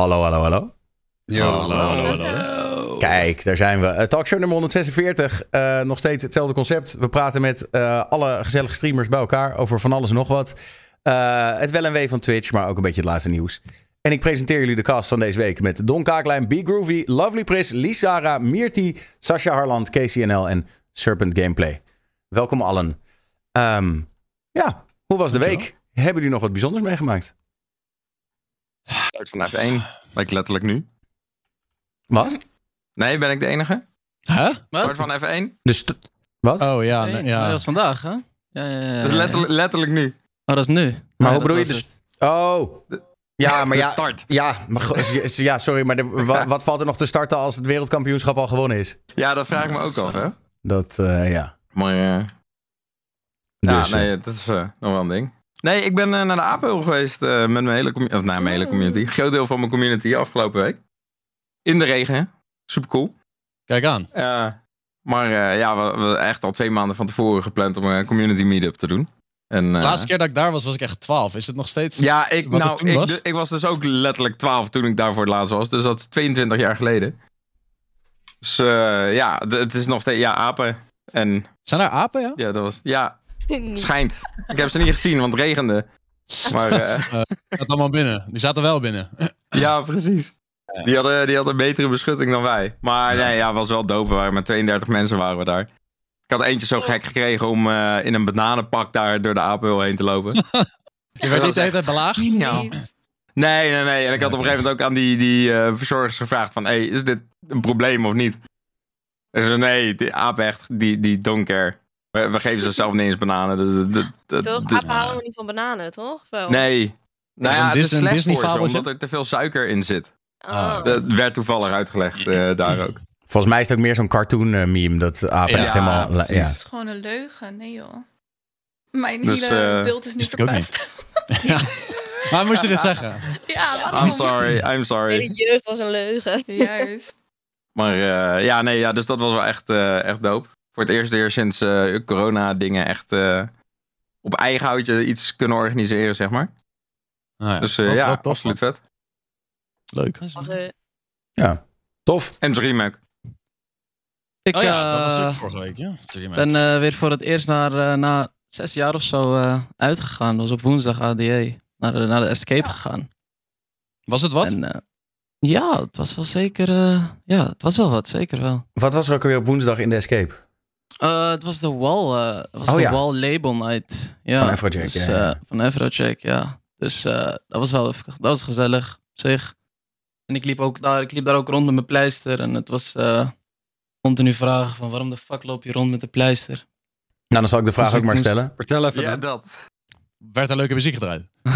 Hallo, hallo, hallo. Hallo, hallo, hallo. Kijk, daar zijn we. Talkshow nummer 146. Uh, nog steeds hetzelfde concept. We praten met uh, alle gezellige streamers bij elkaar over van alles en nog wat. Uh, het wel en wee van Twitch, maar ook een beetje het laatste nieuws. En ik presenteer jullie de cast van deze week met Don Kaaklijn, B Groovy, Lovely Pris, Lisara, Mirti, Sasha Harland, KCNL en Serpent Gameplay. Welkom allen. Um, ja, hoe was de week? Hebben jullie nog wat bijzonders meegemaakt? Start van F1. Lijkt letterlijk nu. Wat? Nee, ben ik de enige? Huh? Start van F1. Dus wat? Oh ja, Nee, nee, ja. dat is vandaag, hè? Ja, ja, ja, Dat is letterlijk, letterlijk nu. Oh, dat is nu. Maar Nee, hoe bedoel je? Dus, oh. Ja, maar de ja. start. Ja, maar, ja, sorry, maar de- wa- wat valt er nog te starten als het wereldkampioenschap al gewonnen is? Ja, dat vraag ik me ook af, hè? Dat, eh, ja. Maar eh, Dus, ja, nee, dat is eh, nog wel een ding. Nee, ik ben eh, naar de APO geweest eh, met mijn hele, of, nou, mijn hele community. Een groot deel van mijn community afgelopen week. In de regen. Super cool. Kijk aan. maar eh, ja, we, we hebben echt al twee maanden van tevoren gepland om een community meetup te doen. En, De eh, laatste keer dat ik daar was, was ik echt 12. Is het nog steeds? Ja, ik, Wat het nou, toen ik, was? ik was dus ook letterlijk 12 toen ik daar voor het laatst was. Dus dat is 22 jaar geleden. Dus eh, ja, het is nog steeds, ja, apen. En Zijn er apen, ja? ja, dat was, ja, het schijnt. Ik heb ze niet gezien, want het regende. Maar eh, Zat allemaal binnen. Die zaten wel binnen. ja, precies. Die hadden, die hadden betere beschutting dan wij. Maar nee, ja, was wel dope. We waren met 32 mensen waren we daar. Ik had eentje zo gek gekregen om eh, in een bananenpak daar door de apenhul heen te lopen. Je werd niet de hele tijd belaagd? Geniaal. Nee, nee, nee. En ik had op een gegeven moment ook aan die, die eh, verzorgers gevraagd van... Hey, is dit een probleem of niet? En ze zei, nee, die aap echt, die, die don't care. We, we geven ze zelf niet eens bananen. Dus, dat- Toch? Apen houden we niet van bananen, toch? Wel? nee. Nou Is ja, een het is slecht Disney voor ze, fabeltje? omdat er te veel suiker in zit. Oh. Dat werd toevallig uitgelegd eh, daar ook. Volgens mij is het ook meer zo'n cartoon eh, meme dat apen Ja, echt helemaal... Ja. Het is gewoon een leugen. Nee joh. Mijn Dus, hele eh, beeld is nu ook verpest. Maar moest je dit zeggen? ja, waarom? I'm sorry, I'm De sorry. hele jeugd was een leugen. Juist. Maar eh, ja, nee, ja, dus dat was wel echt, eh, echt dope. Voor het eerst weer sinds eh, corona dingen echt eh, op eigen houtje iets kunnen organiseren, zeg maar. Nou ja, Dus eh, ja, tof, absoluut vet. Leuk. Eh, ja, tof. En DreamHack. Ik Oh ja, dat was ook vorige week, ja. Ben eh, weer voor het eerst naar, eh, na zes jaar of zo eh, uitgegaan. Dat was op woensdag ADE. Naar de, naar de Escape gegaan. Was het wat? En, eh, ja, het was wel zeker... eh, ja, het was wel wat, zeker wel. Wat was er ook weer op woensdag in de Escape? Eh, het was de Wall, eh, was Oh, de ja. Wall Label Night. Ja, Van Afrojack, dus, ja, ja. eh, van Afrojack, ja. Dus eh, dat was wel even- dat was gezellig op zich. En ik liep, ook daar, ik liep daar ook rond met mijn pleister. En het was eh, continu vragen van waarom de fuck loop je rond met de pleister? Nou, dan zal ik de vraag Dus ook maar stellen. Vertel even. Ja, dan. dat. Werd er leuke muziek gedraaid?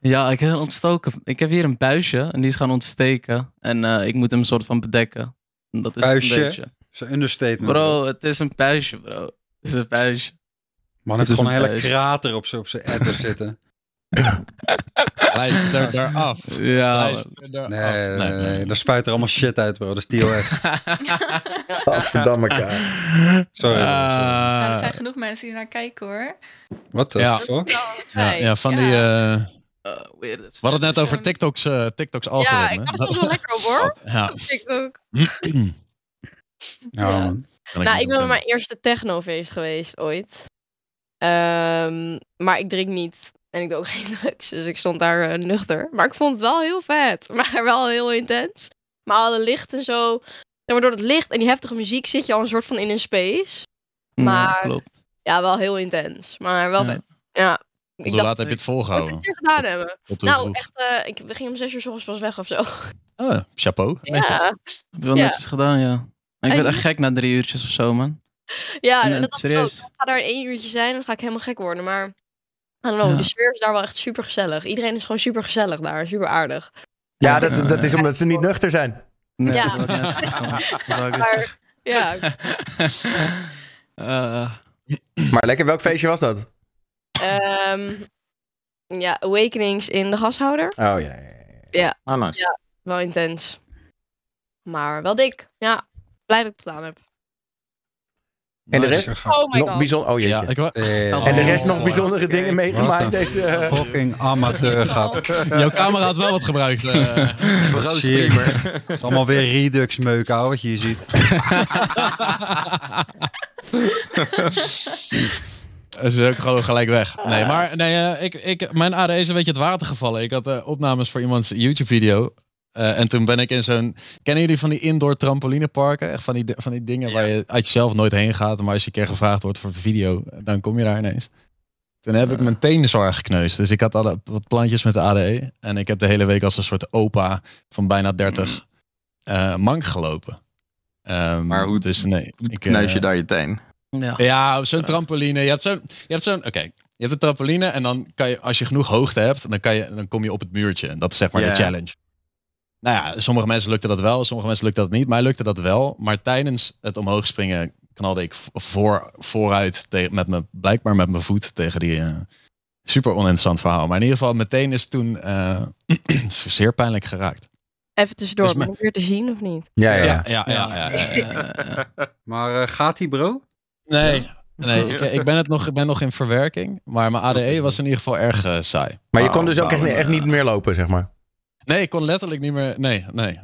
ja, ik heb ontstoken. Ik heb hier een buisje en die is gaan ontsteken. En eh, ik moet hem een soort van bedekken. Dat is het een beetje. Dat is een understatement. Bro, het is een buisje, bro. Het is een buisje. Man het heeft is gewoon een een hele krater op zijn op zijn adder zitten. Luister eraf. Ja, Luister eraf. Nee, nee, nee, daar spuit er allemaal shit uit, bro. Dat is TOS. Verdamme elkaar. Sorry. Nou, er Ah, zijn genoeg mensen die naar kijken hoor. What the Ja. fuck? ja, ja, van die... eh, weird. we hadden het net over TikTok's, eh TikTok's algoritme. Ja, ik dacht dat was wel lekker op hoor. Ja. Ja, Ja. Kan ik Nou, ik ben op mijn eerste technofeest geweest ooit. Ehm, maar ik drink niet. En ik doe ook geen drugs. Dus ik stond daar eh, nuchter. Maar ik vond het wel heel vet. Maar wel heel intens. Maar alle licht en zo. maar door het licht en die heftige muziek zit je al een soort van in een space. Ja, Maar- klopt. Ja, wel heel intens. Maar wel Ja. vet. Ja. Hoe laat heb je het Wat volgehouden? een keer gedaan hebben. Nou, vroeg? echt, eh, ik, we gingen om zes uur s ochtends pas weg of zo. Ah, chapeau. Ja, Heb je wel Ja. netjes gedaan, ja. Ik En- werd echt gek na drie uurtjes of zo, man. ja En, dat serieus? ik. Ik ga daar één uurtje zijn en dan ga ik helemaal gek worden. Maar, I don't know, Ja. de sfeer is daar wel echt super gezellig. Iedereen is gewoon super gezellig daar, super aardig. Ja, dat, dat is omdat ze niet nuchter zijn. Ja. ik net. Wat ik Maar, ja? Eh, Maar lekker, welk feestje was dat? Ehm, ja, Awakenings in de gashouder. Oh ja, ja, ja. Ah, nice. Wel intens. Maar wel dik. Ja, blij dat ik het gedaan heb. En de rest? Oh my nog god. bijzonder. Oh jeetje. Ja, ik wa- Eh, en de rest Oh, nog bijzondere dingen meegemaakt Wat een deze... eh, Fucking amateurgrap. Jouw camera had wel wat gebruikt. eh. Bureau-streamer. Het is allemaal weer Redux meuk, ouwe, wat je hier ziet. Ze is ook gewoon gelijk weg. Nee, maar nee, eh, ik, ik, mijn ADE is een beetje het water gevallen. Ik had eh, opnames voor iemands YouTube-video. Eh, en toen ben ik in zo'n... Kennen jullie van die indoor trampolineparken? Echt van die, van die dingen waar je uit jezelf nooit heen gaat. Maar als je een keer gevraagd wordt voor de video, dan kom je daar ineens. Toen heb ik mijn tenen zwaar gekneusd. Dus ik had alle, wat plantjes met de ADE. En ik heb de hele week als een soort opa van bijna 30 eh, mank gelopen. Ehm, Maar hoe- dus nee, ik, Kneus je daar je teen. Ja. zo'n trampoline. Je hebt zo'n. Je hebt zo'n. Oké. Je hebt een trampoline en dan kan je, als je genoeg hoogte hebt, dan, kan je, dan kom je op het muurtje. En dat is zeg maar de challenge. Nou ja, sommige mensen lukte dat wel, sommige mensen lukte dat niet. Mij lukte dat wel. Maar tijdens het omhoog springen knalde ik voor, vooruit tegen, met me, blijkbaar met mijn voet tegen die. eh, super oninteressant verhaal. Maar in ieder geval, meteen is toen eh, zeer pijnlijk geraakt. Even tussendoor, Dus ik weer te zien of niet? Ja, ja, Ja, ja. ja, ja. ja, ja, ja, ja. Maar eh, gaat die bro? Nee, nee ik, ik, ben het nog, ik ben nog in verwerking. Maar mijn ADE was in ieder geval erg eh, saai. Maar je kon dus ook echt, echt niet meer lopen, zeg maar. Nee, ik kon letterlijk niet meer. Nee, nee.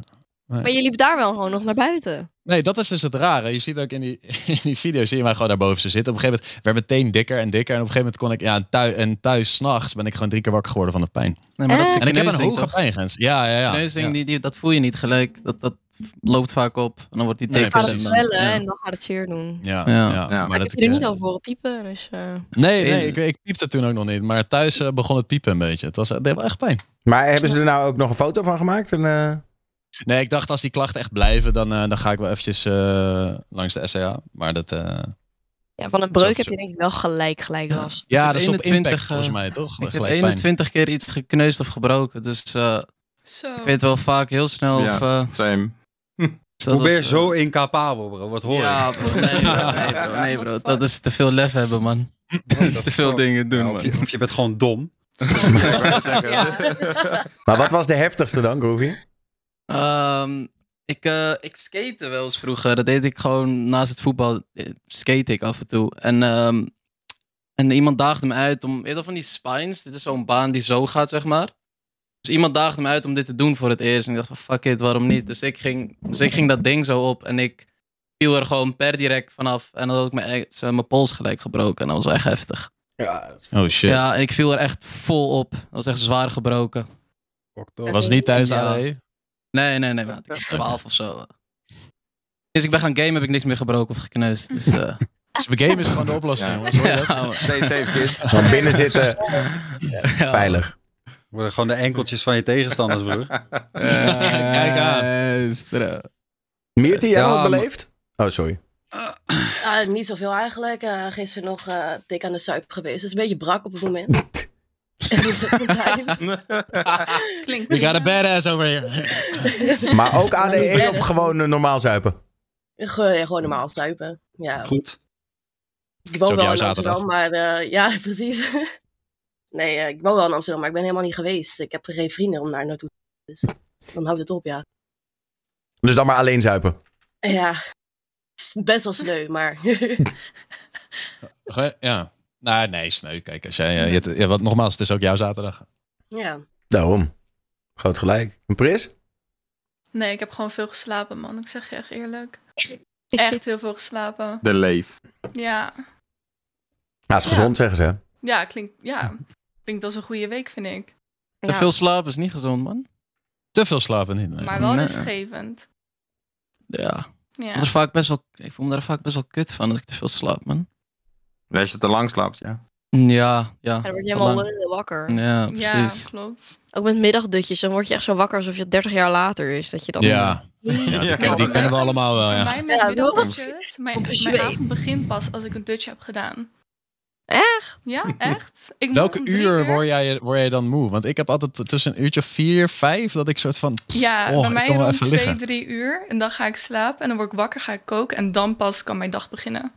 Maar je liep daar wel gewoon nog naar buiten. Nee, dat is dus het rare. Je ziet ook in die, in die video, zie je mij gewoon daarboven ze zitten. Op een gegeven moment werd meteen dikker en dikker. En op een gegeven moment kon ik, ja, en thuis, en thuis s'nachts ben ik gewoon drie keer wakker geworden van de pijn. Nee, maar dat is? En ik heb een hoge pijngrens. Ja, ja, ja. Kneuzing, ja. Die, die, dat voel je niet gelijk. Dat, dat loopt vaak op. En dan wordt die Nee, teken. Dan- ja. en dan gaat het zeer doen. Ja, Ja. ja. Ja. Maar ik dat heb je er niet over horen piepen, dus... eh, Nee, nee, ik, ik piepte toen ook nog niet. Maar thuis eh, begon het piepen een beetje. Het was het deed wel echt pijn. Maar hebben ze er nou ook nog een foto van gemaakt? En, eh, Nee, ik dacht als die klachten echt blijven, dan, eh, dan ga ik wel eventjes eh, langs de SCA. Maar dat... eh, Ja, van een breuk heb je denk ik wel gelijk, gelijk Ja. last. ja, heb dat is op 21, impact volgens mij, toch? Ik heb Gelijk pijn. 21 keer iets gekneusd of gebroken. Dus eh, Zo. ik weet wel vaak heel snel Ja. of... eh, Same. Dus dat was, eh, zo incapabel, bro? Wat hoor Ja, ik? bro, nee, bro, nee, bro, nee, bro. Dat is te veel lef hebben, man. te veel dingen doen, Ja, man. of, je, of je bent gewoon dom. maar wat was de heftigste dan, Groovy? Ehm, ik, eh, ik skate wel eens vroeger. Dat deed ik gewoon naast het voetbal. eh, Skate ik af en toe. En, ehm, en iemand daagde me uit om... Weet je wel van die spines? Dit is zo'n baan die zo gaat, zeg maar. Dus iemand daagde me uit om dit te doen voor het eerst. En ik dacht van, fuck it, waarom niet? Dus ik ging, dus ik ging dat ding zo op. En ik viel er gewoon per direct vanaf. En dan had ik mijn, zo mijn pols gelijk gebroken. En dat was echt heftig. Ja, dat is- Oh shit. Ja, en ik viel er echt vol op. Dat was echt zwaar gebroken. Was niet thuis Ja. ADE? Nee, nee, nee. want Ik was 12 of zo. Dus ik ben gaan gamen, heb ik niks meer gebroken of gekneusd. Dus, eh, Dus de game is gewoon de oplossing, Ja. jongens. Hoor je dat? ja, man. Stay safe, kids. Gewoon binnen zitten, Ja. veilig. Worden gewoon de enkeltjes van je tegenstanders, broer. Kijk aan. Meertje, jij Ja, beleefd? Oh, sorry. Ah, niet zoveel eigenlijk. Eh, gisteren nog eh dik aan de suip geweest. Het is een beetje brak op het moment. Klinkt We got a badass over here. Maar ook ADE of gewoon normaal zuipen? Ge- ja, gewoon normaal suipen. Ja. Goed. Ik woon wel in zaterdag. Amsterdam, maar eh, ja, precies. Nee, eh, ik woon wel in Amsterdam, maar ik ben helemaal niet geweest. Ik heb geen vrienden om daar naartoe te Dus dan houdt het op, ja. Dus dan maar alleen zuipen. Ja, is best wel sneu, maar... Ja. Nou, nee, sneu. Kijk, als jij, eh, je, wat, nogmaals, het is ook jouw zaterdag. ja. Daarom. Groot gelijk. Een Pris? Nee, ik heb gewoon veel geslapen, man. Ik zeg je echt eerlijk. Echt heel veel geslapen. De leef. Ja. Ja, is gezond, zeggen ze. Ja, klinkt... Ja. Klinkt als een goede week, vind ik. Te Ja. veel slapen is niet gezond, man. Te veel slapen niet. nee. Maar wel Nee. rustgevend. Ja. Ja. Dat is vaak best wel, ik voel me daar vaak best wel kut van als ik te veel slaap, man. Als je te lang slaapt, ja. Ja, ja. En dan word je helemaal lullen wakker. Ja, Ja, precies. klopt. Ook met middagdutjes, dan word je echt zo wakker alsof je 30 jaar later is. Dat je dan... Ja, ja, die, Ja. ken- die kennen we allemaal wel, ja. mij met Ja, middagdutjes, mijn, mijn avond begint pas als ik een dutje heb gedaan. Echt? Ja, echt? Ik moet Welke uur word jij, word jij dan moe? Want ik heb altijd tussen een uurtje of vier, vijf, dat ik soort van... Ja, oh, bij mij rond twee, liggen. drie uur. En dan ga ik slapen en dan word ik wakker, ga ik koken. En dan pas kan mijn dag beginnen.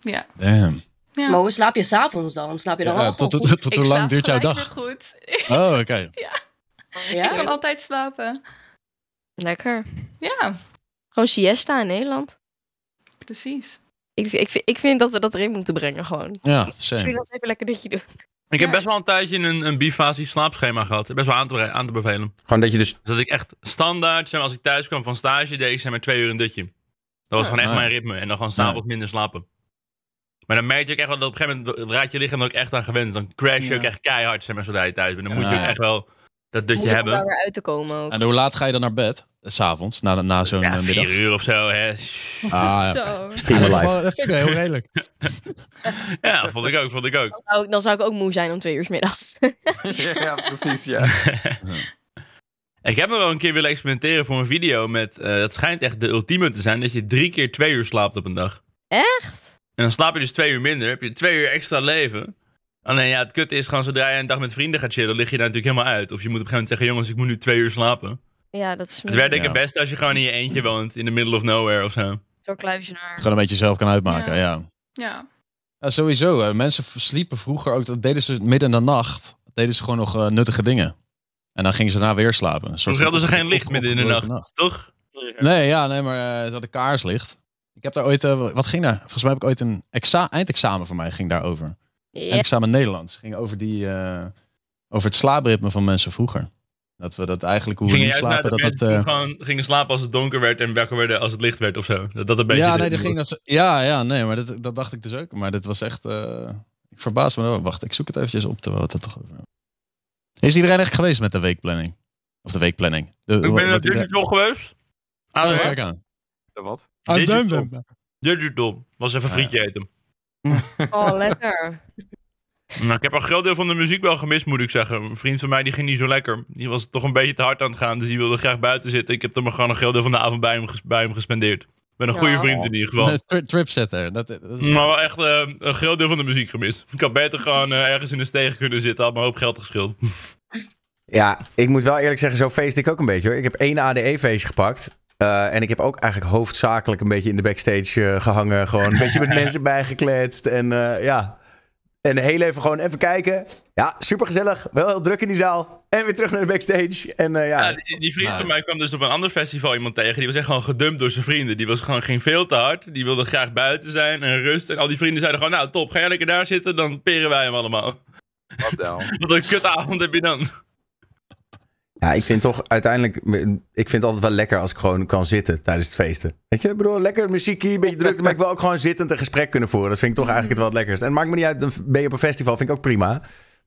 Ja. Damn. ja. Maar hoe slaap je s'avonds dan? Slaap je dan Ja, tot, tot, tot hoe lang duurt jouw dag? goed. Oh, oké. Ja? Ik kan altijd slapen. Lekker. Ja, Gewoon siesta in Nederland. precies. Ik, ik, vind, ik vind dat we dat erin moeten brengen gewoon. Ja, Ik same. vind dat even lekker ditje doen. Ik heb best wel een tijdje een, een bifasie slaapschema gehad. Best wel aan te, aan te bevelen. Gewoon dat je dus... Dus dat ik echt standaard, zeg maar, als ik thuis kwam van stage, deed ik zeg maar twee uur een dutje. Dat was gewoon echt mijn ritme. En dan gewoon s'avonds minder slapen. Maar dan merk je ook echt wel dat op een gegeven moment raakt je lichaam er ook echt aan gewend. Dan crash je Ja. ook echt keihard, zeg maar, zodra je thuis bent. Dan moet je Ja. ook echt wel dat dutje om hebben. daar weer uit te komen ook. En hoe laat ga je dan naar bed? S'avonds, na, na zo'n Ja, eh, middag? uur of zo, hè. Ah, ja. Zo. Streamen live. Dat vind ik wel heel redelijk. Ja, vond ik ook, vond ik ook. Dan zou, ik, dan zou ik ook moe zijn om twee uur 's middags. ja, precies, ja. Ik heb nog wel een keer willen experimenteren voor een video met... eh het schijnt echt de ultieme te zijn dat je drie keer twee uur slaapt op een dag. Echt? En dan slaap je dus twee uur minder. Heb je twee uur extra leven. Alleen ja, het kutte is gewoon zodra je een dag met vrienden gaat chillen, lig je daar natuurlijk helemaal uit. Of je moet op een gegeven moment zeggen, jongens, ik moet nu twee uur slapen. Ja, dat is Het werkt denk ik Ja. het beste als je gewoon in je eentje woont, in the middle of nowhere of zo. zo'n kluizenaar. Gewoon een beetje zelf kan uitmaken, Ja. ja. Ja. Ja, sowieso. eh, mensen sliepen vroeger ook, dat deden ze midden in de nacht. deden ze gewoon nog eh, nuttige dingen. En dan gingen ze daarna weer slapen. Toen hadden ze geen licht midden in de nacht, toch? Nee, ja, nee, maar eh, ze hadden kaarslicht. Ik heb daar ooit, eh, wat ging daar? Volgens mij heb ik ooit een exa eindexamen voor mij ging daarover. Ja. Eindexamen Nederlands. Ging over die, eh, over het slaapritme van mensen vroeger. Dat we dat eigenlijk hoe we Gingen slapen, dat dat eh, gewoon gingen slapen als het donker werd en wakker werden als het licht werd of zo. Dat dat een beetje... ja, de- nee, dat ging dat, ja, ja, nee, maar dat, dat dacht ik dus ook. Maar dit was echt, eh, ik verbaas me wel. Wacht, ik zoek het eventjes op terwijl we het toch over. Is iedereen echt geweest met de weekplanning? Of de weekplanning? De, Ik ben naar iedereen- Digital geweest. Ah, Oh, nee. kijk aan. Wat? Ah, Digital. dum, dum. Digital. Was even Ja, frietje eten. Oh, lekker. Nou, ik heb een groot deel van de muziek wel gemist, moet ik zeggen. Een vriend van mij die ging niet zo lekker. Die was toch een beetje te hard aan het gaan, dus die wilde graag buiten zitten. Ik heb er maar gewoon een groot deel van de avond bij hem, ges- bij hem gespendeerd. Ik ben een goede vriend in ieder geval. Tri- Tripsetter. Dat, dat is- Maar wel echt eh, een groot deel van de muziek gemist. Ik had beter gewoon eh, ergens in de steeg kunnen zitten. Had me een hoop geld geschild. Ja, ik moet wel eerlijk zeggen, zo feest ik ook een beetje hoor. Ik heb één ADE-feestje gepakt. eh, en ik heb ook eigenlijk hoofdzakelijk een beetje in de backstage eh, gehangen. Gewoon een beetje met mensen bijgekletst. En eh, ja, en heel even gewoon even kijken. Ja, super gezellig. Wel heel druk in die zaal. En weer terug naar de backstage. En eh, ja, Ja, die, die vriend Nou. van mij kwam dus op een ander festival iemand tegen. Die was echt gewoon gedumpt door zijn vrienden. Die was gewoon ging veel te hard. Die wilde graag buiten zijn en rust. En al die vrienden zeiden gewoon, nou top, ga jij lekker daar zitten, dan peren wij hem allemaal. Wat dan? Wat een kutavond heb je dan. Ja, ik vind toch uiteindelijk... Ik vind het altijd wel lekker als ik gewoon kan zitten tijdens het feesten. Weet je, ik bedoel, lekker muziekje, een beetje drukte. maar ik wil ook gewoon zittend een gesprek kunnen voeren. Dat vind ik toch eigenlijk het wel lekkerst. En het maakt me niet uit, dan ben je op een festival, vind ik ook prima.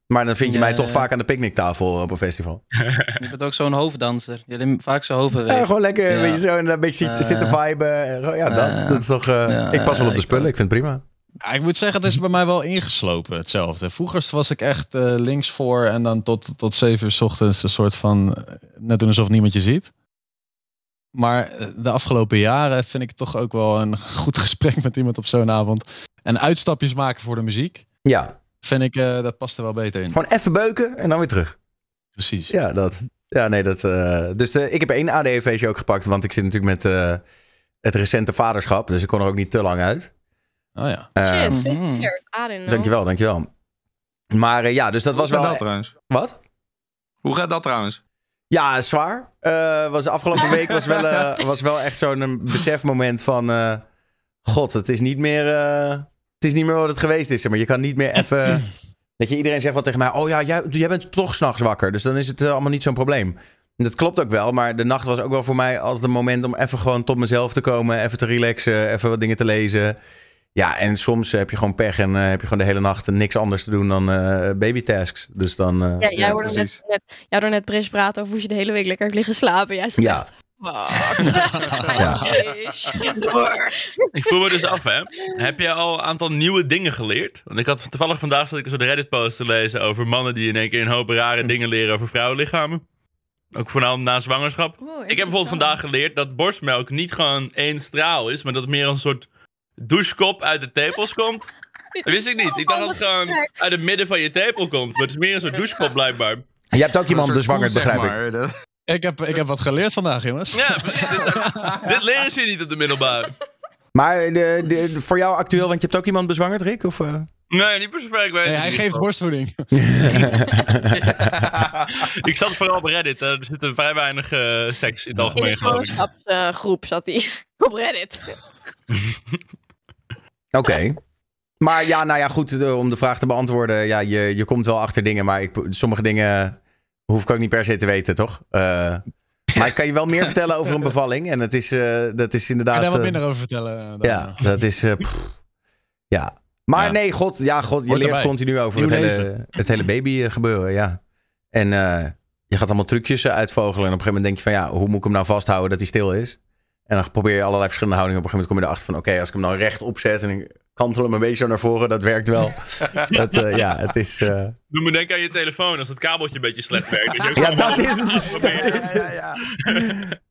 Maar dan vind je Ja, mij toch ja. vaak aan de picknicktafel op een festival. Je bent ook zo'n hoofddanser. Je hebt vaak zo hoofd Ja, gewoon lekker een Ja. beetje zo en een beetje zitten- Eh. zitten viben. Ja, dat, Eh. dat is toch... eh, ik pas wel op de spullen, ik vind het prima. Ja, ik moet zeggen, het is bij mij wel ingeslopen, hetzelfde. Vroeger was ik echt eh, links voor en dan tot, tot zeven uur 's ochtends een soort van... eh, net doen alsof niemand je ziet. Maar eh, de afgelopen jaren vind ik toch ook wel een goed gesprek met iemand op zo'n avond. En uitstapjes maken voor de muziek, Ja, vind ik, dat past er wel beter in. gewoon even beuken en dan weer terug. Precies. Ja, dat. Ja, nee, dat... dus ik heb één ADE-feestje ook gepakt, want ik zit natuurlijk met het recente vaderschap. Dus ik kon er ook niet te lang uit. Oh ja. Eh, Shit, Mhm. dankjewel, dankjewel. Maar eh, ja, dus dat was Hoe gaat wel... dat trouwens? Wat? Hoe gaat dat trouwens? Ja, zwaar. Eh was de afgelopen week was wel, eh, was wel echt zo'n besefmoment van... eh, God, het is niet meer... eh, het is niet meer wat het geweest is. Maar je kan niet meer even... Dat je iedereen zegt wel tegen mij... Oh ja, jij, jij bent toch s'nachts wakker. Dus dan is het allemaal niet zo'n probleem. En dat klopt ook wel. Maar de nacht was ook wel voor mij altijd een moment... om even gewoon tot mezelf te komen. Even te relaxen. Even wat dingen te lezen. Ja, en soms heb je gewoon pech. En eh, heb je gewoon de hele nacht niks anders te doen dan eh babytasks. Dus dan... eh, Ja, jij Ja, hoorde net, net, jij hoorde net Pris praten over hoe je de hele week lekker hebt liggen slapen. Jij zegt Ja. Ja. Ik vroeg me dus af, hè. Heb je al een aantal nieuwe dingen geleerd? Want ik had toevallig vandaag zat ik een soort Reddit-post te lezen over mannen die in één keer een hoop rare dingen leren over vrouwenlichamen. Ook vooral na zwangerschap. Ik heb bijvoorbeeld vandaag geleerd dat borstmelk niet gewoon één straal is, maar dat het meer een soort douchekop uit de tepels komt. Dat wist ik niet. Ik dacht dat het gewoon uit het midden van je tepel komt. Maar het is meer een soort douchekop blijkbaar. Je hebt ook iemand voet, zeg begrijp ik. Ik heb, ik heb wat geleerd vandaag, jongens. Ja, precies. Dit, dit leren ze niet op de middelbare. Maar de, de, de- voor jou actueel, want je hebt ook iemand bezwangerd, Rick? Of, eh? Nee, niet per se. Nee, hij geeft borstvoeding. Ik zat vooral op Reddit. Er zit vrij weinig eh, seks in het In algemeen. de geloof ik. zwangerschapsgroep zat hij op Reddit. Oké. Maar ja, nou ja, goed, de- om de vraag te beantwoorden. Ja, je, je komt wel achter dingen, maar ik, sommige dingen hoef ik ook niet per se te weten, toch? Eh, maar ik kan je wel meer vertellen over een bevalling. En dat is, eh, dat is Kan je inderdaad... daar wat eh, minder over vertellen? dan, ja, eh? dat is... eh, pff, ja. Maar Ja. nee, god, ja, god, je Hoort leert erbij. continu over het hele, het hele baby eh, gebeuren, ja. En eh, je gaat allemaal trucjes eh, uitvogelen. En op een gegeven moment denk je van, ja, hoe moet ik hem nou vasthouden dat hij stil is? En dan probeer je allerlei verschillende houdingen. Op een gegeven moment kom je erachter van, oké, als ik hem nou recht opzet en ik kantel hem een beetje zo naar voren, dat werkt wel. dat, eh, ja, het is... eh, Doe me denken aan je telefoon als het kabeltje een beetje slecht werkt. Ja, dat is het. Dat is het.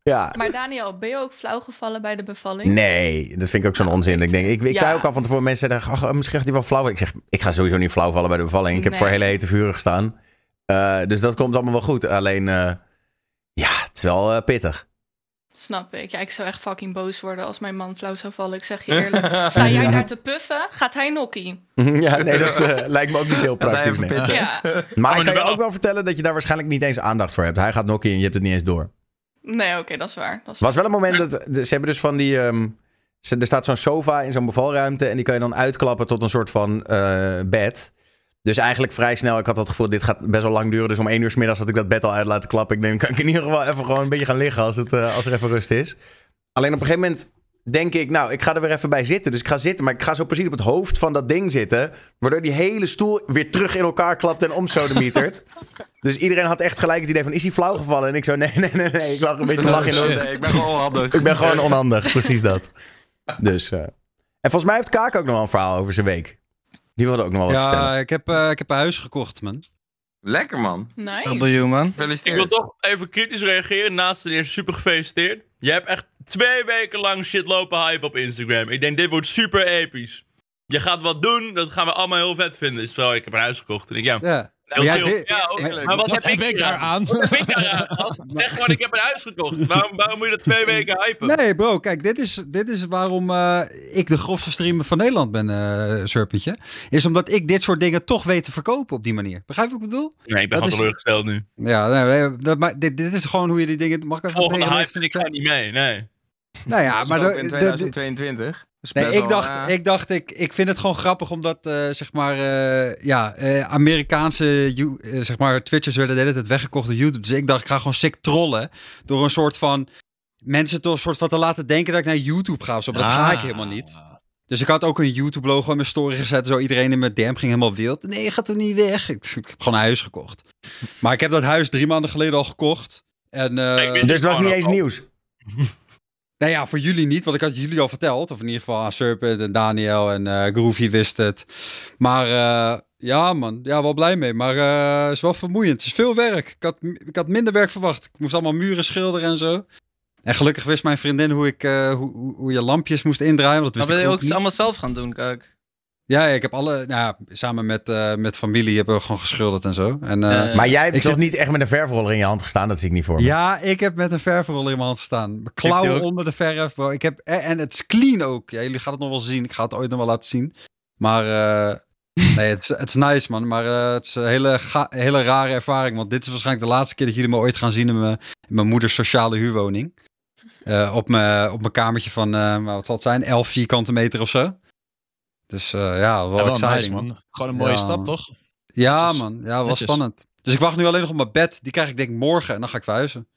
Ja. Maar Daniel, ben je ook flauw gevallen bij de bevalling? Nee, dat vind ik ook zo'n onzin. Ik, denk, ik, ik Ja. zei ook al van tevoren, mensen zeggen, ach, misschien gaat hij wel flauw. Ik zeg, ik ga sowieso niet flauw vallen bij de bevalling. Ik heb voor hele hete vuren gestaan. Eh, dus dat komt allemaal wel goed. Alleen, eh, ja, het is wel eh, pittig. Snap ik. Ja, ik zou echt fucking boos worden als mijn man flauw zou vallen. Ik zeg je eerlijk. Sta jij daar te puffen, gaat hij nokkie. ja, nee, dat eh, lijkt me ook niet heel praktisch. nee. Ja. Maar ik kan je ook wel vertellen dat je daar waarschijnlijk niet eens aandacht voor hebt. Hij gaat nokkie en je hebt het niet eens door. Nee, oké, dat is waar. Dat is was wel een moment dat ze hebben dus van die. ehm, ze- er staat zo'n sofa in zo'n bevalruimte. En die kan je dan uitklappen tot een soort van eh, bed. Dus eigenlijk vrij snel. Ik had het gevoel, dit gaat best wel lang duren. Dus om één uur s middags had ik dat bed al uit laten klappen. Ik denk, kan ik in ieder geval even gewoon een beetje gaan liggen als, het, eh, als er even rust is. Alleen op een gegeven moment denk ik, nou, ik ga er weer even bij zitten. Dus ik ga zitten, maar ik ga zo precies op het hoofd van dat ding zitten. Waardoor die hele stoel weer terug in elkaar klapt en omsodemietert. dus iedereen had echt gelijk het idee van, is hij flauw gevallen? En ik zo, nee, nee, nee, nee. Ik lag een beetje te lachen in de Nee, ik ben gewoon onhandig. ik ben gewoon onhandig, precies dat. Dus, eh, en volgens mij heeft Kaak ook nog wel een verhaal over zijn week. Die wilde ook nog wel wat vertellen. Ja, ik heb, eh, ik heb een huis gekocht, man. Lekker man. Nice. You, man. Ik wil toch even kritisch reageren. Naast ten eerste super gefeliciteerd. Je hebt echt twee weken lang shit lopen hype op Instagram. Ik denk, dit wordt super episch. Je gaat wat doen, dat gaan we allemaal heel vet vinden. Is wel, ik heb een huis gekocht. En ik, ja, Ja. Ja, ja, ook, ik- maar wat, Wat heb ik daaraan? Wat heb ik daaraan? Als- Zeg gewoon, ik heb een huis gekocht. Waarom, waarom moet je dat twee weken hypen? Nee, bro, kijk, dit is, dit is waarom eh, ik de grofste streamer van Nederland ben, eh Serpentje. Is omdat ik dit soort dingen toch weet te verkopen op die manier. Begrijp je wat ik bedoel? Nee, ik ben Dat gewoon teleurgesteld nu. Ja, nee, dat, maar dit, dit is gewoon hoe je die dingen... Mag ik Volgende hype en ik ga niet mee. Nee. Nou ja, Dat maar... de- in de- de- 2022. Dus Nee, best ik wel, dacht, eh, ik dacht, ik, ik vind het gewoon grappig omdat, eh, zeg maar, eh, ja, eh, Amerikaanse, zeg maar, Twitchers werden de hele tijd weggekocht door YouTube. Dus ik dacht, ik ga gewoon sick trollen door een soort van, mensen toch een soort van te laten denken dat ik naar YouTube ga of zo. Maar dat ga ik Ah. helemaal niet. Dus ik had ook een YouTube-logo in mijn story gezet. Zo iedereen in mijn DM ging helemaal wild. Nee, je gaat er niet weg. Ik, ik heb gewoon een huis gekocht. Maar ik heb dat huis drie maanden geleden al gekocht. En, eh, dus het was niet eens nieuws. nou ja, voor jullie niet, want ik had jullie al verteld. Of in ieder geval aan Serpent en Daniel en eh Groovy wist het. Maar eh, ja man, ja, wel blij mee. Maar eh, het is wel vermoeiend. Het is veel werk. Ik had, ik had minder werk verwacht. Ik moest allemaal muren schilderen en zo. En gelukkig wist mijn vriendin hoe, ik, eh, hoe, hoe, je lampjes moest indraaien. Want dat Maar wist ben ik je ook ook allemaal zelf gaan doen, kijk. Ja, ik heb alle, nou ja, samen met, eh, met familie hebben we gewoon geschilderd en zo. En, eh, ja. Maar jij hebt zit- niet echt met een verfroller in je hand gestaan? Dat zie ik niet voor me. Ja, ik heb met een verfroller in mijn hand gestaan. Mijn klauwen onder de verf, bro. Ik heb, en, het is clean ook. Ja, jullie gaan het nog wel zien. Ik ga het ooit nog wel laten zien. Maar eh, nee, het is, het is nice, man. Maar eh, het is een hele, ga- hele rare ervaring. Want dit is waarschijnlijk de laatste keer dat jullie me ooit gaan zien in mijn, in mijn moeders sociale huurwoning. Eh, op, mijn, op mijn kamertje van, eh, wat zal het zijn, 11 vierkante meter of zo. Dus eh, ja, wel Ja, wel exciting, nice, man. Gewoon een mooie Ja, stap, toch? Ja, Netjes. man. Ja, wel Netjes. spannend. Dus ik wacht nu alleen nog op mijn bed. Die krijg ik denk ik morgen en dan ga ik verhuizen.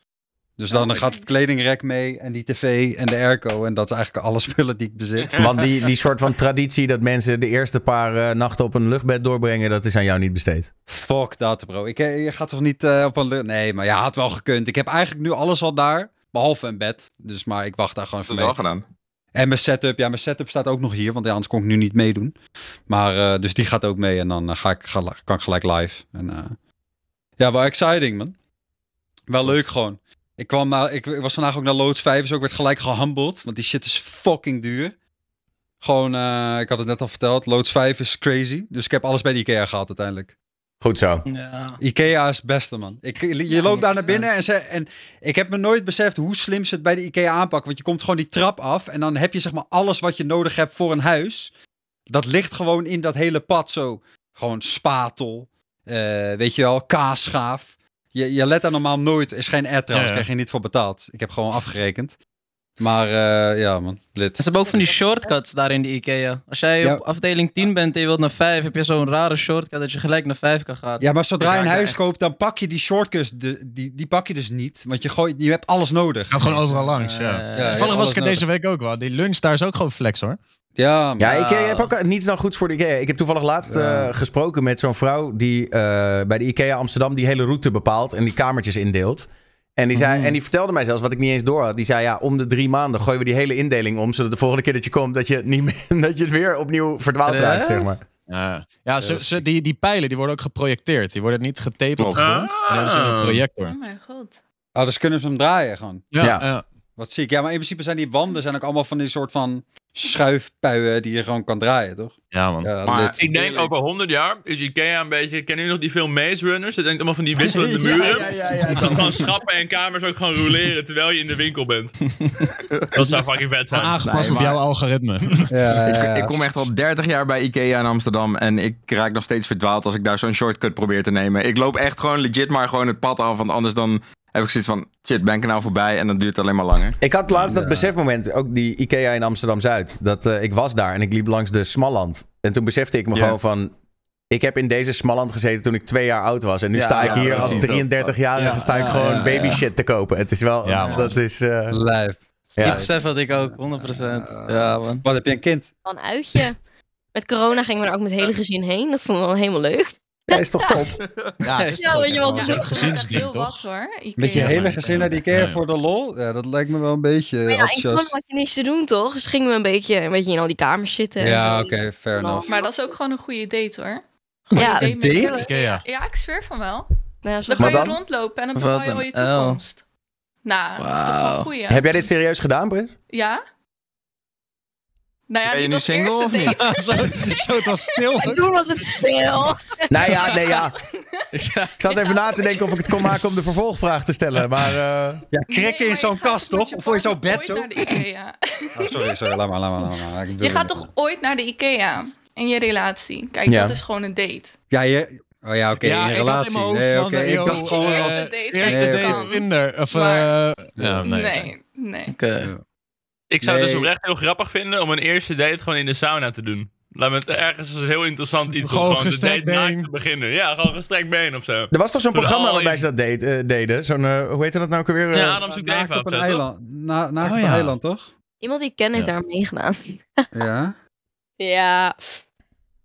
Dus dan, Oh, dan gaat het kledingrek mee en die tv en de airco. En dat is eigenlijk alle spullen die ik bezit. Want die, die soort van traditie dat mensen de eerste paar eh, nachten op een luchtbed doorbrengen, dat is aan jou niet besteed. Fuck dat, bro. Ik, eh, je gaat toch niet eh, op een... lu- Nee, maar ja, had wel gekund. Ik heb eigenlijk nu alles al daar. Behalve een bed. Dus maar ik wacht daar gewoon dat even wel gedaan. En mijn setup. Ja, mijn setup staat ook nog hier. Want anders kon ik nu niet meedoen. Maar eh, dus die gaat ook mee. En dan eh, ga ik, ga, kan ik gelijk live. En, eh, ja, wel exciting, man. Wel leuk gewoon. Ik, kwam naar, ik, ik was vandaag ook naar Loods 5. Dus ook werd gelijk gehumbled. Want die shit is fucking duur. Gewoon, ik had het net al verteld. Loods 5 is crazy. Dus ik heb alles bij de Ikea gehad uiteindelijk. Goed zo. Ja. Ikea is het beste, man. Ik, je loopt daar naar binnen en, ze, en ik heb me nooit beseft hoe slim ze het bij de Ikea aanpakken. Want je komt gewoon die trap af en dan heb je zeg maar alles wat je nodig hebt voor een huis. Dat ligt gewoon in dat hele pad zo. Gewoon spatel, eh, weet je wel, kaasschaaf. Je, je let daar normaal nooit, is geen ad trouwens, Ja, ja. krijg je niet voor betaald. Ik heb gewoon afgerekend. Maar eh, ja, man. Lid. Ze hebben ook van die shortcuts daar in de Ikea. Als jij Ja. op afdeling 10 bent en je wilt naar 5, heb je zo'n rare shortcut dat je gelijk naar 5 kan gaan. Ja, maar zodra je Ik een huis echt- koopt, dan pak je die shortcuts, de, die, die pak je dus niet. Want je, gooit, je hebt alles nodig. Gaat gewoon overal langs, ja. Eh, Ja, Toevallig was ik er deze week ook wel. Die lunch daar is ook gewoon flex hoor. Ja, Ja, maar- ik eh, heb ook niets dan goeds voor de IKEA. Ik heb toevallig laatst Ja. eh, gesproken met zo'n vrouw die eh, bij de IKEA Amsterdam die hele route bepaalt en die kamertjes indeelt. En die, zei, Mhm. en die vertelde mij zelfs wat ik niet eens door had. Die zei ja, om de drie maanden gooien we die hele indeling om, zodat de volgende keer dat je komt, dat je het, niet meer, dat je het weer opnieuw verdwaald Ja? raakt, zeg maar. Ja, ja ze, ze, die, die pijlen die worden ook geprojecteerd. Die worden niet getaped op grond. Die hebben ze in een Ah. projector. Oh mijn god. Oh, dus kunnen ze hem draaien gewoon. Ja, Ja. ja. Wat zie ik. Ja, maar in principe zijn die wanden zijn ook allemaal van die soort van schuifpuien die je gewoon kan draaien, toch? ja man. Ja, Maar lid. Ik denk over 100 jaar is Ikea een beetje... Kennen jullie nog die film Maze Runners? Dat denkt allemaal van die wisselende muren. Ja, ja, ja, gewoon schappen en kamers ook gewoon roleren terwijl je in de winkel bent. dat zou fucking vet zijn. Aangepast Nee, op jouw algoritme. Ja, ja, ja. Ik, ik kom echt al 30 jaar bij Ikea in Amsterdam en ik raak nog steeds verdwaald als ik daar zo'n shortcut probeer te nemen. Ik loop echt gewoon legit maar gewoon het pad af, want anders dan heb ik zoiets van, shit, ben ik er nou voorbij en dan duurt het alleen maar langer. Ik had laatst dat besefmoment, ook die IKEA in Amsterdam-Zuid. Dat eh, ik was daar en ik liep langs de Smalland. En toen besefte ik me Ja. gewoon van... Ik heb in deze Smalland gezeten toen ik twee jaar oud was. En nu Ja, sta ik ja, hier als dat. 33-jarige sta ik Ja, gewoon ja, baby ja. shit te kopen. Het is wel... Ja, dat is... eh, Lijf. Ik ja. besef wat ik ook, 100%. Ja, man. Wat heb je een kind? Een uitje. Met corona gingen we er ook met het hele gezin heen. Dat vonden we wel helemaal leuk. Ja, is toch top? Ja, het is Ja, toch weet je wel, ook dus heel toch? wat hoor. Ikea. Met je Ja, hele gezin naar de Ikea Ja, ja. voor de lol? Ja, dat lijkt me wel een beetje Maar ja, enthousiast. corona had je niks te doen, toch? Dus gingen we een beetje, een beetje in al die kamers zitten. en Ja, oké, fair Nou, enough. Maar dat is ook gewoon een goede date hoor. Ja, een een met- date? Ikea. Ja, ik zweer van wel. Nou ja, zo- Dan kan Maar je dan? rondlopen en dan bepaal je een al je toekomst. Nou, dat is toch wel goeie. Heb jij dit serieus gedaan, Britt? Ja? Nou ja, Ben je nu single eerste of niet? zo, zo het was stil. En toen was het stil. Nou ja, nee ja. Ik zat even na te denken of ik het kon maken om de vervolgvraag te stellen. Maar eh, Ja, Nee, krekken in zo'n kast, toch? Of voor je zo'n bed zo? naar de Ikea. Oh, sorry, sorry, laat maar, laat maar, laat maar. Je gaat toch ooit naar de Ikea in je relatie? Kijk, Ja. dat is gewoon een date. Ja, je... Oh ja, oké, ja, in een ik had relatie. in mijn hoofd nee, eh, ik dacht gewoon... eh, als- Eerste date, Eerste Nee, date. Tinder. Of, Maar- eh, ja, nee. Nee, nee. Oké. Ik zou het dus oprecht heel grappig vinden om een eerste date gewoon in de sauna te doen. Laat me het ergens een heel interessant iets Gewoon om gewoon de date been. te beginnen. Ja, gewoon gestrekt been of zo. er was toch zo'n programma waarbij in- ze dat deed, eh, deden? Zo'n, eh, hoe heet dat nou ook alweer? Eh, Ja, Adam zoekt Naakt even op een eiland. Na, naakt Oh, op ja. eiland, toch? Iemand die ik ken heeft Ja. daar meegedaan. Ja. Ja.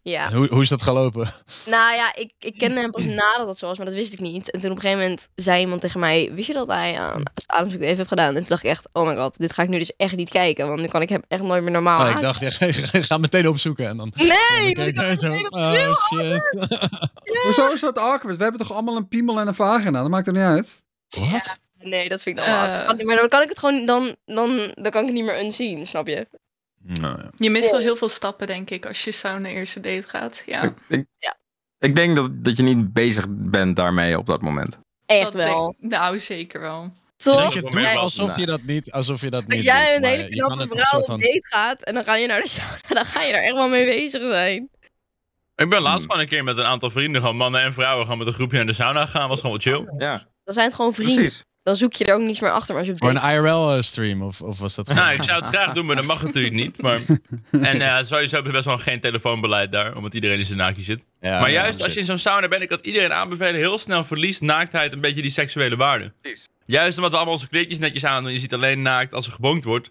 Ja. Hoe, hoe is dat gelopen? Nou ja, ik, ik kende hem pas nadat dat zo was, maar dat wist ik niet. En toen op een gegeven moment zei iemand tegen mij... Wist je dat hij aan Adams even heeft gedaan? En toen dacht ik echt, oh my god, dit ga ik nu dus echt niet kijken. Want nu kan ik hem echt nooit meer normaal Oh, ik aan- dacht, ja, ga meteen opzoeken. En dan, Nee, dan ik had zo. meteen op Oh shit. Hoezo is dat awkward? We hebben toch allemaal een piemel en een vagina? Dat maakt er niet uit. Wat? Nee, dat vind ik dan wel. Eh. awkward. Maar dan kan ik het gewoon, dan, dan, dan kan ik het niet meer unseen, snap je? Nou, ja. Je mist wel heel veel stappen, denk ik, als je sauna eerste date gaat. Ja, Ik, ik, Ja. ik denk dat, dat je niet bezig bent daarmee op dat moment. Echt dat wel. denk- nou, zeker wel. Toch? je Jij- alsof je dat niet, alsof je dat Als niet jij doet, een hele knappe vrouw op van- date gaat en dan ga je naar de sauna, dan ga je er echt wel mee bezig zijn. Ik ben laatst Hmm. gewoon een keer met een aantal vrienden, gewoon mannen en vrouwen, gewoon met een groepje naar de sauna gegaan. Was gewoon wel chill. Ja, Dan zijn het gewoon vrienden. precies. Dan zoek je er ook niets meer achter. Maar als je Voor een IRL-stream, of, of was dat Nou, ik zou het graag doen, maar dat mag natuurlijk niet. Maar... En eh, sowieso hebben we best wel geen telefoonbeleid daar, omdat iedereen in zijn naakje zit. Ja, maar ja, juist als je in zo'n sauna bent, ik had iedereen aanbevelen, heel snel verliest naaktheid een beetje die seksuele waarde. Precies. Juist omdat we allemaal onze kleedjes netjes aan doen, je ziet alleen naakt als er gebonkt wordt.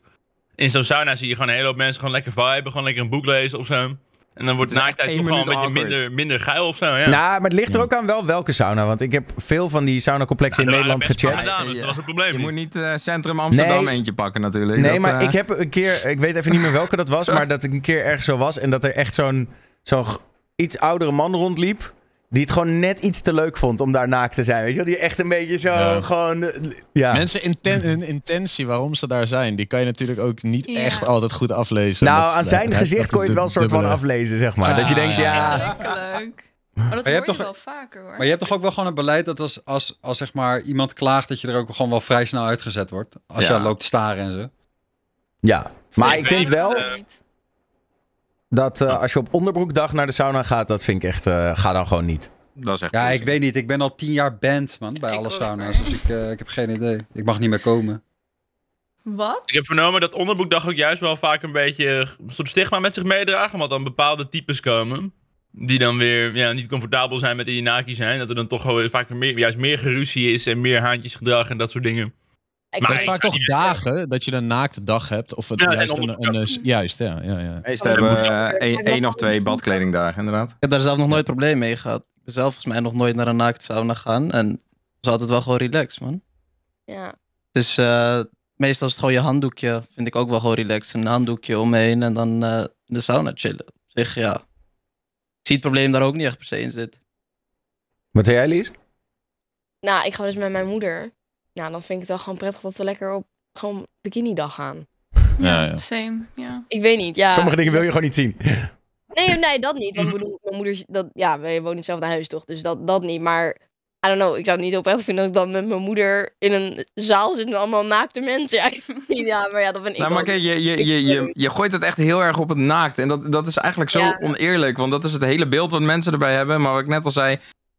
In zo'n sauna zie je gewoon een hele hoop mensen gewoon lekker viben, gewoon lekker een boek lezen of zo. En dan wordt naaktheid toch gewoon een beetje minder, minder geil of zo, ja. Nou, maar het ligt er ook aan wel welke sauna. Want ik heb veel van die saunacomplexen in Ja, er waren Nederland gecheckt. Ja. dat was het probleem Je niet. moet niet eh, Centrum Amsterdam Nee. eentje pakken natuurlijk. Nee, Dat, maar eh, ik heb een keer, ik weet even niet meer welke dat was, maar dat ik een keer ergens zo was en dat er echt zo'n zo'n iets oudere man rondliep. Die het gewoon net iets te leuk vond om daar naakt te zijn. Weet je wel? Die echt een beetje zo Ja. gewoon. eh, Ja. Mensen inten hun intentie waarom ze daar zijn, die kan je natuurlijk ook niet Ja. echt altijd goed aflezen. nou, aan zijn dat- gezicht dat kon je het wel een soort van aflezen, zeg maar. dat je Ah, denkt, ja. ja. Schrikkelijk. Maar dat je hoor je toch- wel vaker hoor. Maar je hebt toch ook wel gewoon een beleid dat als, als, als zeg maar iemand klaagt, dat je er ook gewoon wel vrij snel uitgezet wordt. Als Ja. je loopt staren en zo. Ja. Maar Ik ik vind wel. Dat eh, als je op onderbroekdag naar de sauna gaat, dat vind ik echt, eh, ga dan gewoon niet. Dat is echt Ja, ik weet niet. Ik ben al tien jaar band, man, bij Ik alle sauna's. Dus ik, eh, ik heb geen idee. Ik mag niet meer komen. Wat? Ik heb vernomen dat onderbroekdag ook juist wel vaak een beetje een soort stigma met zich meedraagt. Omdat dan bepaalde types komen. Die dan weer ja, niet comfortabel zijn met die naki zijn. Dat er dan toch gewoon vaak meer, juist meer geruzie is en meer haantjesgedrag en dat soort dingen. Ik Maar ik vaak toch dagen dat je een naakte dag hebt. Of een, Ja, en juist, een, juist, ja. ja, ja. Dat hebben ook. één of twee badkledingdagen, inderdaad. Ik heb daar zelf nog nooit probleem mee gehad. Ik ben zelf volgens mij nog nooit naar een naakt sauna gaan. En het was altijd wel gewoon relaxed, man. Ja. Dus eh, meestal is het gewoon je handdoekje. Vind ik ook wel gewoon relaxed. Een handdoekje omheen en dan eh, in de sauna chillen. Op zich, ja. Ik zie het probleem daar ook niet echt per se in zitten. Wat zei jij, Lies? Nou, ik ga dus met mijn moeder. Nou, dan vind ik het wel gewoon prettig dat we lekker op gewoon bikini-dag gaan. Ja, ja. Same, ja. Ik weet niet, ja. Sommige dingen wil je gewoon niet zien. Nee, nee, dat niet. Want ik bedoel, mijn moeder, dat, ja, wij wonen in hetzelfde huis toch, dus dat, dat niet. Maar, I don't know, ik zou het niet heel prettig vinden als ik dan met mijn moeder in een zaal zit met allemaal naakte mensen. Ja, maar ja, dat ben ik Nou, maar kijk, je, je, je, je, je gooit het echt heel erg op het naakt. En dat, dat is eigenlijk zo Ja. oneerlijk. Want dat is het hele beeld wat mensen erbij hebben. Maar wat ik net al zei,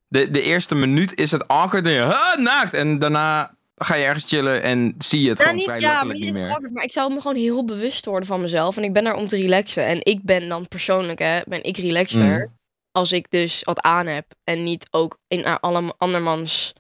de, de eerste minuut is het awkward. En je, "Huh, naakt. En daarna ga je ergens chillen en zie je het Nou, gewoon niet, vrij ja, letterlijk niet meer. maar ik zou me gewoon heel bewust worden van mezelf. En ik ben daar om te relaxen. En ik ben dan persoonlijk, hè, ben ik relaxter. Mm. Als ik dus wat aan heb. En niet ook in alle andermans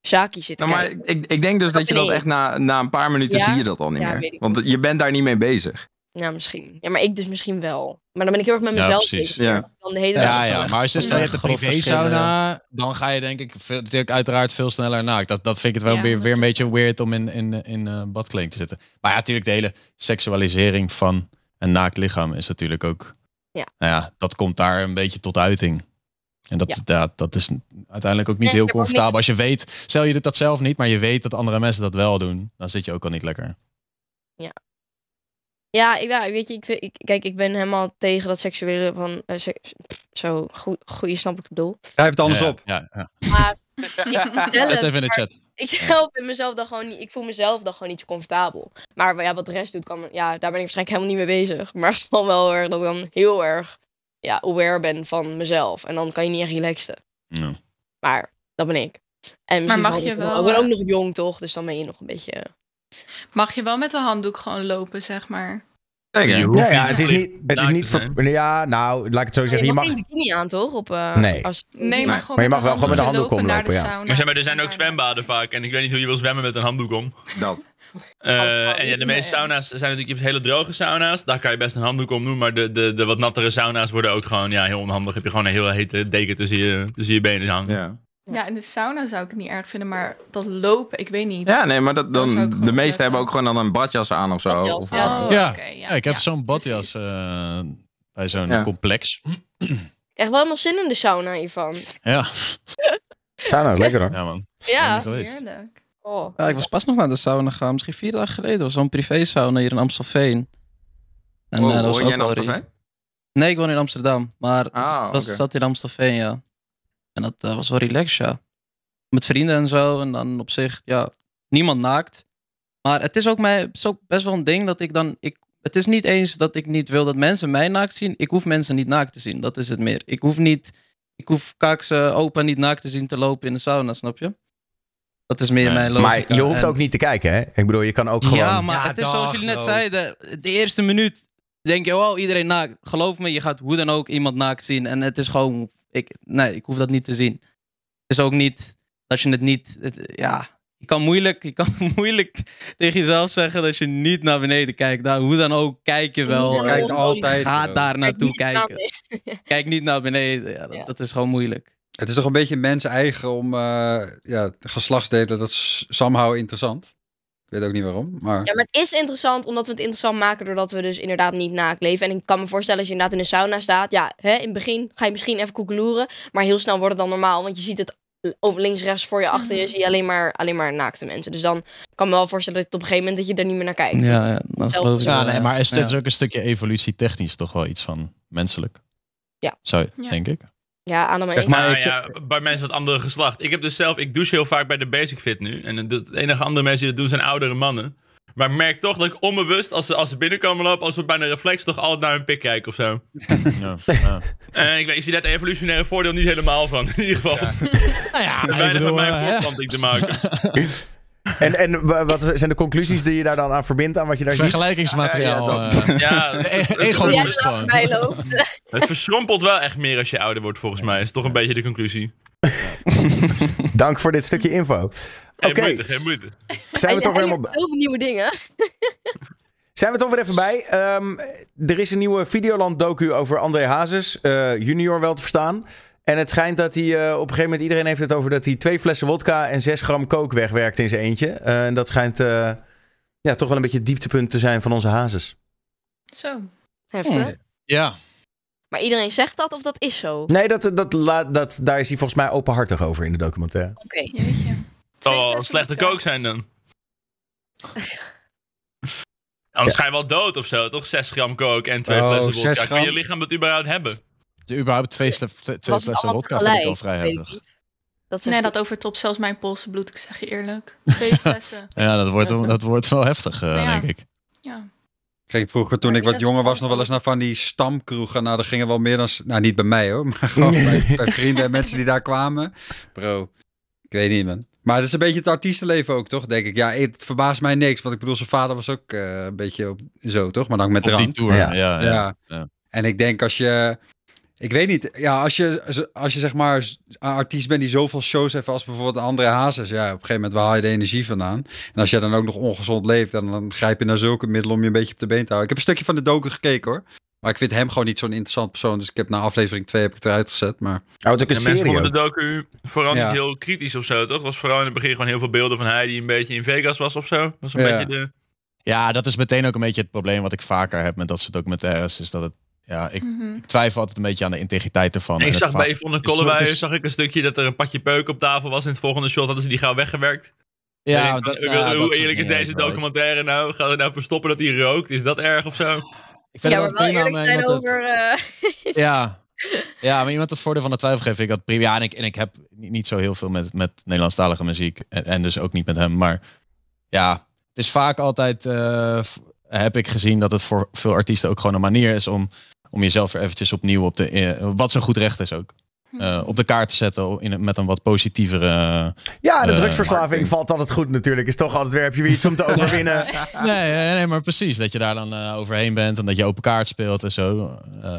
zaakjes zit te Nou, maar ik, ik denk dus dat je dat echt na, na een paar minuten Ja? zie je dat al niet Ja, meer. Want je bent daar niet mee bezig. Ja, misschien. Ja, maar ik dus misschien wel. Maar dan ben ik heel erg met Ja, mezelf precies. bezig. Ja. Dan de hele Ja, ja, maar als je van, stel je een grof privé sauna, dan ga je denk ik veel- natuurlijk uiteraard veel sneller naakt. Dat, dat vind ik het wel Ja, weer, weer een beetje weird om in, in, in eh, badkleding te zitten. Maar ja, natuurlijk de hele seksualisering van een naakt lichaam is natuurlijk ook... Ja. Nou ja, dat komt daar een beetje tot uiting. En dat, Ja. ja. dat is uiteindelijk ook niet Nee, heel comfortabel. Als je weet, stel je doet dat zelf niet, maar je weet dat andere mensen dat wel doen. Dan zit je ook al niet lekker. Ja, ik, ja, weet je, ik, ik, kijk, ik ben helemaal tegen dat seksuele van... eh, zo, goed, goed, je snapt wat ik bedoel. Schrijf het anders ja, op. Ja, ja. Maar ik, zelf- Zet even in de chat. ik zelf in mezelf dan gewoon niet... Ik voel mezelf dan gewoon niet zo comfortabel. Maar ja, wat de rest doet, kan, ja, daar ben ik waarschijnlijk helemaal niet mee bezig. Maar gewoon wel erg dat ik dan heel erg ja, aware ben van mezelf. En dan kan je niet echt relaxen. Maar dat ben ik. En misschien mag je wel, Ik ben ook eh, nog jong, toch? Dus dan ben je nog een beetje... Mag je wel met de handdoek gewoon lopen, zeg maar? Zeker. Je hoeft Ja, ja, niet het is niet, het is niet ver, Ja, nou, laat ik het zo zeggen. je Je mag bikini aan, toch? Op, eh, Nee. Als, Nee, maar gewoon Maar je mag wel gewoon met de handdoek lopen omlopen, ja. sauna. Maar zeg maar, er zijn ook zwembaden vaak. En ik weet niet hoe je wil zwemmen met een handdoek om. Dat. Eh, en ja, de meeste sauna's zijn natuurlijk je hebt hele droge sauna's. Daar kan je best een handdoek om doen. Maar de, de, de wat nattere sauna's worden ook gewoon ja, heel onhandig. Heb je gewoon een heel hete deken tussen je, tussen je benen hangen. Ja. Ja, in de sauna zou ik het niet erg vinden, maar dat lopen, ik weet niet. ja, nee, maar dat, dan, de meeste letten. hebben ook gewoon dan een badjas aan of zo. Of ja. wat. Oh, Ja. oké, Ja, ik had zo'n badjas eh, bij zo'n Ja. complex. Ik krijg wel helemaal zin in de sauna hiervan. Ja, sauna is lekker hoor. ja man. Ja. Heerlijk. Oh. Ja, ik was pas nog naar de sauna gegaan. Misschien vier dagen geleden. was zo'n privé sauna hier in Amstelveen. En Oh, eh, dat was ook jij in Amstelveen? Nee, ik woon in Amsterdam. Maar het Ah, was, zat in Amstelveen, ja. En dat eh, was wel relaxed, ja. Met vrienden en zo. En dan op zich, ja, niemand naakt. Maar het is ook, mij, het is ook best wel een ding dat ik dan... Ik, het is niet eens dat ik niet wil dat mensen mij naakt zien. Ik hoef mensen niet naakt te zien. Dat is het meer. Ik hoef niet... Ik hoef Kaakse opa niet naakt te zien te lopen in de sauna, snap je? Dat is meer Nee. mijn logica. Maar je hoeft En- ook niet te kijken, hè? Ik bedoel, je kan ook gewoon... ja, maar Ja, het is zoals jullie net zeiden. De eerste minuut denk je, oh, iedereen naakt. Geloof me, je gaat hoe dan ook iemand naakt zien. En het is gewoon, ik, nee, ik hoef dat niet te zien. Het is ook niet dat je het niet, het- ja, je kan moeilijk, je kan moeilijk tegen jezelf zeggen dat je niet naar beneden kijkt. Nou, hoe dan ook, kijk je wel. Je kijkt Eh, altijd, Ga bro. daar naartoe kijken. Kijk niet naar beneden. Ja, dat, Ja. dat is gewoon moeilijk. Het is toch een beetje mens eigen om eh ja, geslachtsdelen, dat is somehow interessant. Ik weet ook niet waarom, maar... Ja, maar het is interessant omdat we het interessant maken doordat we dus inderdaad niet naakt leven. En ik kan me voorstellen als je inderdaad in een sauna staat. Ja, hè, in het begin ga je misschien even koekeloeren. Maar heel snel wordt het dan normaal. Want je ziet het over links, rechts, voor je, achter je. Zie je alleen maar, alleen maar naakte mensen. Dus dan kan ik me wel voorstellen dat op een gegeven moment dat je er niet meer naar kijkt. Ja, ja Zelf- geloof ik Ja, wel, nee, maar is dit Ja. ook een stukje evolutietechnisch toch wel iets van menselijk? Ja. Zo, Ja. denk ik. Ja, aan de Kijk, maar Nou ja, bij mensen van het andere geslacht. Ik heb dus zelf, ik douche heel vaak bij de Basic Fit nu. En het het enige andere mensen die dat doen zijn oudere mannen. Maar ik merk toch dat ik onbewust, als ze, als ze binnenkomen lopen, als we bij een reflex toch altijd naar hun pik kijken of zo. Ja. Ja. En ik, weet, ik zie daar het evolutionaire voordeel niet helemaal van, in ieder geval. Nou ja, weinig met bedoel, mijn eh, voortplanting te maken. En, en wa- wat zijn de conclusies die je daar dan aan verbindt aan wat je daar ziet? Vergelijkingsmateriaal. Ja, ja, Ja, het- er verschrompelt wel echt meer als je ouder wordt, volgens mij. Is toch een beetje de conclusie. Dank voor dit stukje info. Oké, Geen moeite, geen moeite. zijn we toch jij helemaal... Heel veel nieuwe dingen. Zijn we toch weer even bij. Ehm, er is een nieuwe Videoland docu over André Hazes, eh, junior wel te verstaan. En het schijnt dat hij eh, op een gegeven moment, iedereen heeft het over dat hij twee flessen wodka en zes gram kook wegwerkt in zijn eentje. Eh, en dat schijnt eh, ja, toch wel een beetje het dieptepunt te zijn van onze Hazes. Zo. Heftig. Ja, Maar iedereen zegt dat of dat is zo? Oké. Nee, dat, dat, la- dat, daar is hij volgens mij openhartig over in de documentaire. Jeetje. Het zal Twee wel slechte kook zijn dan. Anders ga je wel dood of zo, toch? 6 gram kook en twee Oh, flessen 6 vodka. Kan je lichaam dat überhaupt hebben? De, überhaupt twee, sle- twee flessen wodka vind ik tegelijk? vrij heftig. Dat Nee, dat overtopt zelfs mijn Poolse bloed, ik zeg je eerlijk. Twee flessen. Ja, dat wordt, dat wordt wel heftig, eh, Ja. denk ik. Ja. Kijk, vroeger toen ik wat jonger was, nog wel eens naar van die stamkroegen. Nou, daar gingen wel meer dan... Nou, niet bij mij hoor, maar gewoon bij, bij vrienden en mensen die daar kwamen. Bro, ik weet niet man. Maar het is een beetje het artiestenleven ook, toch? Denk ik. Ja, het verbaast mij niks. Want ik bedoel, zijn vader was ook eh, een beetje op, zo, toch? Maar dan met Op die drank. tour. Ja. Ja, ja, Ja. ja. En ik denk als je... Ik weet niet. Ja, als je, als je zeg maar een artiest bent die zoveel shows heeft als bijvoorbeeld André Hazes. Ja, op een gegeven moment waar haal je de energie vandaan? En als je dan ook nog ongezond leeft, dan, dan grijp je naar zulke middelen om je een beetje op de been te houden. Ik heb een stukje van de docu gekeken hoor. Maar ik vind hem gewoon niet zo'n interessant persoon. Dus ik heb na aflevering 2 heb ik het eruit gezet. Maar Oh, het is ook een Ja, mensen vonden de docu vooral Ja. niet heel kritisch of zo, toch? Het was vooral in het begin gewoon heel veel beelden van hij die een beetje in Vegas was of zo. Dat was een Ja. beetje de... Ja, dat is meteen ook een beetje het probleem wat ik vaker heb met dat soort documentaires. Is dat het, ja, ik, Mhm. ik twijfel altijd een beetje aan de integriteit ervan. Ik zag bij Yvonne Kollewij is- zag ik een stukje dat er een patje peuk op tafel was. In het volgende shot hadden ze die gauw weggewerkt. Ja, dat, van, hoe- dat eerlijk is deze documentaire nou? Gaat het nou verstoppen dat hij rookt? Is dat erg of zo? Ik vind ja, het maar wel prima om iemand het- over... eh, Ja. ja, maar iemand het voordeel van de twijfel geven. Ik had prima. Ja, en ik, en ik heb niet, zo heel veel met, met Nederlandstalige muziek. En, en dus ook niet met hem. Maar ja, het is vaak altijd. eh, heb ik gezien dat het voor veel artiesten ook gewoon een manier is om, om jezelf weer eventjes opnieuw op de. eh, wat zo goed recht is ook. eh, op de kaart te zetten in, met een wat positievere. Ja, de Eh, drugsverslaving marketing. valt altijd goed natuurlijk. Is toch altijd weer, heb je weer iets om te overwinnen. nee, nee, maar precies. Dat je daar dan eh, overheen bent en dat je open kaart speelt en zo. Eh,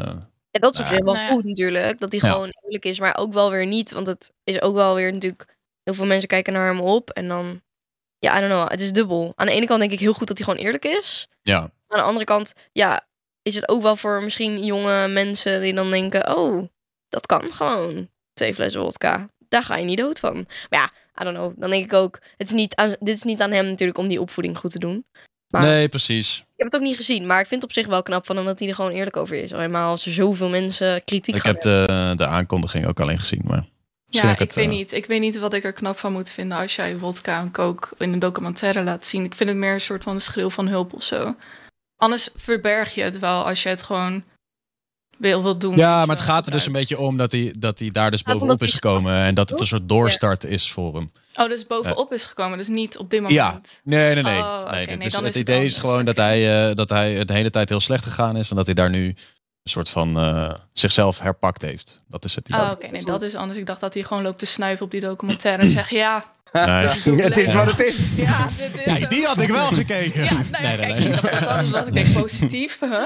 Ja, dat is op zich wel goed natuurlijk. Dat hij Ja. gewoon eerlijk is, maar ook wel weer niet. Want het is ook wel weer natuurlijk... Heel veel mensen kijken naar hem op en dan... Ja, I don't know. Het is dubbel. Aan de ene kant denk ik heel goed dat hij gewoon eerlijk is. ja. Aan de andere kant, ja, is het ook wel voor misschien jonge mensen die dan denken... Oh, dat kan gewoon. Twee flessen vodka. Daar ga je niet dood van. Maar ja, I don't know. Dan denk ik ook... Het is niet aan, dit is niet aan hem natuurlijk om die opvoeding goed te doen. Maar Nee, precies. ik heb het ook niet gezien. Maar ik vind het op zich wel knap van hem dat hij er gewoon eerlijk over is. Helemaal als er zoveel mensen kritiek Ik gaan heb de, de aankondiging ook alleen gezien. Maar Ja, ik het, weet niet. Ik weet niet wat ik er knap van moet vinden als jij wodka en coke in een documentaire laat zien. Ik vind het meer een soort van schreeuw van hulp of zo. Anders verberg je het wel als je het gewoon wil, wil doen. Ja, maar het gaat er dus een beetje om dat hij, dat hij daar dus bovenop is gekomen. En dat het een soort doorstart is voor hem. Oh, dus bovenop is gekomen, dus niet op dit moment. Ja, nee, nee, nee. Oh, nee, dan het is het idee is gewoon dat, hij, eh, dat hij de hele tijd heel slecht gegaan is. En dat hij daar nu een soort van eh, zichzelf herpakt heeft. Dat is het idee. Oh, oké, nee, dat is anders. Ik dacht dat hij gewoon loopt te snuiven op die documentaire en zeggen ja. Nee. het is wat het is. Ja, dit is Ja, die had ik wel gekeken. Ja, nou ja, kijk, ik dacht dat anders was. Ik denk positief. Huh?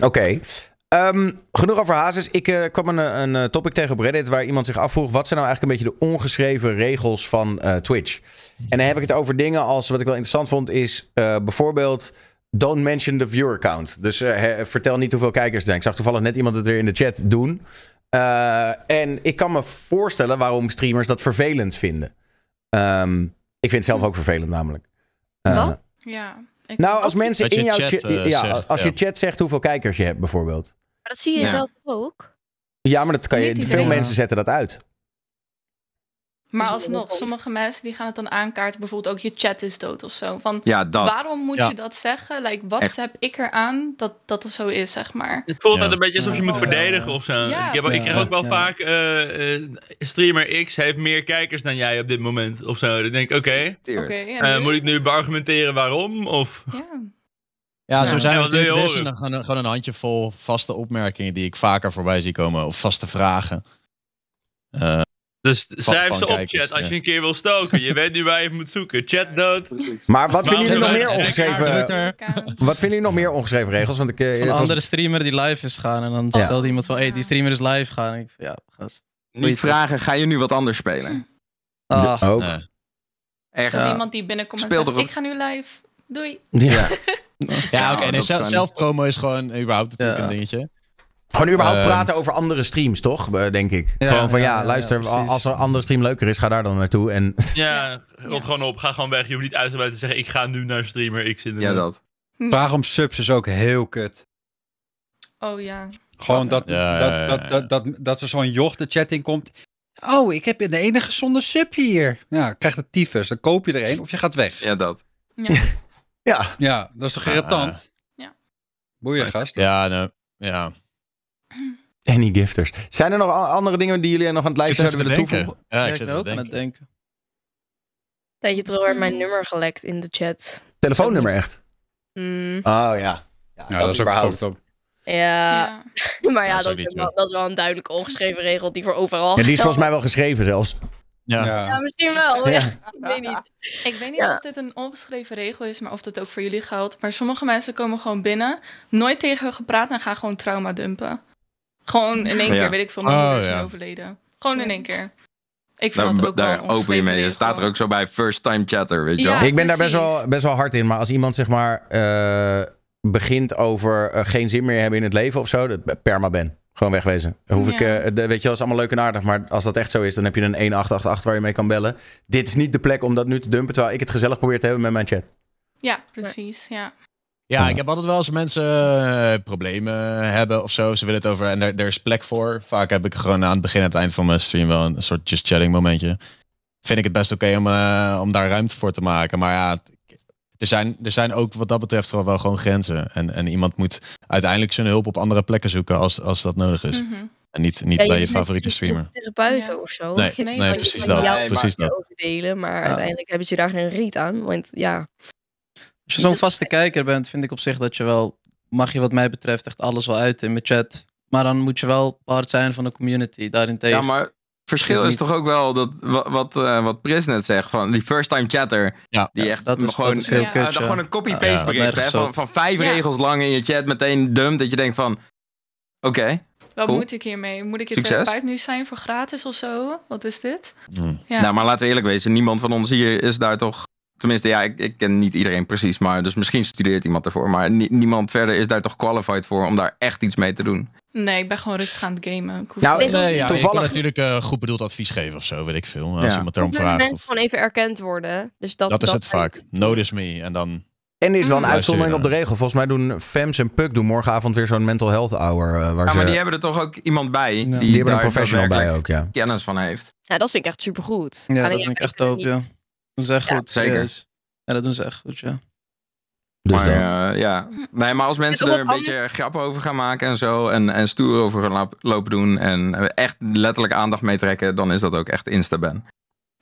Oké. Ehm, genoeg over Hazes. Ik eh, kwam een, een eh, topic tegen op Reddit waar iemand zich afvroeg... wat zijn nou eigenlijk een beetje de ongeschreven regels van eh, Twitch? En dan heb ik het over dingen als... wat ik wel interessant vond is eh, bijvoorbeeld... don't mention the viewer count. Dus eh, he- vertel niet hoeveel kijkers er zijn. Ik zag toevallig net iemand het weer in de chat doen. Eh, en ik kan me voorstellen waarom streamers dat vervelend vinden. Ehm, ik vind het zelf ook vervelend namelijk. Eh, Wat? Ja. Ik nou, als mensen in jouw chat, ja, zegt, als ja. je chat zegt hoeveel kijkers je hebt bijvoorbeeld. Maar dat zie je Ja. zelf ook. Ja, maar dat kan je, veel mensen zetten dat uit. Maar Dus alsnog, sommige mensen die gaan het dan aankaarten. Bijvoorbeeld ook je chat is dood of zo. Van, Ja, dat. waarom moet Ja. je dat zeggen? Like, wat Echt. heb ik eraan dat dat zo is, zeg maar? Het voelt Ja. altijd een beetje alsof je moet Ja. verdedigen of zo. Ja, ik, heb, ik krijg ook wel Ja. vaak... eh, eh, streamer X heeft meer kijkers dan jij op dit moment of zo. Dan denk ik, oké. Eh, moet ik nu beargumenteren waarom? Of... Ja. Ja, zo Ja. zijn Ja, er een- gewoon, gewoon een handjevol vaste opmerkingen die ik vaker voorbij zie komen. Of vaste vragen. Eh, Dus schrijf ze op kijkers, chat als ja. je een keer wil stoken. Je weet nu waar je moet zoeken. Chat dood. Maar wat vinden jullie nog meer ongeschreven... Wat vinden jullie nog meer ongeschreven regels? Want ik, eh, Van een was- andere streamer die live is gaan. En dan Ja. stelde iemand van, hey, die streamer is live gaan. En ik van, ja, gast. Niet vragen, ga je nu wat anders spelen? Ah, ook. Nee. Echt. Iemand die binnenkomt en zegt, ik ga nu live. Doei. Ja. Ja, oké. nee, is zelf, gewoon- zelfpromo is gewoon überhaupt natuurlijk Ja. een dingetje. Gewoon überhaupt Ehm. praten over andere streams, toch? Eh, Denk ik. Ja, gewoon van ja, ja, ja, luister, ja, als er een andere stream leuker is, ga daar dan naartoe. En Ja, rot gewoon op. Ga gewoon weg. Je hoeft niet uitgebreid te zeggen, ik ga nu naar streamer X in de Ja, dat. Vraag om subs is ook heel kut. Oh ja. Gewoon dat, Ja, dat, ja, ja, dat, ja. dat, dat, dat er zo'n joch de chat in komt. Oh, ik heb de enige zonder sub hier. Ja, krijg de tyfus. Dan koop je er een of je gaat weg. Ja, dat. ja. ja, Ja, dat is toch irritant? Ja. Boeien, gast. Ja, nou, ja. Any gifters. Zijn er nog andere dingen die jullie nog aan het lijstje zouden willen toevoegen? Ja, ik zit ook aan het denken. denken. tijdje terug werd mijn nummer gelekt in de chat. Telefoonnummer echt? Mm, Oh ja. Ja, Ja, dat, dat is überhaupt. ja. Ja. maar ja, Dat is wel, dat is wel een duidelijke ongeschreven regel die voor overal Ja, die is volgens mij wel geschreven zelfs. Ja. Ja, Ja. misschien wel. Ja. Ja. Ik weet niet. Ik weet niet Ja. of dit een ongeschreven regel is, maar of dat ook voor jullie geldt. Maar sommige mensen komen gewoon binnen, nooit tegen hun gepraat en gaan gewoon trauma dumpen. Gewoon in één Ja. keer, weet ik veel, mijn Oh, moeder is ja. overleden. Gewoon in één keer. Ik vind Daar, dat ook wel daar open je mee. Je regel. staat er ook zo bij first time chatter, weet je Ja. wel? ik ben daar best wel, best wel hard in. Maar als iemand zeg maar eh, begint over eh, geen zin meer hebben in het leven of zo, dat perma ben. Gewoon wegwezen. Hoef ik, eh, de- weet je dat is allemaal leuk en aardig. Maar als dat echt zo is, dan heb je een 1888 waar je mee kan bellen. Dit is niet de plek om dat nu te dumpen, terwijl ik het gezellig probeer te hebben met mijn chat. Ja, precies. Ja. Ja, ik heb altijd wel als mensen eh, problemen hebben of zo. Ze willen het over en er, er is plek voor. Vaak heb ik gewoon aan het begin en het eind van mijn stream wel een soort just chatting momentje. Vind ik het best oké om, eh, om daar ruimte voor te maken. Maar ja, er zijn, er zijn ook wat dat betreft wel, wel gewoon grenzen. En, en iemand moet uiteindelijk zijn hulp op andere plekken zoeken als, als dat nodig is. Mhm. En niet, niet Ja, bij je favoriete streamer. een therapeut Ja. of zo. Nee, Nee, je precies dat. precies je dat. overdelen, maar uiteindelijk hebben ze daar geen reet aan. Want ja, Als je zo'n vaste kijker bent, vind ik op zich dat je wel, mag je wat mij betreft echt alles wel uit in mijn chat. Maar dan moet je wel part zijn van de community daarentegen. Ja, maar het verschil Is is, toch ook wel dat wat, wat, eh, wat Pris net zegt, van die first time chatter, Ja, die echt dat is- gewoon, dat is heel eh, kut, ja. gewoon een Ja, copy-paste ja, bericht hè, van, van vijf Ja. regels lang in je chat meteen dumpt, dat je denkt van, oké, Wat Cool. moet ik hiermee? Moet ik je Succes. therapeut nu zijn voor gratis of zo? Wat is dit? Ja. nou maar laten we eerlijk wezen, niemand van ons hier is daar toch, tenminste ja, ik, ik ken niet iedereen precies, maar dus misschien studeert iemand ervoor, maar nie- niemand verder is daar toch qualified voor om daar echt iets mee te doen. Nee, ik ben gewoon rustig aan het gamen. Ik hoef Nou, Nee, ja, Toevallig- natuurlijk eh, goed bedoeld advies geven of zo, weet ik veel. Als Ja. iemand erom vraagt. mensen Of, gewoon even erkend worden. Dus dat, dat is het vaak. Notice me. En dan... En is wel een Mm. uitzondering op de regel. Volgens mij doen Fems en Puk doen morgenavond weer zo'n mental health hour. eh, waar Ja, ze, maar die hebben er toch ook iemand bij, die, die hebben een professional bij ook, ja. kennis van heeft. Ja, dat vind ik echt supergoed. Ja, Alleen, dat vind ik echt dope, niet. ja. Doen ze echt Ja, goed. zeker. Ja, dat doen ze echt goed, ja. Dus maar, eh, ja. Nee, maar als mensen er een beetje grap over gaan maken en zo. En, en stoer over gaan lopen doen. En echt letterlijk aandacht meetrekken. Dan is dat ook echt Insta-ban.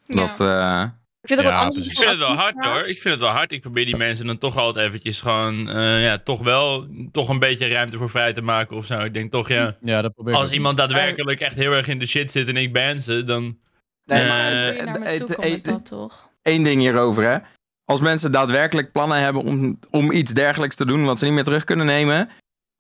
Ja. Dat, eh, Ik vind het Ja. Ik vind het wel hard hoor. Ik vind het wel hard. Ik probeer die mensen dan toch altijd eventjes gewoon, eh, ja, toch wel, toch een beetje ruimte voor vrij te maken of zo. Ik denk toch, ja, Ja, dat probeer ik als ook. iemand daadwerkelijk echt heel erg in de shit zit en ik ban ze, dan... Nee, maar met eh, dat, toch? Één ding hierover, hè. Als mensen daadwerkelijk plannen hebben om, om iets dergelijks te doen wat ze niet meer terug kunnen nemen,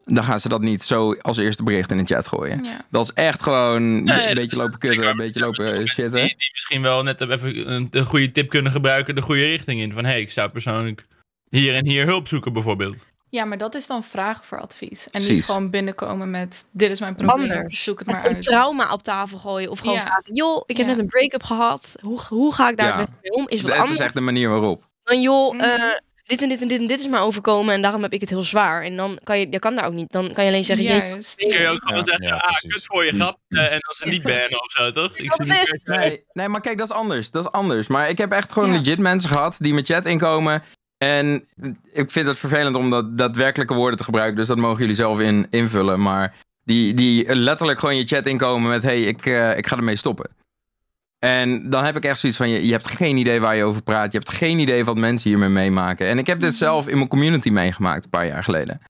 dan gaan ze dat niet zo als eerste bericht in de chat gooien. Ja. Dat is echt gewoon een beetje lopen kutten, een beetje lopen Die, shitten. die misschien wel net even een, een goede tip kunnen gebruiken, de goede richting in. Van, hé, hey, ik zou persoonlijk hier en hier hulp zoeken bijvoorbeeld. Ja, maar dat is dan vragen voor advies. En niet gewoon binnenkomen met... Dit is mijn probleem, Anders. zoek het maar Een uit. trauma op tafel gooien. Of gewoon Ja. vragen, joh, ik heb Ja. net een break-up gehad. Hoe, hoe ga ik daar Ja. beste mee om? Is wat Het anders is echt de manier waarop. dan, joh, Mhm. eh, dit en dit en dit en dit is mij overkomen. En daarom heb ik het heel zwaar. En dan kan je, je kan daar ook niet. Dan kan je alleen zeggen, jezus, Juist. Kun je ook gewoon zeggen, ja, ah, kut voor je grap. eh, en als ze niet bannen of zo, toch? Ik Nee, nee, maar kijk, dat is anders. Dat is anders. Maar ik heb echt gewoon Ja. legit mensen gehad die mijn chat inkomen. En ik vind het vervelend om dat daadwerkelijke woorden te gebruiken. Dus dat mogen jullie zelf in, invullen. Maar die, die letterlijk gewoon je chat inkomen met... hey, ik, eh, ik ga ermee stoppen. En dan heb ik echt zoiets van... Je, je hebt geen idee waar je over praat. Je hebt geen idee wat mensen hiermee meemaken. En ik heb dit zelf in mijn community meegemaakt een paar jaar geleden.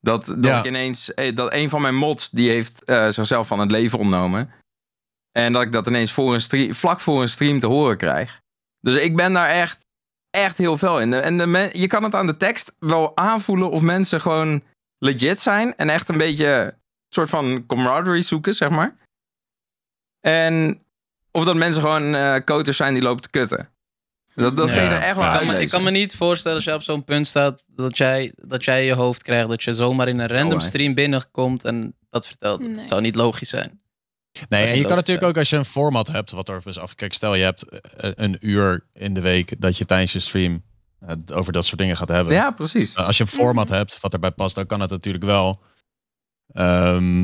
Dat, dat Ja. ik ineens... eh, Dat een van mijn mods... die heeft eh, zichzelf van het leven ontnomen. En dat ik dat ineens voor een stream, vlak voor een stream te horen krijg. Dus ik ben daar echt, echt heel veel in. En de men- je kan het aan de tekst wel aanvoelen of mensen gewoon legit zijn. En echt een beetje een soort van camaraderie zoeken, zeg maar. En of dat mensen gewoon eh koters zijn die lopen te kutten. Dat, dat Ja. kun je er echt wel Ja, Ik kan, me, ik uitlezen. kan me niet voorstellen als jij op zo'n punt staat dat jij, dat jij je hoofd krijgt dat je zomaar in een random Oh, stream binnenkomt en dat vertelt. Nee. Het zou niet logisch zijn. Nee, en je kan natuurlijk ook als je een format hebt, wat er dus af. Kijk, stel je hebt eh, een uur in de week dat je tijdens je stream eh, over dat soort dingen gaat hebben. Ja, precies. Uh, Als je een format Mhm. hebt wat erbij past, dan kan het natuurlijk wel. Ehm,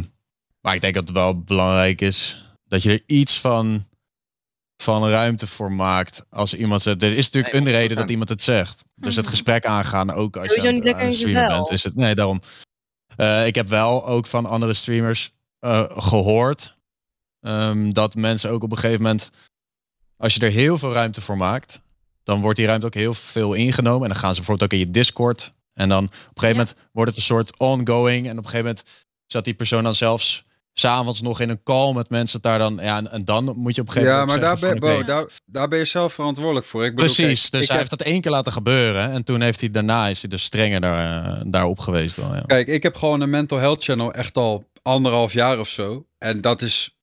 maar ik denk dat het wel belangrijk is dat je er iets van, van ruimte voor maakt. Als iemand zegt, er is natuurlijk Nee, een reden 100%. dat iemand het zegt. Dus het Mhm. gesprek aangaan, ook als je aan, niet het- lekker aan het in je streamen vel. bent. Is het, nee, daarom. Eh, ik heb wel ook van andere streamers eh, gehoord ehm, dat mensen ook op een gegeven moment, als je er heel veel ruimte voor maakt, dan wordt die ruimte ook heel veel ingenomen. En dan gaan ze bijvoorbeeld ook in je Discord. En dan op een gegeven Ja. moment wordt het een soort ongoing. En op een gegeven moment zat die persoon dan zelfs s'avonds nog in een call met mensen daar dan. Ja, en, en dan moet je op een gegeven Ja, moment. maar daar ben, daar, daar ben je zelf verantwoordelijk voor. Ik bedoel, Precies, kijk, dus ik hij heb- heeft dat één keer laten gebeuren. En toen heeft hij daarna is hij dus strenger daar, eh, daarop geweest. Wel, ja. Kijk, ik heb gewoon een mental health channel echt al anderhalf jaar of zo. En dat is,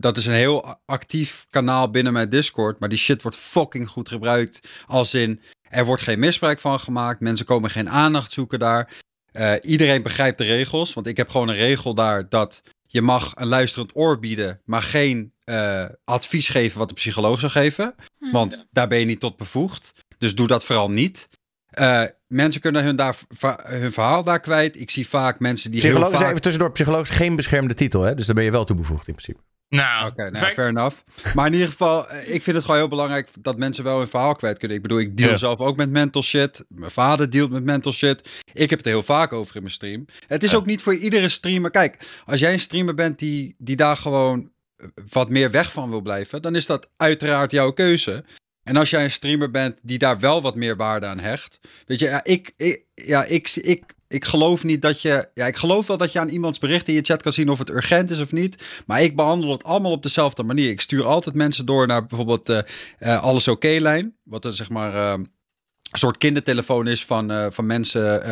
dat is een heel actief kanaal binnen mijn Discord. Maar die shit wordt fucking goed gebruikt. Als in, er wordt geen misbruik van gemaakt. Mensen komen geen aandacht zoeken daar. Eh, iedereen begrijpt de regels. Want ik heb gewoon een regel daar dat je mag een luisterend oor bieden. Maar geen eh, advies geven wat de psycholoog zou geven. Want daar ben je niet tot bevoegd. Dus doe dat vooral niet. Eh, mensen kunnen hun, daar, hun verhaal daar kwijt. Ik zie vaak mensen die Psycholoog is vaak... even tussendoor. Psycholoog is geen beschermde titel, hè? Dus daar ben je wel toe bevoegd in principe. Nou, Oké, nou, fair enough. Maar in ieder geval, eh, ik vind het gewoon heel belangrijk dat mensen wel hun verhaal kwijt kunnen. Ik bedoel, ik deal Ja. zelf ook met mental shit. Mijn vader dealt met mental shit. Ik heb het er heel vaak over in mijn stream. Het is Ja. ook niet voor iedere streamer. Kijk, als jij een streamer bent die, die daar gewoon eh, wat meer weg van wil blijven, dan is dat uiteraard jouw keuze. En als jij een streamer bent die daar wel wat meer waarde aan hecht. Weet je, ja, ik, ik, ja, ik, ik, ik geloof niet dat je. Ja, ik geloof wel dat je aan iemands bericht in je chat kan zien of het urgent is of niet. Maar ik behandel het allemaal op dezelfde manier. Ik stuur altijd mensen door naar bijvoorbeeld eh eh, Alles Oké-lijn. Wat er zeg maar. een soort kindertelefoon is van, van mensen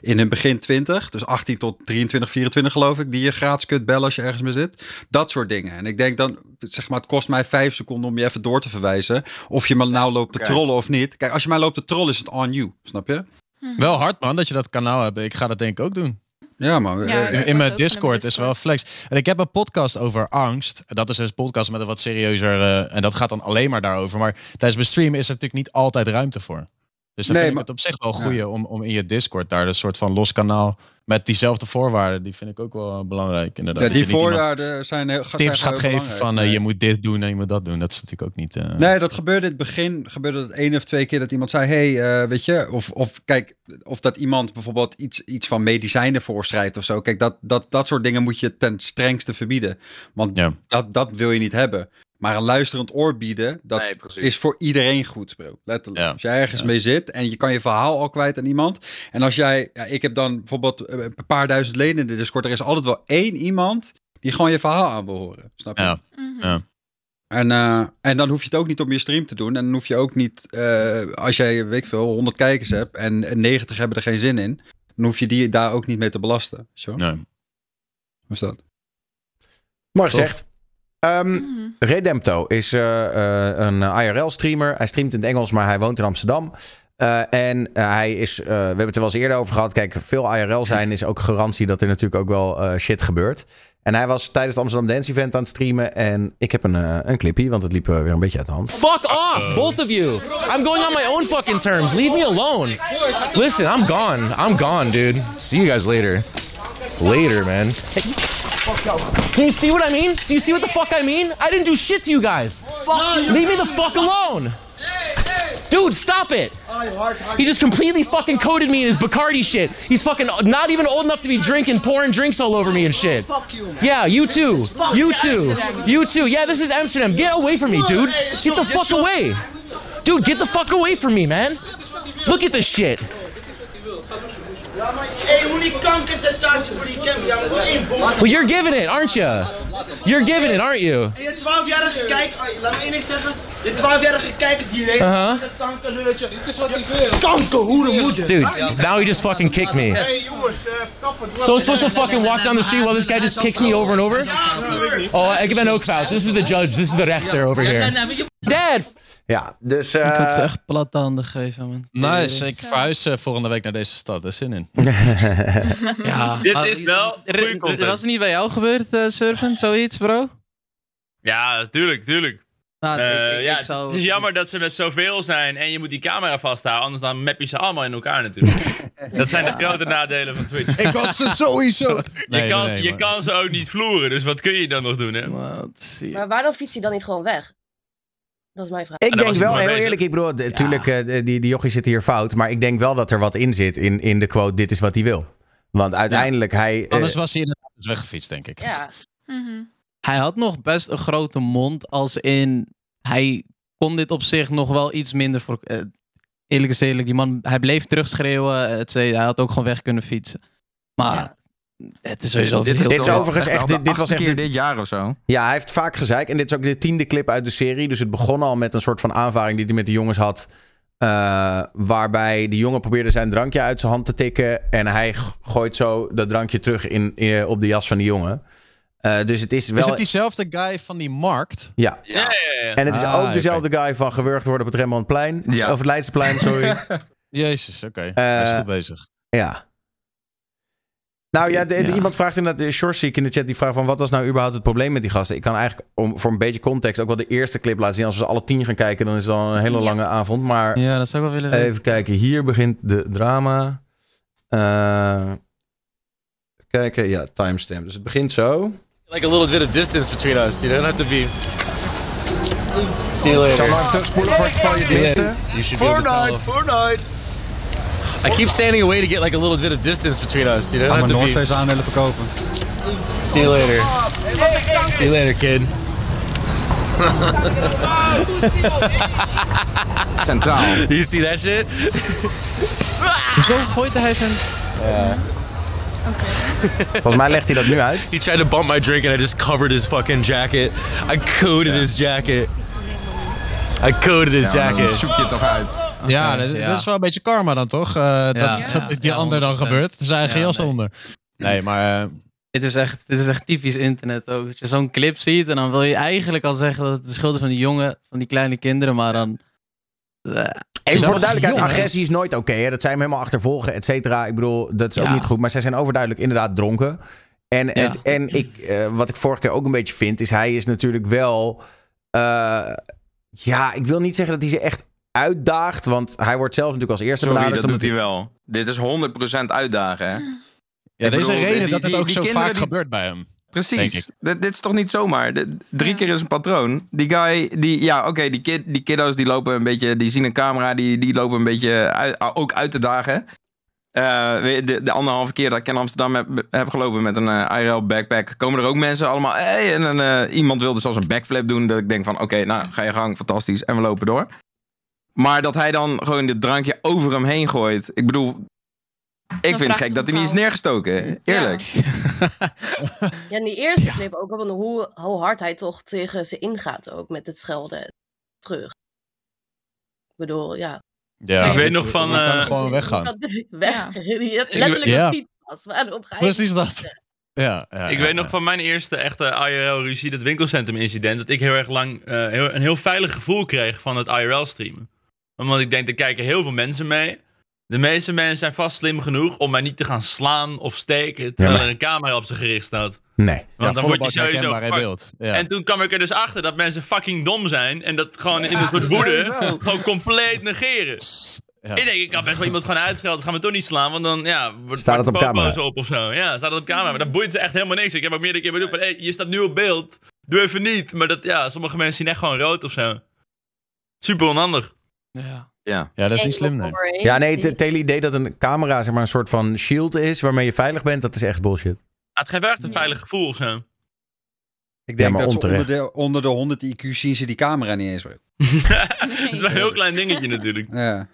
in hun begin 20. Dus 18 tot 23, 24 geloof ik. Die je gratis kunt bellen als je ergens mee zit. Dat soort dingen. En ik denk dan, zeg maar, het kost mij vijf seconden om je even door te verwijzen. Of je me nou loopt te trollen of niet. Kijk, als je mij loopt te trollen is het on you. Snap je? Wel hard man dat je dat kanaal hebt. Ik ga dat denk ik ook doen. Ja, maar... Ja, eh, dat in mijn Discord is wel flex. En ik heb een podcast over angst. Dat is dus een podcast met een wat serieuzer. eh, en dat gaat dan alleen maar daarover. Maar tijdens mijn stream is er natuurlijk niet altijd ruimte voor. Dus dan Nee, vind ik maar- het op zich wel Ja. goeie om, om in je Discord daar een soort van los kanaal met diezelfde voorwaarden. Die vind ik ook wel belangrijk. Inderdaad. ja, die voorwaarden zijn heel zijn tips gewoon gaat heel geven van eh, je moet dit doen en je moet dat doen. Dat is natuurlijk ook niet. eh, Nee, dat gebeurde in het begin. Gebeurde het één of twee keer dat iemand zei: hey, eh, weet je, of, of kijk, of dat iemand bijvoorbeeld iets, iets van medicijnen voorschrijft of zo. Kijk, dat, dat, dat soort dingen moet je ten strengste verbieden. Want Ja. dat, dat wil je niet hebben. Maar een luisterend oor bieden, dat Nee, is voor iedereen goed, bro. Letterlijk. Ja. Als jij ergens Ja. mee zit en je kan je verhaal al kwijt aan iemand. En als jij, ja, ik heb dan bijvoorbeeld eh, een paar duizend leden in de Discord. Er is altijd wel één iemand die gewoon je verhaal aan wil horen. Snap je? Ja. Mhm. Ja. En, eh, en dan hoef je het ook niet op je stream te doen. En dan hoef je ook niet, eh, als jij, weet ik veel, 100 kijkers hebt en 90 hebben er geen zin in. Dan hoef je die daar ook niet mee te belasten. Zo, nee. hoe is dat? Tof. Ehm, Mhm. Redempto is eh, eh, een IRL-streamer. Hij streamt in het Engels, maar hij woont in Amsterdam. Eh, en hij is, eh, we hebben het er wel eens eerder over gehad. Kijk, veel IRL zijn is ook garantie dat er natuurlijk ook wel shit gebeurt. En hij was tijdens het Amsterdam Dance Event aan het streamen. En ik heb een, een clipje, want het liep weer een beetje uit de hand. Fuck off, both of you. I'm going on my own fucking terms. Leave me alone. Listen, I'm gone. I'm gone, dude. See you guys later. Later, man. Hey, do you see what I mean? Do you see what the fuck I mean? I didn't do shit to you guys. Leave me the fuck alone. Dude, stop it. He just completely fucking coded me in his Bacardi shit. He's fucking not even old enough to be drinking, pouring drinks all over me and shit. Yeah, you too. You too. You too. Yeah, this is Amsterdam. Get away from me, dude. Get the fuck away. Dude, get the fuck away from me, man. Look at this shit. Ja, maar hey, moet die kankersensatie voor die camper. Ja, maar wel één bom. Well, you're giving it, aren't you? You're giving it, aren't you? Je 12-jarige kijk, laat me één ding zeggen. Je 12-jarige kijkers die heeft, Uh-huh. een. Dit is wat hij wil. Kankerhoede. Dude, now he just fucking kicked me. Hey jongens, eh, kappen. So I'm supposed to fucking walk down the street while this guy just kicks me over and over? Oh, ik ben ook fout. This is the judge. This is the rechter over here. Dad! Ja, dus... Ik had ze eh echt platte handen gegeven, man. Nice, ik verhuis eh, volgende week naar deze stad. Er is zin in. Ja. Dit Ah, is wel content. Was het niet bij jou gebeurd, eh Serpent, zoiets, bro? Ja, tuurlijk, tuurlijk. Nou, Eh, ik- ik- ja, ik zou- Het is jammer dat ze met zoveel zijn en je moet die camera vasthouden, anders dan map je ze allemaal in elkaar natuurlijk. dat zijn de grote nadelen van Twitch. Ik had ze sowieso. je kan, nee, je kan ze ook niet vloeren, dus wat kun je dan nog doen, hè? Maar waarom fietst hij dan niet gewoon weg? Dat is mijn vraag. Ik denk wel, heel bezig. eerlijk, ik bedoel, natuurlijk, die, die jochie zit hier fout. Maar ik denk wel dat er wat in zit in, in de quote, dit is wat hij wil. Want uiteindelijk, hij... eh, Anders was hij inderdaad dus weggefietst, denk ik. Ja. Hij had nog best een grote mond, als in... Hij kon dit op zich nog wel iets minder voor... eh, eerlijk is eerlijk, die man, hij bleef terugschreeuwen. Het, zei- hij had ook gewoon weg kunnen fietsen. Maar het is sowieso... Dit Dit is toch overigens echt de dit- dit was echt keer de- dit jaar of zo. Ja, hij heeft vaak gezeik. En dit is ook de tiende clip uit de serie. Dus het begon al met een soort van aanvaring die hij met de jongens had. eh, waarbij de jongen probeerde zijn drankje uit zijn hand te tikken. En hij gooit zo dat drankje terug in, in- op de jas van die jongen. Eh, dus het is wel... Is het diezelfde guy van die markt? Ja. Ja, ja, ja. En het is Ah, ook dezelfde guy van gewurgd worden op het Rembrandtplein. Ja. Of het Leidseplein, sorry. Jezus, oké. Hij is Eh, goed bezig. Ja. Nou ja, de- de- Ja. iemand vraagt inderdaad, de Shortseek in de chat, die vraagt van wat was nou überhaupt het probleem met die gasten? Ik kan eigenlijk om, voor een beetje context ook wel de eerste clip laten zien. Als we ze alle tien gaan kijken, dan is het al een hele lange avond. Maar Ja, dat zou ik wel willen weten. even kijken, hier begint de drama. Eh, kijken, ja, timestamp. Dus het begint zo. Like a little bit of distance between us. You don't have to be. See you Ik zal later. maar terugspoelen voor het geval je het miste. Fortnite, Fortnite. I keep standing away to get like a little bit of distance between us. You don't Ga have mijn to be. Noordface aandelen verkopen. See you later. See you later, kid. Centraal. You see that shit? Hoezo gooit hij zijn... Volgens mij legt hij dat nu uit. He tried to bump my drink and I just covered his fucking jacket. I coated his jacket. I coated his Ja, jacket. zoek je toch uit. Ja, dat, ja. dat is wel een beetje karma dan, toch? Eh, dat, Ja. dat die Ja, ander dan 100%. gebeurt. Zijn eigen Ja, jas nee. onder. Nee, maar... eh, Dit is, echt, dit is echt typisch internet ook. Dat je zo'n clip ziet en dan wil je eigenlijk al zeggen dat het de schuld is van die jongen, van die kleine kinderen, maar dan... eh, Even voor de duidelijkheid, jong, agressie is nooit oké. hè. dat zijn hem helemaal achtervolgen, et cetera. Ik bedoel, dat is ook niet goed. Maar zij zijn overduidelijk inderdaad dronken. En, Ja. het, en ik, eh, wat ik vorige keer ook een beetje vind, is hij is natuurlijk wel... eh, ja, ik wil niet zeggen dat hij ze echt uitdaagt. Want hij wordt zelf natuurlijk als eerste Sorry, benaderd. dat doet hij wel. Dit is 100% uitdagen, hè? ja, Ik deze bedoel, reden die- dat het ook die zo vaak die- gebeurt bij hem. Precies. Dit, dit is toch niet zomaar? Drie keer is een patroon. Die guy, die, ja, oké, die, kid, die kiddo's die lopen een beetje, die zien een camera, die, die lopen een beetje uit- ook uit te dagen. Eh, de, de anderhalve keer dat ik in Amsterdam heb, heb gelopen met een eh IRL backpack, komen er ook mensen allemaal. Hey, en een, eh, iemand wilde zelfs een backflip doen. Dat ik denk van, oké, nou, ga je gang, fantastisch. En we lopen door. Maar dat hij dan gewoon dit drankje over hem heen gooit. Ik bedoel, ik vind het gek dat hij niet is neergestoken. Eerlijk. Ja, in die eerste clip ook wel hoe, hoe hard hij toch tegen ze ingaat ook met het schelden terug. Ik bedoel, ja. Ja, Ik weet nog van, Je kan eh, gewoon weggaan. Weg. Je hebt Ik- letterlijk Ja. een fiets. Waarom ga je Precies dat. Ja, ja, Ik ja, weet nog ja. van mijn eerste echte IRL-ruzie, dat winkelcentrum-incident, dat ik heel erg lang eh, heel, een heel veilig gevoel kreeg van het IRL-streamen. Omdat ik denk, er kijken heel veel mensen mee. De meeste mensen zijn vast slim genoeg om mij niet te gaan slaan of steken, terwijl maar- er een camera op ze gericht staat. Nee. Want Ja, dan word je sowieso... in beeld. Ja. En toen kwam ik er dus achter dat mensen fucking dom zijn en dat gewoon in een soort woede gewoon compleet negeren. Ja. Ik denk, ik kan best wel iemand gewoon uitschelden, gaan we toch niet slaan, want dan ja, wordt Staat het op camera? op of zo. Ja, staat het op camera, maar dat boeit ze echt helemaal niks. Ik heb ook meerdere keer bedoeld van, hey, je staat nu op beeld, doe even niet. Maar dat, ja, sommige mensen zien echt gewoon rood of zo. Super onhandig. Ja. Ja. Ja, dat is niet slim, nee. Ja, nee, het, het hele idee dat een camera zeg maar, een soort van shield is waarmee je veilig bent, dat is echt bullshit. Ah, het geeft wel echt een veilig gevoel of zo. Ik denk maar dat ze onder de, onder de 100 IQ zien ze die camera niet eens. het is wel een heel klein dingetje natuurlijk. Ja.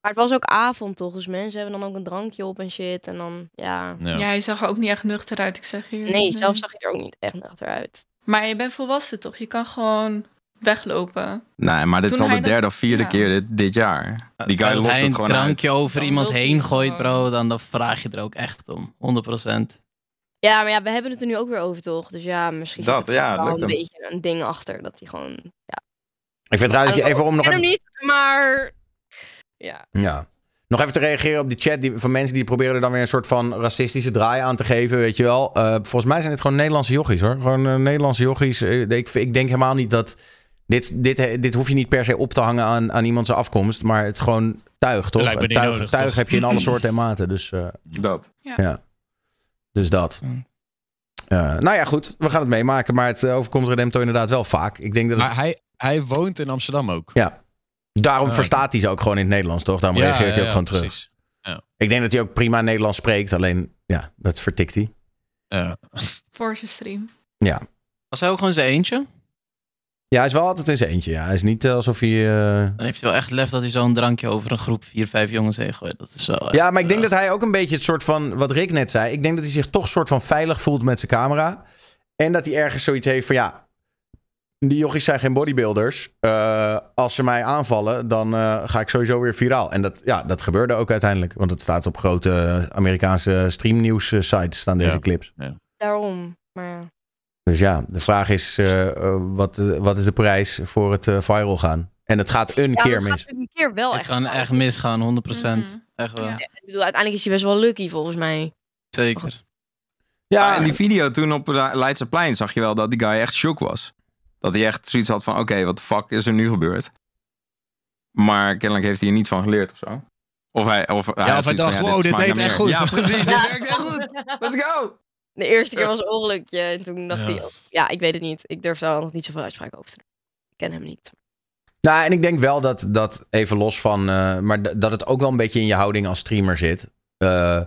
Maar het was ook avond toch, dus mensen hebben dan ook een drankje op en shit. En dan, ja. Ja. je zag er ook niet echt nuchter uit, ik zeg hier. Nee, zelf zag je er ook niet echt nuchter uit. Maar je bent volwassen toch? Je kan gewoon weglopen. Nee, maar dit is al de derde of vierde ja. keer dit, dit jaar. Die guy lokt hij het een gewoon uit. drankje over Dan iemand loopt heen het gooit, bro, dan, dan vraag je er ook echt om. 100%. Ja, maar ja, we hebben het er nu ook weer over toch? Dus ja, misschien Dat, zit er ja, het wel lukt een hem. beetje een ding achter. Dat hij gewoon, ja. Ik vind trouwens, even om nog even... niet, maar... Ja. Ja. Nog even te reageren op die chat die, van mensen die proberen er dan weer een soort van racistische draai aan te geven, weet je wel. Eh, volgens mij zijn het gewoon Nederlandse jochies hoor. Gewoon eh, Nederlandse jochies. Eh, ik, ik denk helemaal niet dat... Dit, dit, dit hoef je niet per se op te hangen aan, aan iemand zijn afkomst, maar het is gewoon tuig, toch? lijkt me niet tuig nodig, tuig toch? heb je in alle soorten en maten, dus... eh, Dat. ja. Dus dat. Eh, nou ja, goed. We gaan het meemaken. Maar het eh, overkomt Redempto inderdaad wel vaak. Ik denk dat het... Maar hij, hij woont in Amsterdam ook. Ja. Daarom Ah, verstaat hij ze ook gewoon in het Nederlands, toch? Daarom Ja, reageert hij ja, ook ja, gewoon terug. precies. Ja. Ik denk dat hij ook prima Nederlands spreekt. Alleen, ja, dat vertikt hij. Ja. Voor zijn stream. Ja. Was hij ook gewoon zijn eentje? Ja, hij is wel altijd in zijn eentje. Ja. Hij is niet eh, alsof hij... eh, Dan heeft hij wel echt lef dat hij zo'n drankje over een groep vier, vijf jongens heen gooit. Dat is wel... Ja, maar ik denk dat hij ook een beetje het soort van... Wat Rick net zei. Ik denk dat hij zich toch soort van veilig voelt met zijn camera. En dat hij ergens zoiets heeft van... Ja, die jochies zijn geen bodybuilders. Eh, als ze mij aanvallen, dan eh, ga ik sowieso weer viraal. En dat, ja, dat gebeurde ook uiteindelijk. Want het staat op grote Amerikaanse streamnieuws eh, sites staan deze Ja. clips. Daarom. Maar ja. Dus ja, de vraag is, eh, wat, wat is de prijs voor het eh, viral gaan? En het gaat een ja, keer dat gaat mis. natuurlijk een keer wel Het echt. kan echt misgaan, 100%. Mhm. Echt wel. Ja. Ik bedoel, uiteindelijk is hij best wel lucky volgens mij. Zeker. Ja, in die video toen op Leidseplein zag je wel dat die guy echt shock was. Dat hij echt zoiets had van, oké, wat de fuck is er nu gebeurd? Maar kennelijk heeft hij er niet van geleerd of zo. Of hij, of hij, had of hij zoiets van, dacht, wow, dit deed echt goed. Ja, precies, dit werkt echt goed. Let's go! De eerste keer was een ongelukje. En toen dacht Ja. hij, oh, ja, ik weet het niet. Ik durf daar nog niet zoveel uitspraken over te doen. Ik ken hem niet. Nou, en ik denk wel dat, dat even los van, eh, maar dat het ook wel een beetje in je houding als streamer zit. Eh,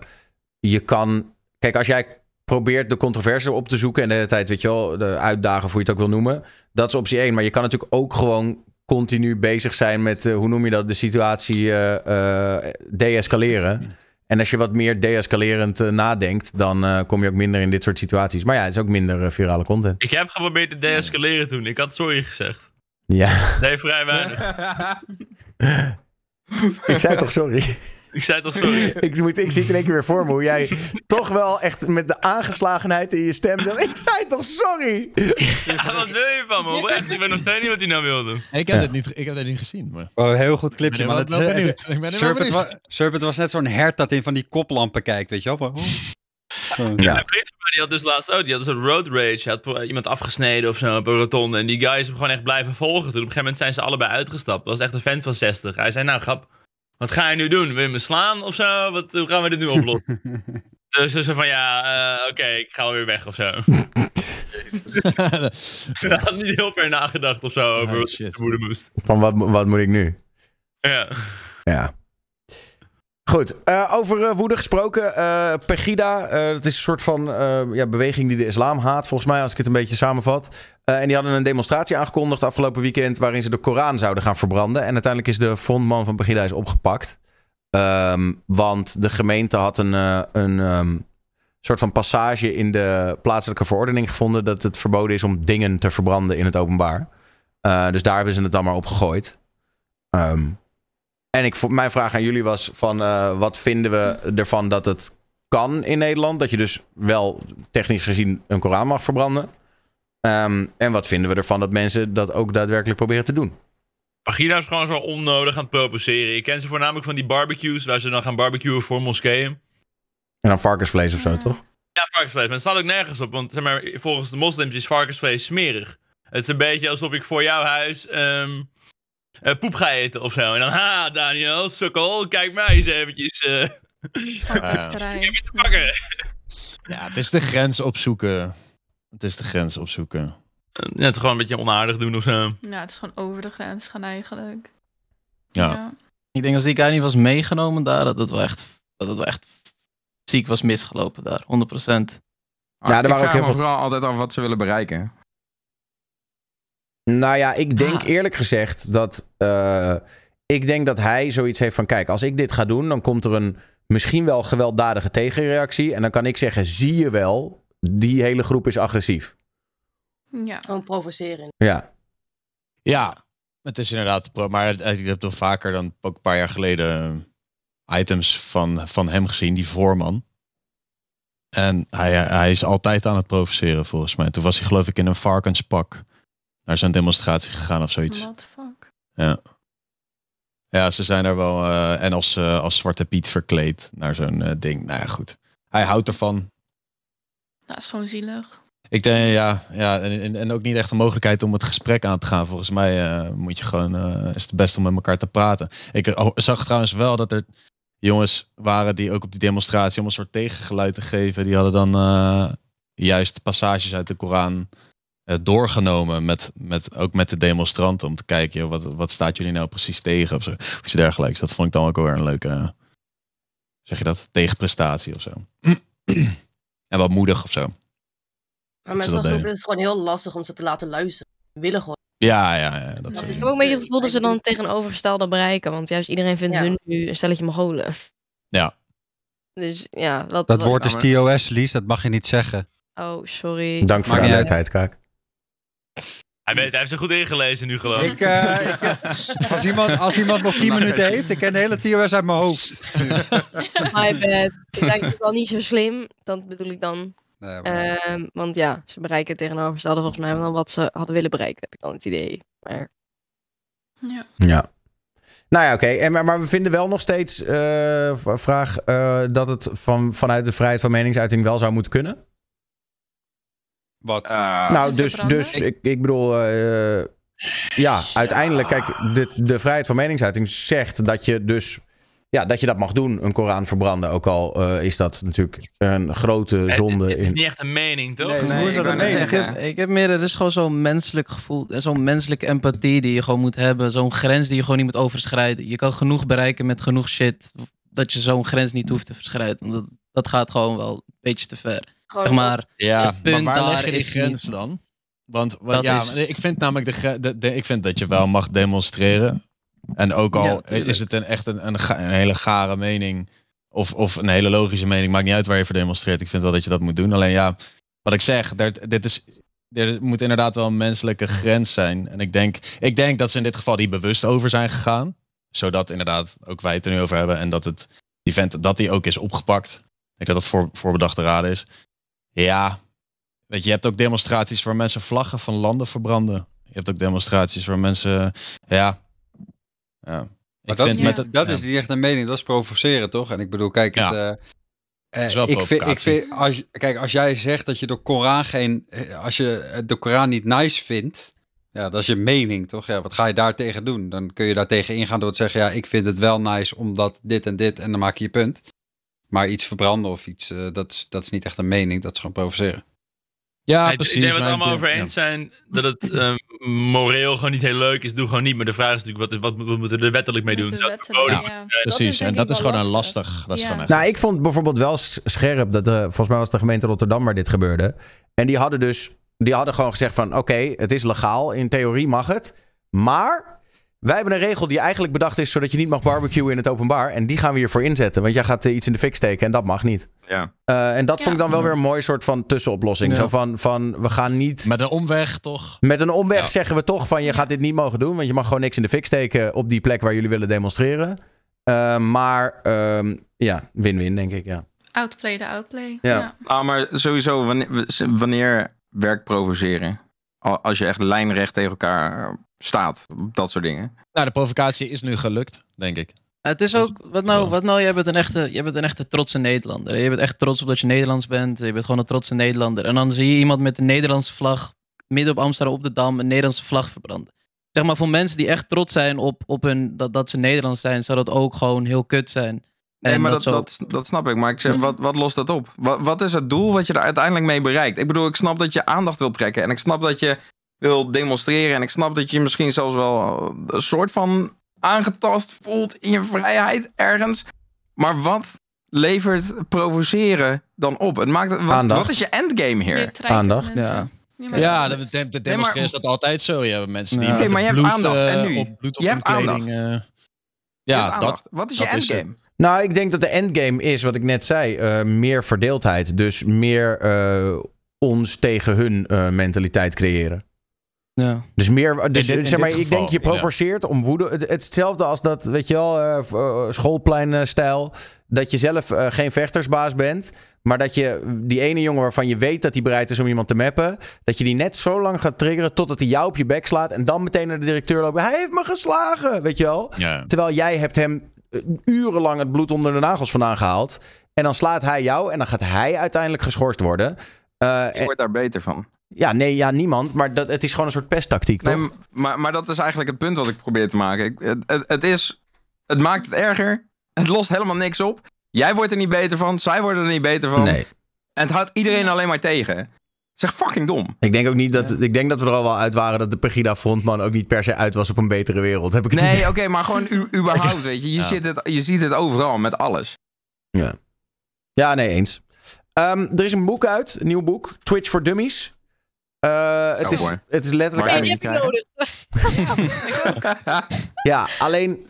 je kan, kijk, als jij probeert de controverse op te zoeken en de hele tijd, weet je wel, de uitdagen, of hoe je het ook wil noemen, dat is optie één. Maar je kan natuurlijk ook gewoon continu bezig zijn met, eh, hoe noem je dat, de situatie eh eh, deescaleren. En als je wat meer deescalerend eh, nadenkt, dan eh, kom je ook minder in dit soort situaties. Maar ja, het is ook minder eh, virale content. Ik heb geprobeerd te deescaleren toen. Ik had sorry gezegd. Ja, Nee, vrij weinig. ik zei toch sorry. Ik zei toch sorry. ik, moet, ik zie het in één keer weer voor me. Hoe jij toch wel echt met de aangeslagenheid in je stem zegt... Ik zei toch sorry? Ja, wat wil je van me? Ik ben nog steeds niet wat hij nou wilde. Ik heb, dit niet, ik heb dit niet gezien. Maar... Oh, een heel goed clipje. Ik ben wel- wel eh, benieuwd. Ik ben wel Serpent, benieuwd. wa- Serpent was net zo'n hert dat in van die koplampen kijkt, weet je wel? Oh. Zo. Ja. Die had dus laatst ook, die had dus een road rage. Hij had iemand afgesneden of zo op een rotonde. En die guy is hem gewoon echt blijven volgen. Toen op een gegeven moment zijn ze allebei uitgestapt. Dat was echt een vent van 60. Hij zei, nou grap, wat ga je nu doen? Wil je me slaan of zo? Wat, hoe gaan we dit nu oplossen? dus ze zei van, ja, eh, oké, ik ga wel weer weg of zo. Hij had niet heel ver nagedacht of zo over Oh, wat moeder moest. Van wat, wat moet ik nu? Ja. Ja. Goed, eh, over eh, woede gesproken. eh, Pegida, eh, dat is een soort van ja, beweging die de islam haat, volgens mij, als ik het een beetje samenvat. En die hadden een demonstratie aangekondigd afgelopen weekend... waarin ze de Koran zouden gaan verbranden. En uiteindelijk is de frontman van Pegida is opgepakt. Ehm, want de gemeente had een, een ehm, soort van passage in de plaatselijke verordening gevonden... dat het verboden is om dingen te verbranden in het openbaar. Dus daar hebben ze het dan maar op gegooid. Ehm, en ik, mijn vraag aan jullie was van eh, wat vinden we ervan dat het kan in Nederland? Dat je dus wel technisch gezien een Koran mag verbranden. Ehm, en wat vinden we ervan dat mensen dat ook daadwerkelijk proberen te doen? Pagina is gewoon zo onnodig aan het provoceren. Je kent ze voornamelijk van die barbecues, waar ze dan gaan barbecuen voor moskeeën. En dan varkensvlees of zo, toch? Ja, varkensvlees. Maar het staat ook nergens op. Want zeg maar, volgens de moslims is varkensvlees smerig. Het is een beetje alsof ik voor jouw huis ehm, eh, poep ga eten of zo. En dan, ha, Daniel, sukkel, kijk mij eens eventjes. eh Varkensterij. ik heb je te pakken. Ja, het is de grens opzoeken. Het is de grens opzoeken. Net gewoon een beetje onaardig doen of zo. Ja, het is gewoon over de grens gaan eigenlijk. Ja. Ik denk als die guy niet was meegenomen daar, dat het wel echt, dat het wel echt ziek was misgelopen daar. 100%. Ja, er ik waren ook heel veel- vooral altijd af wat ze willen bereiken. Nou ja, ik denk eerlijk gezegd dat eh, ik denk dat hij zoiets heeft van: kijk, als ik dit ga doen, dan komt er een misschien wel gewelddadige tegenreactie. En dan kan ik zeggen: zie je wel, die hele groep is agressief. Ja. Gewoon provoceren. Ja. Ja, het is inderdaad. Maar ik heb toch vaker dan ook een paar jaar geleden eh, items van, van hem gezien, die voorman. En hij, hij is altijd aan het provoceren volgens mij. Toen was hij geloof ik in een varkenspak naar zo'n demonstratie gegaan of zoiets. What the fuck? Ja. Ja, ze zijn er wel. eh, en als, eh, als Zwarte Piet verkleed naar zo'n eh, ding. Nou ja, goed. Hij houdt ervan. Dat is gewoon zielig. Ik denk, ja, ja en, en, ook niet echt een mogelijkheid om het gesprek aan te gaan. Volgens mij moet je gewoon, is het best om met elkaar te praten. Ik eh, zag trouwens wel dat er jongens waren die ook op die demonstratie om een soort tegengeluid te geven. Die hadden dan juist passages uit de Koran doorgenomen. Met, met, ook met de demonstranten. Om te kijken, joh, wat, wat staat jullie nou precies tegen? Of, zo, of iets dergelijks. Dat vond ik dan ook wel weer een leuke, eh, zeg je dat, tegenprestatie of zo. en wat moedig of zo. Maar met ze zo'n dat groep deden. is het gewoon heel lastig om ze te laten luisteren. Ze willen gewoon. Ja, ja, ja. Dat Ik heb ook een beetje het gevoel dat ze dan tegenovergestelde bereiken. Want juist iedereen vindt Ja. hun nu een stelletje Mongolen. Ja. Dus ja, wat, Dat wat- woord is TOS, Lies. Dat mag je niet zeggen. Oh, sorry. Dank voor de niet uit. alertheid, Kaak. Hij, weet, hij heeft er goed ingelezen nu geloof ik. Eh, ik, eh, als, iemand, als iemand nog 10 minuten heeft, ik ken de hele TOS uit mijn hoofd. My bad. Ik denk het wel niet zo slim. Dat bedoel ik dan. Nee, maar- Ehm, want ja, ze bereiken het tegenovergestelde volgens mij dan wat ze hadden willen bereiken. Heb ik dan het idee. Maar Ja. Ja. Nou ja, oké. En Maar, maar we vinden wel nog steeds, eh, vraag, eh, dat het van, vanuit de vrijheid van meningsuiting wel zou moeten kunnen. Wat? nou, het dus, dus ik, ik bedoel, eh, ja, uiteindelijk, kijk, de, de vrijheid van meningsuiting zegt dat je dus, ja, dat je dat mag doen, een Koran verbranden. Ook al eh, is dat natuurlijk een grote zonde. Het is In, niet echt een mening, toch? Nee, hoe Nee, is ik dat een? Ik zeggen. heb, ik heb meer, er is gewoon zo'n menselijk gevoel, en zo'n menselijke empathie die je gewoon moet hebben. Zo'n grens die je gewoon niet moet overschrijden. Je kan genoeg bereiken met genoeg shit, dat je zo'n grens niet hoeft te verschrijden. Dat, dat gaat gewoon wel een beetje te ver. Gewoon Zeg maar, Ja, het punt maar waar daar leg je die is grens niet- dan? Want wat, Dat ja, is- ik vind namelijk de, de, de- ik vind dat je wel mag demonstreren. En ook al Ja, is het een, echt een, een, hele gare mening of, of een hele logische mening, maakt niet uit waar je voor demonstreert. Ik vind wel dat je dat moet doen. Alleen ja, wat ik zeg, er, dit is, er moet inderdaad wel een menselijke grens zijn. En ik denk, ik denk dat ze in dit geval die bewust over zijn gegaan. Zodat inderdaad ook wij het er nu over hebben. En dat het, die vent, dat die ook is opgepakt. Ik denk dat dat voor, voorbedachte raden is. Ja, weet je, je hebt ook demonstraties waar mensen vlaggen van landen verbranden. Je hebt ook demonstraties waar mensen, ja, ja. Maar Ik dat, vind Ja. dat, dat ja. is niet echt een mening, dat is provoceren, toch? En ik bedoel, kijk, het, Ja. eh, eh, is wel ik, vind, ik vind, als, kijk, als jij zegt dat je de Koran geen, eh, als je de Koran niet nice vindt, ja, dat is je mening, toch? Ja, wat ga je daar tegen doen? Dan kun je daar tegen ingaan door te zeggen, ja, ik vind het wel nice omdat dit en dit, en dan maak je je punt. Maar iets verbranden of iets, eh, dat, is, dat is niet echt een mening, dat is gewoon provoceren. Ja, ik precies. denk dat we het allemaal over eens zijn dat het eh, moreel gewoon niet heel leuk is. Doe gewoon niet. Maar de vraag is natuurlijk, wat, wat, wat moeten we er wettelijk mee doen? Wettelijk, ja. Dat Precies, denk en dat ik is gewoon een lastig. Dat is Ja. gewoon echt. Nou, ik vond bijvoorbeeld wel scherp dat de, volgens mij was de gemeente Rotterdam waar dit gebeurde. En die hadden dus, die hadden gewoon gezegd van, oké, het is legaal, in theorie mag het, maar wij hebben een regel die eigenlijk bedacht is zodat je niet mag barbecuen in het openbaar. En die gaan we hiervoor inzetten, want jij gaat eh, iets in de fik steken en dat mag niet. Ja. Eh, en dat Ja. vond ik dan wel weer een mooi soort van tussenoplossing. Ja. Zo van, van, we gaan niet... Met een omweg toch? Met een omweg Ja. zeggen we toch van je gaat dit niet mogen doen. Want je mag gewoon niks in de fik steken op die plek waar jullie willen demonstreren. Eh, maar ehm, ja, win-win denk ik. Ja. Outplay de outplay. Ja. Ja. Ah, maar sowieso, wanneer, wanneer werkt provoceren? Al- Als je echt lijnrecht tegen elkaar staat, dat soort dingen. Nou, de provocatie is nu gelukt, denk ik. Het is ook, wat nou, wat nou, jij bent een echte, jij bent een echte trotse Nederlander. Je bent echt trots op dat je Nederlands bent. Je bent gewoon een trotse Nederlander. En dan zie je iemand met een Nederlandse vlag midden op Amsterdam op de Dam een Nederlandse vlag verbranden. Zeg maar voor mensen die echt trots zijn op, op hun, dat, dat ze Nederlands zijn, zou dat ook gewoon heel kut zijn. Nee, En maar dat, zo- dat, dat snap ik. Maar ik zeg, wat, wat lost dat op? Wat, wat is het doel wat je er uiteindelijk mee bereikt? Ik bedoel, ik snap dat je aandacht wilt trekken. En ik snap dat je wil demonstreren. En ik snap dat je misschien zelfs wel een soort van aangetast voelt in je vrijheid ergens. Maar wat levert provoceren dan op? Het maakt, wat, Aandacht. wat is je endgame hier? Aandacht. mensen. Ja. Ja, Ja, dat de, is- de, de Nee, maar- demonstreren is dat altijd zo. Je hebt mensen die Ja. Oké, maar je hebt bloed, aandacht. En eh, nu? op bloed op Je hun hebt aandacht. kleding. eh, Je Ja, dat. Wat is je dat is het. endgame? Nou, ik denk dat de endgame is, wat ik net zei, eh, meer verdeeldheid. Dus meer eh, ons tegen hun eh, mentaliteit creëren. Ja. Dus meer, dus, dit- zeg maar, ik denk je ja. provoceert om woede. Het, hetzelfde als dat, weet je wel, eh, eh, schoolpleinstijl. Dat je zelf eh, geen vechtersbaas bent. Maar dat je die ene jongen waarvan je weet dat hij bereid is om iemand te mappen. Dat je die net zo lang gaat triggeren totdat hij jou op je bek slaat. En dan meteen naar de directeur loopt. Hij heeft me geslagen, weet je wel. Ja. Terwijl jij hebt hem urenlang het bloed onder de nagels vandaan gehaald. En dan slaat hij jou en dan gaat hij uiteindelijk geschorst worden. Je en- wordt daar beter van. ja, nee, ja, niemand. Maar dat, het is gewoon een soort pesttactiek, toch? Nee, maar, maar dat is eigenlijk het punt wat ik probeer te maken. Ik, het, het, het is, het maakt het erger. Het lost helemaal niks op. Jij wordt er niet beter van. Zij worden er niet beter van. nee. En het houdt iedereen alleen maar tegen. Is echt fucking dom. Ik denk ook niet dat. Ik denk dat we er al wel uit waren dat de Pegida frontman ook niet per se uit was op een betere wereld. Heb ik het Nee, oké, maar gewoon u, überhaupt, weet je. Je, Ja. ziet het, je ziet het overal, met alles. Ja. ja, nee, eens. Ehm, er is een boek uit, een nieuw boek, Twitch for Dummies. Eh, het, is, het is letterlijk Maar uit. Die heb ik nodig. Ja, alleen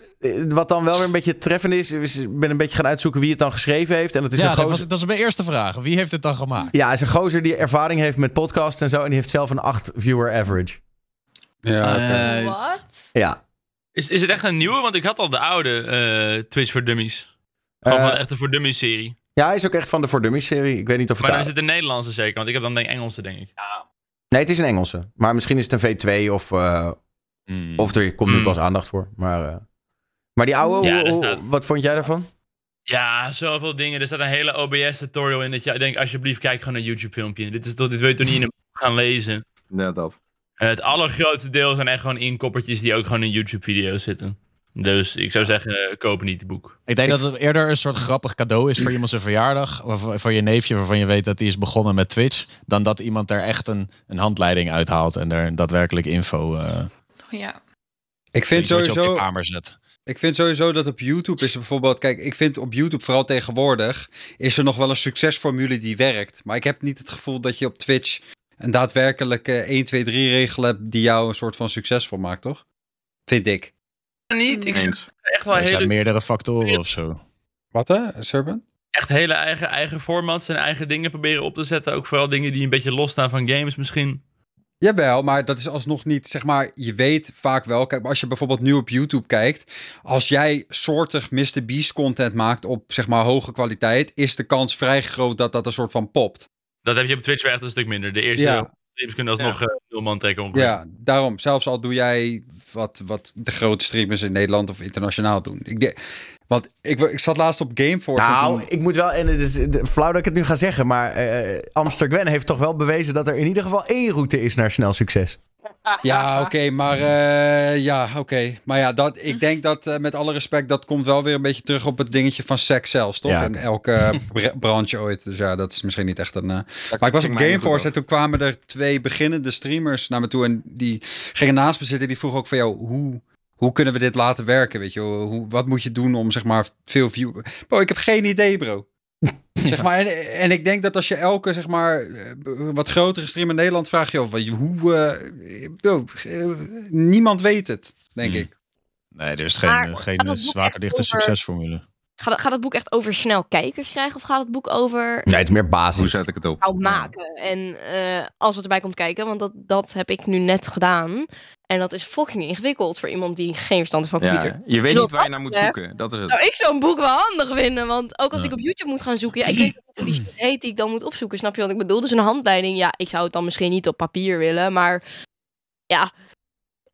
wat dan wel weer een beetje treffend is, is ik ben een beetje gaan uitzoeken wie het dan geschreven heeft. En dat is ja, een dat, gozer. was, dat is mijn eerste vraag. Wie heeft het dan gemaakt? Ja, is een gozer die ervaring heeft met podcasts en zo. En die heeft zelf een 8 viewer average. Ja, oké. Nice. Wat? Ja. Is, is het echt een nieuwe? Want ik had al de oude eh, Twitch voor Dummies. Gewoon Eh, van echt de voor Dummies serie. Ja, hij is ook echt van de For Dummies serie. Ik weet niet of het... Maar dan is het een Nederlandse zeker, want ik heb dan denk ik Engelse, denk ik. Nee, het is een Engelse. Maar misschien is het een V2 of, eh, Hmm. of er komt nu Hmm. pas aandacht voor. Maar, eh, maar die oude, Ja, hoe- daar hoe- staat- wat vond jij daarvan? Ja, zoveel dingen. Er staat een hele OBS-tutorial in. Dat je denkt, alsjeblieft, kijk gewoon een YouTube-filmpje. Dit, is toch, dit wil je toch niet in een boek gaan lezen? Ja, dat. Het allergrootste deel zijn echt gewoon inkoppertjes die ook gewoon in YouTube-video's zitten. Dus ik zou zeggen, eh, koop niet het boek. Ik denk dat het eerder een soort grappig cadeau is voor iemand zijn verjaardag. Waarvan, voor je neefje waarvan je weet dat hij is begonnen met Twitch. Dan dat iemand er echt een, een handleiding uithaalt en er daadwerkelijk info eh Ja. Ik vind wat je op je sowieso... kamer zet. Ik vind sowieso dat op YouTube is er bijvoorbeeld... Kijk, ik vind op YouTube vooral tegenwoordig... is er nog wel een succesformule die werkt. Maar ik heb niet het gevoel dat je op Twitch... een daadwerkelijke 1, 2, 3 regel hebt... die jou een soort van succesvol maakt, toch? Vind ik. Niet, ik Eens. echt wel Er zijn hele, meerdere factoren of zo. Wat hè, Serban? echt hele eigen, eigen formats en eigen dingen proberen op te zetten. Ook vooral dingen die een beetje losstaan van games misschien. Jawel, maar dat is alsnog niet, zeg maar, je weet vaak wel, kijk, als je bijvoorbeeld nu op YouTube kijkt, als jij soortig Mr. Beast content maakt op, zeg maar, hoge kwaliteit, is de kans vrij groot dat dat een soort van popt. Dat heb je op Twitch echt een stuk minder. De eerste Ja. streams kunnen alsnog eh, nul man trekken ongeveer. Ja, daarom, zelfs al doe jij wat, wat de grote streamers in Nederland of internationaal doen. Ik denk, want ik, ik zat laatst op Gameforce. en Nou, toen- ik moet wel, en het is flauw dat ik het nu ga zeggen, maar eh Amster Gwen heeft toch wel bewezen dat er in ieder geval één route is naar snel succes. Ja, oké, maar eh, ja, oké. Maar ja, dat, ik denk dat eh, met alle respect, dat komt wel weer een beetje terug op het dingetje van seks zelfs, toch? Ja, In elke br- branche ooit. Dus ja, dat is misschien niet echt een... Maar ik was op Gameforce en toen kwamen er twee beginnende streamers naar me toe en die gingen naast me zitten. Die vroegen ook van jou, hoe, hoe kunnen we dit laten werken, weet je? wel? Hoe, wat moet je doen om zeg maar veel view... Bro, ik heb geen idee, bro. Zeg maar, en, en ik denk dat als je elke, zeg maar, eh, wat grotere streamer in Nederland vraagt, joh, wat- hoe, eh, bro, eh, niemand weet het, denk Hmm. ik. Nee, er is geen, Maar geen waterdichte over- succesformule. Gaat, gaat het boek echt over snel kijkers krijgen? Of gaat het boek over Nee, het is meer Hoe basis. zet ik het op? nou maken? En eh, als het erbij komt kijken, want dat, dat heb ik nu net gedaan. En dat is fucking ingewikkeld voor iemand die geen verstand heeft van computer. Ja, je weet Dus niet waar je wat naar moet zoeken. Dat is het. Nou, ik zou een boek wel handig vinden, want ook als Ja. ik op YouTube moet gaan zoeken, ja, ik weet niet hoe die shit heet die ik dan moet opzoeken, snap je wat ik bedoel? Dus een handleiding, ja, ik zou het dan misschien niet op papier willen, maar ja,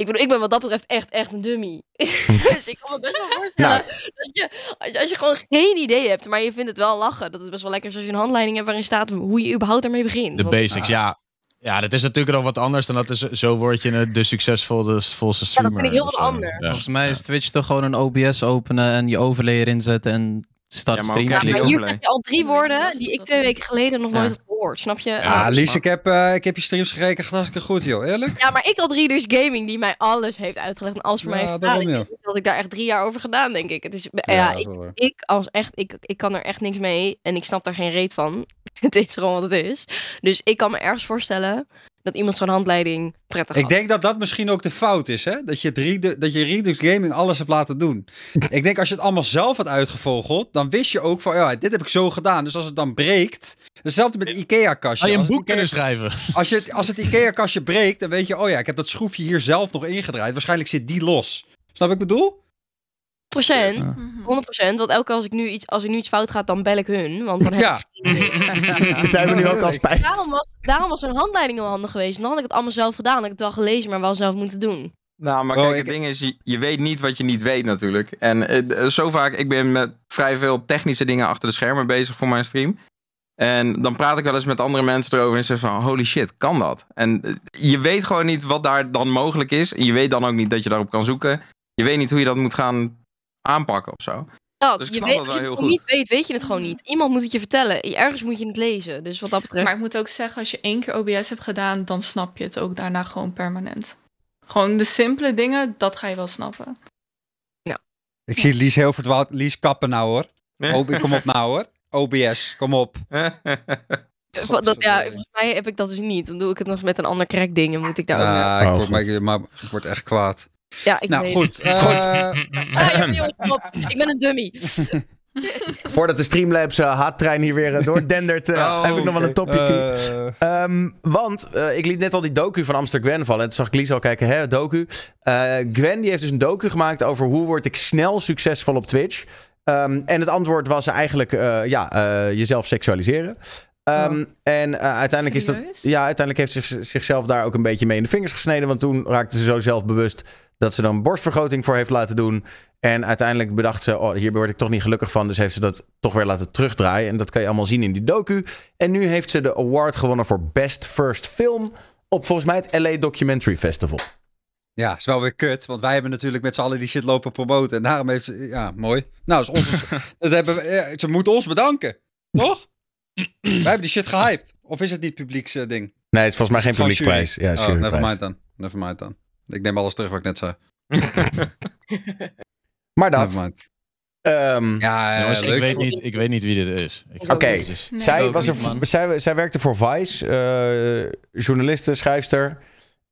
ik bedoel, ik ben wat dat betreft echt, echt een dummy. dus ik kan me best wel voorstellen dat je, als, je, als je gewoon geen idee hebt, maar je vindt het wel lachen, dat het best wel lekker is als je een handleiding hebt waarin staat hoe je überhaupt ermee begint. De basics, ja. Ja, dat is natuurlijk nog wat anders dan dat is, zo word je de succesvolle volste Ja, streamer. dat vind ik heel wat zo. anders. Ja. Volgens mij is Twitch toch gewoon een OBS openen en je overlay erin zetten en start Ja, maar stream ook Ja, maar hier heb je al drie woorden die ik twee is. weken geleden nog Ja. nooit had gehoord, snap je? Ja, Eh, Lies, ik heb, eh, ik heb je streams gekeken, gaat hartstikke goed, joh. Eerlijk? Ja, maar ik had Readers Gaming die mij alles heeft uitgelegd en alles voor mij Ja, heeft daarom, gedaan. ja. Dat ik daar echt drie jaar over gedaan, denk ik. Het is, ja, dat is ik, ik als echt, ik, ik kan er echt niks mee en ik snap daar geen reet van. het is gewoon wat het is. Dus ik kan me ergens voorstellen dat iemand zo'n handleiding prettig Ik had. denk dat dat misschien ook de fout is, hè? Dat je, het Redu- dat je Redux Gaming alles hebt laten doen. ik denk als je het allemaal zelf had uitgevogeld, dan wist je ook van, ja, dit heb ik zo gedaan. Dus als het dan breekt, hetzelfde met het IKEA-kastje. Had je een boek kunnen schrijven? Als, je, het- als het IKEA-kastje breekt, dan weet je, oh ja, ik heb dat schroefje hier zelf nog ingedraaid. Waarschijnlijk zit die los. Snap ik wat ik bedoel? Procent, Mhm. 100%. Want elke keer als ik nu iets, als ik nu iets fout gaat, dan bel ik hun. Want dan heb Ja. ik Zijn we nu ook al spijt? Daarom was, daarom was zo'n handleiding wel handig geweest. Dan had ik het allemaal zelf gedaan. Dan had ik het wel gelezen, maar wel zelf moeten doen. Nou, maar Bro, kijk, ik- het ding is, je, je weet niet wat je niet weet natuurlijk. En eh, zo vaak, ik ben met vrij veel technische dingen achter de schermen bezig voor mijn stream. En dan praat ik wel eens met andere mensen erover en zeg van, holy shit, kan dat? En eh, je weet gewoon niet wat daar dan mogelijk is. En je weet dan ook niet dat je daarop kan zoeken. Je weet niet hoe je dat moet gaan aanpakken of zo. Dat, Dus ik je snap weet, dat wel als je heel het goed. niet weet, weet je het gewoon niet. Iemand moet het je vertellen. Ergens moet je het lezen. Dus wat dat betreft... Maar ik moet ook zeggen, als je één keer OBS hebt gedaan, dan snap je het ook daarna gewoon permanent. Gewoon de simpele dingen, dat ga je wel snappen. Ik zie Lies heel verdwaald. Lies kappen nou hoor. Kom op nou hoor. OBS, kom op. Dat, ja, volgens mij heb ik dat dus niet. Dan doe ik het nog met een ander crack ding en moet ik daar ook naar- ik, Oh, word, goed. maar, ik- maar ik word echt kwaad. Ja, ik nou weet goed. het. eh, Ah, kom op. Ik ben een dummy. Voordat de Streamlabs haattrein hier weer uh, doordendert, eh, Oh, heb ik nog wel een oké. topicje. eh, Ehm, want ik liet net al die docu van Amster Gwen vallen. En toen zag ik Lies al kijken, hè, docu. Eh, Gwen die heeft dus een docu gemaakt over hoe word ik snel succesvol op Twitch. Ehm, en het antwoord was eigenlijk, eh, ja, eh, jezelf seksualiseren. Ehm, En eh, uiteindelijk, is dat, ja, uiteindelijk heeft ze zich- zichzelf daar ook een beetje mee in de vingers gesneden. Want toen raakte ze zo zelfbewust dat ze dan borstvergroting voor heeft laten doen. En uiteindelijk bedacht ze, oh, hier word ik toch niet gelukkig van. Dus heeft ze dat toch weer laten terugdraaien. En dat kan je allemaal zien in die docu. En nu heeft ze de award gewonnen voor Best First Film op volgens mij het LA Documentary Festival. ja, is wel weer kut. Want wij hebben natuurlijk met z'n allen die shit lopen promoten. En daarom heeft ze... Ja, mooi. Nou, dat is onze, dat hebben we, ze moeten ons bedanken. Toch? wij hebben die shit gehyped. Of is het niet publieks eh, ding? Nee, het is volgens mij geen publieksprijs. Ja, oh, juryprijs. never mind dan. Never mind dan. Ik neem alles terug wat ik net zei. Maar dat. ehm, Ja, eh, Jongens, ik leuk. weet, niet, ik weet niet wie dit is. Oké. Nee. zij, was er, niet, zij, zij werkte voor Vice, eh journaliste, schrijfster.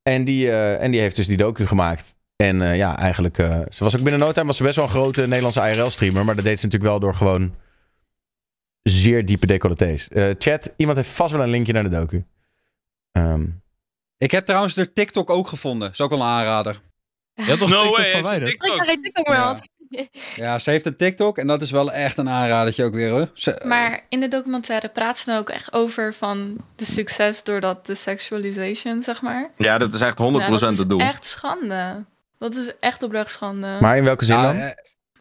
En die, eh, en die heeft dus die docu gemaakt. En eh, ja, eigenlijk, eh, ze was ook binnen no time was ze best wel een grote Nederlandse IRL-streamer. Maar dat deed ze natuurlijk wel door gewoon zeer diepe decolletés. Eh, chat, iemand heeft vast wel een linkje naar de docu. Ehm, Ik heb trouwens de TikTok ook gevonden. Is ook wel een aanrader. Je hebt toch No TikTok way, verwijderd? TikTok? Geen meer Ja. had. Ja, ze heeft een TikTok en dat is wel echt een aanradertje ook weer hoor. Ze- Maar in de documentaire praat ze dan ook echt over van de succes doordat de sexualization, zeg maar. Ja, dat is echt 100% Nou, dat het doel. is echt schande. Dat is echt oprecht schande. maar in welke zin Ja, dan? eh,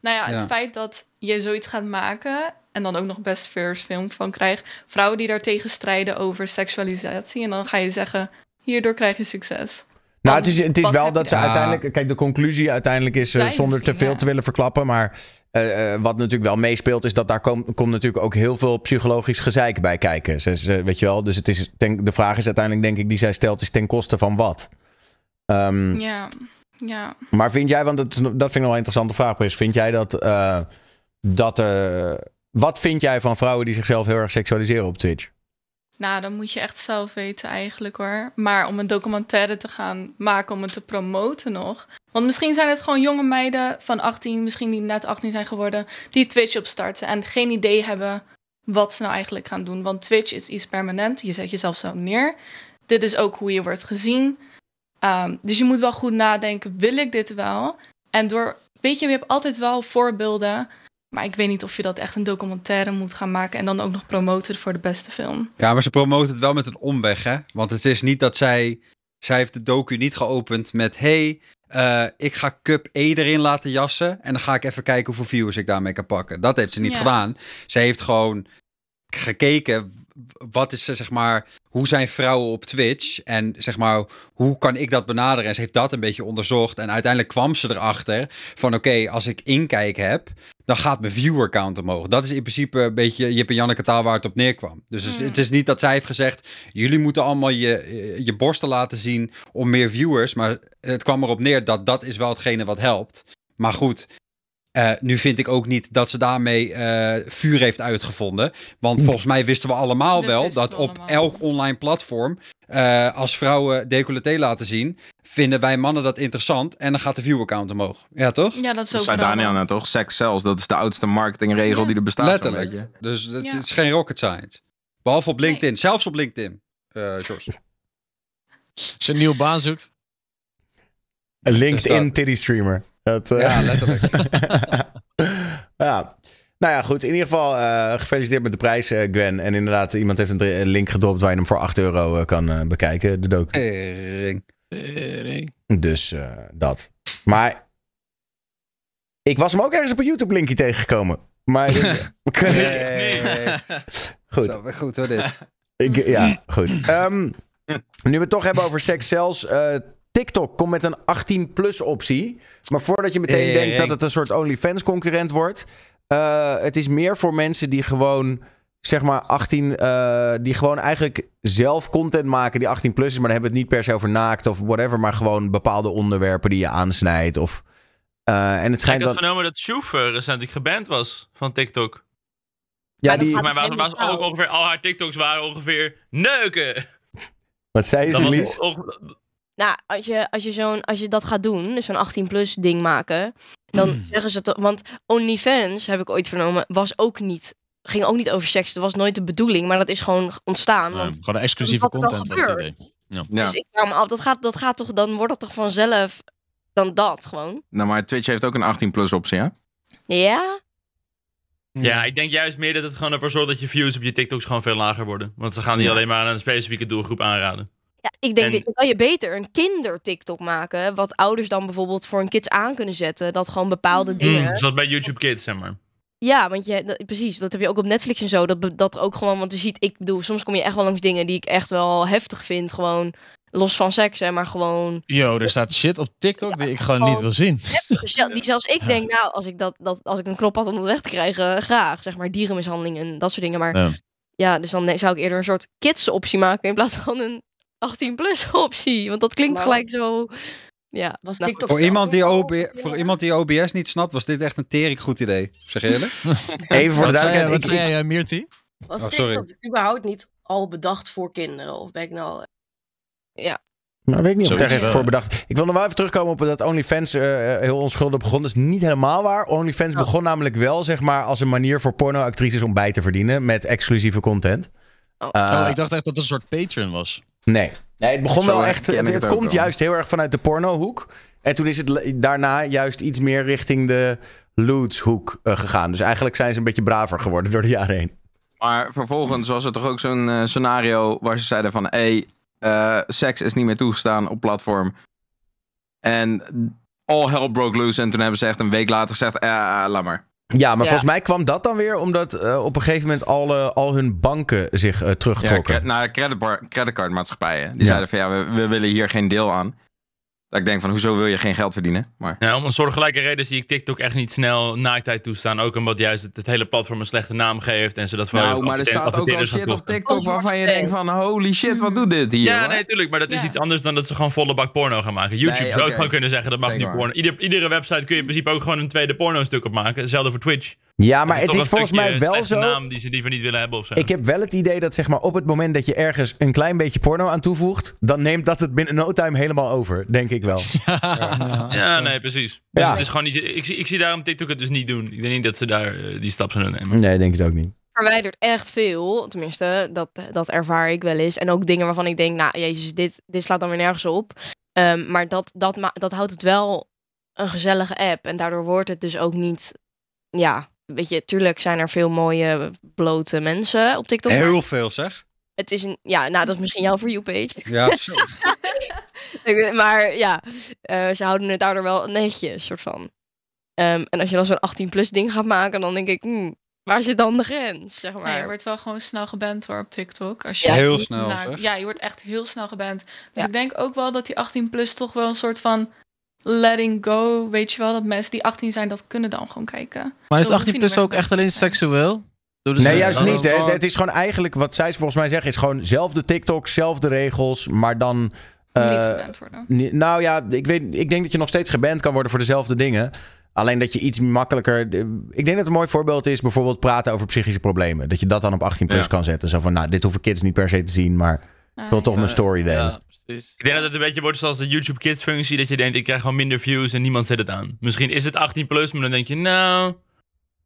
Nou ja, het Ja. feit dat je zoiets gaat maken en dan ook nog best first film van krijgt. Vrouwen die daartegen strijden over seksualisatie. En dan ga je zeggen, hierdoor krijg je succes. Nou, het is, het is wel dat ze Ja. uiteindelijk... Kijk, de conclusie uiteindelijk is, eh, zonder te veel ja. te willen verklappen... maar eh, eh, wat natuurlijk wel meespeelt... is dat daar komt komt natuurlijk ook heel veel psychologisch gezeik bij kijken. Ze, ze- weet je wel, dus het is, ten- de vraag is uiteindelijk, denk ik, die zij stelt... is ten koste van wat? Ehm, Ja, ja. Maar vind jij, want dat, dat vind ik nog wel een interessante vraag, Chris. Vind jij dat... eh, dat eh, wat vind jij van vrouwen die zichzelf heel erg seksualiseren op Twitch? Nou, dan moet je echt zelf weten eigenlijk hoor. Maar om een documentaire te gaan maken, om het te promoten nog. Want misschien zijn het gewoon jonge meiden van 18, misschien die net 18 zijn geworden, die Twitch opstarten en geen idee hebben wat ze nou eigenlijk gaan doen. Want Twitch is iets permanent, je zet jezelf zo neer. Dit is ook hoe je wordt gezien. Ehm, dus je moet wel goed nadenken, wil ik dit wel? En door, weet je, je hebt altijd wel voorbeelden. Maar ik weet niet of je dat echt een documentaire moet gaan maken en dan ook nog promoten voor de beste film. Ja, maar ze promoten het wel met een omweg, hè? Want het is niet dat zij... Zij heeft de docu niet geopend met... Hey, eh, ik ga Cup E erin laten jassen... en dan ga ik even kijken hoeveel viewers ik daarmee kan pakken. Dat heeft ze niet Ja. gedaan. Ze heeft gewoon gekeken... wat is, ze, zeg maar... hoe zijn vrouwen op Twitch... en zeg maar, hoe kan ik dat benaderen? En ze heeft dat een beetje onderzocht... en uiteindelijk kwam ze erachter van... oké, als ik inkijk heb dan gaat mijn viewer count omhoog. Dat is in principe een beetje Jip en Janneke taal waar het op neerkwam. Dus het is- het is niet dat zij heeft gezegd... jullie moeten allemaal je, je borsten laten zien om meer viewers. Maar het kwam erop neer dat dat is wel hetgene wat helpt. Maar goed, Eh, nu vind ik ook niet dat ze daarmee eh, vuur heeft uitgevonden. Want volgens mij wisten we allemaal wel dat we op allemaal. elk online platform, eh, als vrouwen decolleté laten zien, vinden wij mannen dat interessant en dan gaat de view-account omhoog. Ja, toch? Ja, dat is Dat ook zei Daniel net toch? Sex zelfs, dat is de oudste marketingregel die er bestaat. Letterlijk. Dus het Ja. is geen rocket science. Behalve op LinkedIn. Zelfs op LinkedIn. eh George. Als je een nieuwe baan zoekt. Een LinkedIn titty streamer. Dat, eh, Ja, letterlijk. ja. Nou ja, goed. In ieder geval eh, gefeliciteerd met de prijs, eh, Gwen. En inderdaad, iemand heeft een link gedropt waar je hem voor 8 euro kan bekijken, de docu. Tering. Tering. Dus dat. Maar ik was hem ook ergens op een YouTube-linkje tegengekomen. Maar Nee. goed. Zo, goed hoor dit. Ik, ja, goed. Ehm, nu we het toch hebben over seks zelfs. TikTok komt met een 18-plus optie. Maar voordat je meteen denkt dat het een soort OnlyFans-concurrent wordt. eh, het is meer voor mensen die gewoon, zeg maar, 18. eh, die gewoon eigenlijk zelf content maken die 18 plus is. Maar dan hebben we het niet per se over naakt of whatever. Maar gewoon bepaalde onderwerpen die je aansnijdt. Of, eh, en het Ik schijnt had dan. vernomen dat Shoef recentelijk geband was van TikTok. Ja, Maar die, Maar was, was ook ongeveer, al haar TikToks waren ongeveer neuken. wat zei was Lies? Nou, als je, als je, zo'n, als je dat gaat doen, dus zo'n 18-plus ding maken, dan zeggen ze toch... Want OnlyFans, heb ik ooit vernomen, was ook niet... Ging ook niet over seks. Dat was nooit de bedoeling, maar dat is gewoon ontstaan. Nee, want, gewoon exclusieve content was het idee. Ja. Ja. Dus ik af, dat gaat, dat gaat toch, dan wordt dat toch vanzelf dan dat gewoon? Nou, maar Twitch heeft ook een 18-plus optie, hè? Ja? Ja, ik denk juist meer dat het gewoon ervoor zorgt dat je views op je TikToks gewoon veel lager worden. Want ze gaan die Ja. alleen maar aan een specifieke doelgroep aanraden. Ja, ik denk, En- dan kan je beter een kinder-TikTok maken, wat ouders dan bijvoorbeeld voor een kids aan kunnen zetten, dat gewoon bepaalde dingen... Zoals bij YouTube Kids, zeg maar. Ja, want je, dat- precies, dat heb je ook op Netflix en zo. Dat, dat ook gewoon, want je ziet, ik bedoel, soms kom je echt wel langs dingen die ik echt wel heftig vind. Gewoon los van seks, hè, maar gewoon Yo, er staat shit op TikTok die ik gewoon niet wil zien. Die zelfs ik denk, nou, als ik, dat, dat, als ik een knop had om dat weg te krijgen, graag. Zeg maar dierenmishandeling en dat soort dingen. Maar Ja. ja, dus dan zou ik eerder een soort kids optie maken in plaats van een 18-plus optie. Want dat klinkt Maar gelijk zo... Ja, Was nou, TikTok Voor iemand, die niet al OB, opgedeeld? voor iemand die OBS niet snapt, was dit echt een tering goed idee. Zeg je eerlijk? Even voor de duidelijkheid. wat ik- zei jij, Mirti? Was Oh, sorry. TikTok überhaupt niet al bedacht voor kinderen? Of ben ik nou... Nou, weet ik niet of ik daar voor bedacht. Ik wil nog wel even terugkomen op dat OnlyFans eh, heel onschuldig begon. Dat is niet helemaal waar. OnlyFans Oh. begon namelijk wel, zeg maar, als een manier voor pornoactrices om bij te verdienen met exclusieve content. Oh. Eh, oh, ik dacht echt dat het een soort Patreon was. Nee. Nee, het begon Zo wel echt. Het, het het ook komt wel. juist heel erg vanuit de pornohoek. En toen is het daarna juist iets meer richting de lootshoek eh, gegaan. Dus eigenlijk zijn ze een beetje braver geworden door de jaren heen. Maar vervolgens was er toch ook zo'n eh, scenario waar ze zeiden van... Hé, hey, seks is niet meer toegestaan op platform. En all hell broke loose. En toen hebben ze echt een week later gezegd... eh laat maar. Ja, maar Ja. volgens mij kwam dat dan weer omdat eh, op een gegeven moment al, eh, al hun banken zich eh, Ja, terugtrokken. cre- naar creditbar- creditcardmaatschappijen. Die Ja. zeiden van ja, we, we willen hier geen deel aan. Dat ik denk van hoezo wil je geen geld verdienen? Maar Ja, om een soortgelijke reden zie ik TikTok echt niet snel naaktheid toestaan. Ook omdat juist het, het hele platform een slechte naam geeft. En ze dat voor nou, maar er staat ook gaan shit op. TikTok waarvan je denkt van holy shit, wat doet dit hier? Ja, hoor? nee, tuurlijk. Maar dat is Ja. iets anders dan dat ze gewoon volle bak porno gaan maken. YouTube Nee, zou ook gewoon kunnen zeggen, dat mag waar. porno. Ieder, iedere website kun je in principe ook gewoon een tweede porno stuk op maken. Hetzelfde voor Twitch. Ja, maar het is volgens mij wel zo. naam die ze liever niet willen hebben of zo. Ik heb wel het idee dat zeg maar, op het moment dat je ergens een klein beetje porno aan toevoegt, dan neemt dat het binnen no time helemaal over, denk ik wel. Ja, nee, precies. Dus Ja. het is gewoon niet, ik, zie- ik zie daarom TikTok het dus niet doen. Ik denk niet dat ze daar eh, die stap zullen nemen. Nee, denk ik het ook niet. verwijdert echt veel. Tenminste, dat, dat ervaar ik wel eens. En ook dingen waarvan ik denk, nou, jezus, dit, dit slaat dan weer nergens op. Ehm, maar dat, dat, ma- dat houdt het wel een gezellige app. En daardoor wordt het dus ook niet... Ja, weet je, tuurlijk zijn er veel mooie blote mensen op TikTok. Heel veel zeg. Het is een... Ja, nou, dat is misschien jouw For You page. Ja, zo. Ik- maar ja, eh, ze houden het daardoor wel netjes, soort van. Ehm, en als je dan zo'n 18-plus ding gaat maken, dan denk ik... hmm, waar zit dan de grens, zeg maar. Nee, je wordt wel gewoon snel geband hoor op TikTok. Als je Ja, heel snel, naar- zeg. Ja, je wordt echt heel snel geband. Dus Ja. ik denk ook wel dat die 18 plus toch wel een soort van letting go, weet je wel, dat mensen die 18 zijn dat kunnen dan gewoon kijken. Maar is Dat hoef 18 je plus ook echt alleen seksueel? Ze- Nee, juist niet. Hè. Het, is gewoon eigenlijk, wat zij volgens mij zeggen, is gewoon zelfde TikTok, zelfde regels, maar dan... eh, niet geband worden. nou ja, ik, weet, ik denk dat je nog steeds geband kan worden voor dezelfde dingen. Alleen dat je iets makkelijker. Ik denk dat een mooi voorbeeld is bijvoorbeeld praten over psychische problemen. Dat je dat dan op 18 plus Ja. kan zetten. Zo van, nou, dit hoeven kids niet per se te zien, maar ik wil toch mijn story delen. Ja, precies. Ik denk dat het een beetje wordt zoals de YouTube Kids functie. Dat je denkt, ik krijg gewoon minder views en niemand zet het aan. Misschien is het 18 plus, maar dan denk je, nou...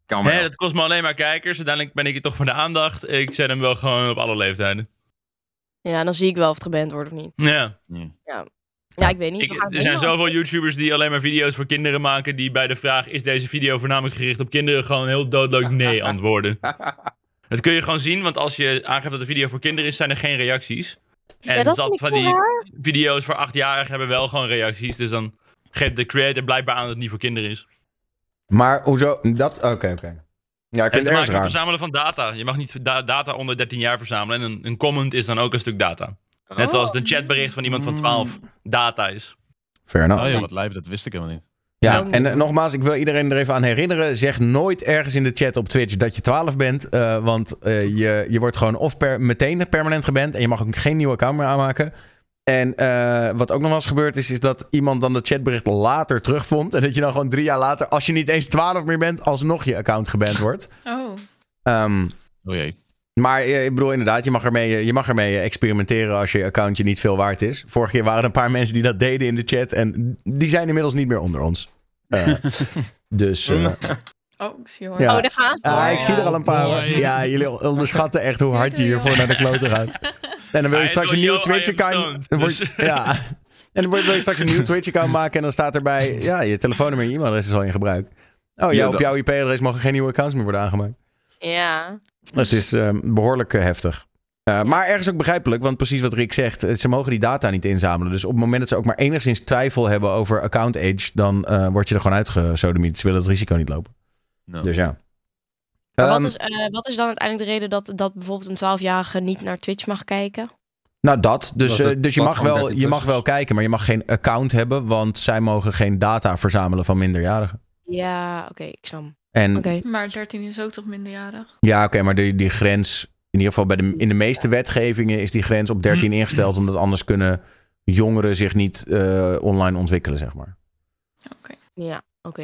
Kan Hè, dat kost me alleen maar kijkers. Uiteindelijk ben ik het toch voor de aandacht. Ik zet hem wel gewoon op alle leeftijden. Ja, dan zie ik wel of het geband wordt of niet. Ja. Ja, ik weet niet. Ik, er zijn zoveel YouTubers die alleen maar video's voor kinderen maken. Die bij de vraag: is deze video voornamelijk gericht op kinderen? gewoon heel doodleuk nee antwoorden. Dat kun je gewoon zien, want als je aangeeft dat de video voor kinderen is, zijn er geen reacties. En Ja, dat zat van die raar. video's voor achtjarigen hebben wel gewoon reacties. Dus dan geeft de creator blijkbaar aan dat het niet voor kinderen is. Maar hoezo? Dat, oké, oké. Ja, ik Het vind het met raar. verzamelen van data. Je mag niet da- data onder 13 jaar verzamelen. En een, een comment is dan ook een stuk data. Net zoals een chatbericht van iemand van 12 data is. Fair enough. Oh ja, wat lijp, dat wist ik helemaal niet. Ja, en eh, nogmaals, ik wil iedereen er even aan herinneren. Zeg nooit ergens in de chat op Twitch dat je 12 bent. eh, want eh, je, je wordt gewoon of per, meteen permanent geband. En je mag ook geen nieuw account meer aanmaken. En eh, wat ook nog wel eens gebeurd is, is dat iemand dan de chatbericht later terugvond. En dat je dan gewoon drie jaar later, als je niet eens 12 meer bent, alsnog je account geband wordt. Oh. Ehm, Oh jee. Maar eh, ik bedoel inderdaad, je mag, ermee, je mag ermee experimenteren als je accountje niet veel waard is. Vorige keer waren er een paar mensen die dat deden in de chat. En die zijn inmiddels niet meer onder ons. Eh, dus... eh, Oh, ik zie hoor. Ja. Oh, daar gaan ze. Ah, ik zie er al een paar. hoor. Ja, jullie onderschatten echt hoe hard je hiervoor naar de kloten gaat. En dan wil je straks een door nieuw Yo, I am Twitch-account. Ja. En dan wil je straks een nieuw Twitch-account maken. En dan staat erbij. Ja, je telefoonnummer en e-mailadres is al in gebruik. Oh ja, op jouw IP-adres mogen geen nieuwe accounts meer worden aangemaakt. Ja. Het is eh, behoorlijk eh, heftig. Eh, maar ergens ook begrijpelijk, want precies wat Rick zegt, eh, ze mogen die data niet inzamelen. Dus op het moment dat ze ook maar enigszins twijfel hebben over account age, dan eh, word je er gewoon uitgesodemiet. Ze willen het risico niet lopen. Nou. Dus ja. Maar Ehm, wat, is, eh, wat is dan uiteindelijk de reden dat, dat bijvoorbeeld een 12-jarige niet naar Twitch mag kijken? Nou, dat. Dus, Dat eh, het dus je, mag wel, 13 je mag wel kijken, maar je mag geen account hebben, want zij mogen geen data verzamelen van minderjarigen. Ja, oké, ik snap. En Oké. Maar 13 is ook toch minderjarig? ja, oké, maar die, die grens, in ieder geval bij de, in de meeste wetgevingen is die grens op 13 ingesteld, omdat anders kunnen jongeren zich niet eh, online ontwikkelen, zeg maar. Ja, oké.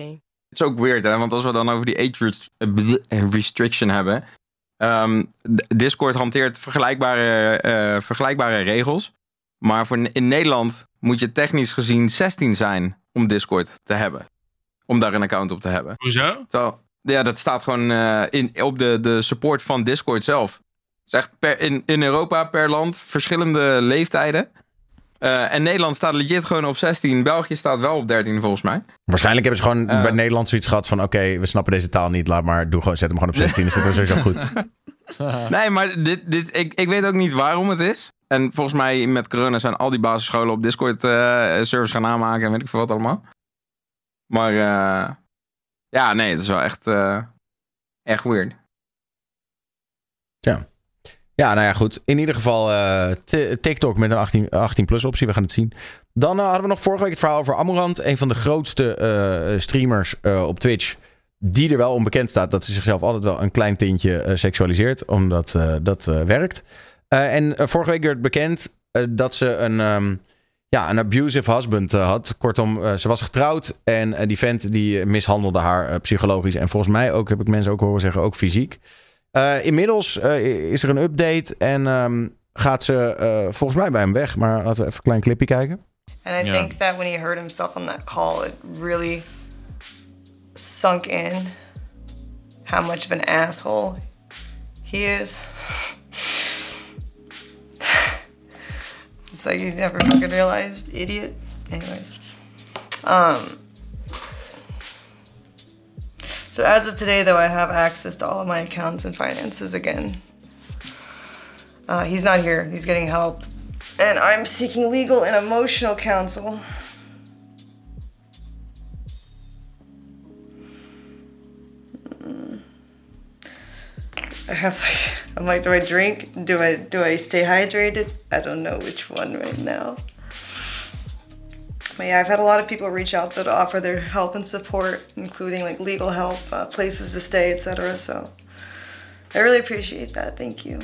Het is ook weird, hè? Want als we dan over die age rest- eh, restriction hebben. ehm, Discord hanteert vergelijkbare, eh, vergelijkbare regels. Maar voor, in Nederland moet je technisch gezien 16 zijn om Discord te hebben. Om daar een account op te hebben. Hoezo? Zo, ja, dat staat gewoon eh, in, op de, de support van Discord zelf. Het is echt per, in, in Europa per land verschillende leeftijden. Eh, en Nederland staat legit gewoon op 16. België staat wel op 13 volgens mij. Waarschijnlijk hebben ze gewoon Eh. bij Nederland zoiets gehad van: oké, we snappen deze taal niet, laat maar, doe gewoon, zet hem gewoon op 16, dan zit er sowieso goed. Nee, maar dit, dit, ik, ik weet ook niet waarom het is. En volgens mij met corona zijn al die basisscholen op Discord eh servers gaan aanmaken en weet ik veel wat allemaal. Maar eh, ja, nee, het is wel echt, echt weird. Ja, nou ja, goed. In ieder geval eh, TikTok met een 18, 18 plus optie. We gaan het zien. Dan eh, hadden we nog vorige week het verhaal over Amorant. Een van de grootste streamers op Twitch. Die er wel onbekend staat dat ze zichzelf altijd wel een klein tintje seksualiseert. Omdat dat werkt. En vorige week werd bekend dat ze een, ehm, ja, een abusive husband eh, had. Kortom, eh, ze was getrouwd. En eh, die vent die mishandelde haar psychologisch. En volgens mij ook, heb ik mensen ook horen zeggen, ook fysiek. Eh, inmiddels eh, is er een update en ehm, gaat ze eh, volgens mij bij hem weg. Maar laten we even een klein clipje kijken. And I Yeah. think that when he heard himself on that call, it really sunk in how much of an asshole he is. so you never fucking realized, idiot. Anyways. Um So as of today though I have access to all of my accounts and finances again. Uh, he's not here. He's getting help. And I'm seeking legal and emotional counsel. Mm. I have like, I'm like, do I drink? Do I do I stay hydrated? I don't know which one right now. But yeah, I've had a lot of people reach out that offer their help and support, including like legal help, uh, places to stay, etc. So I really appreciate that. Thank you.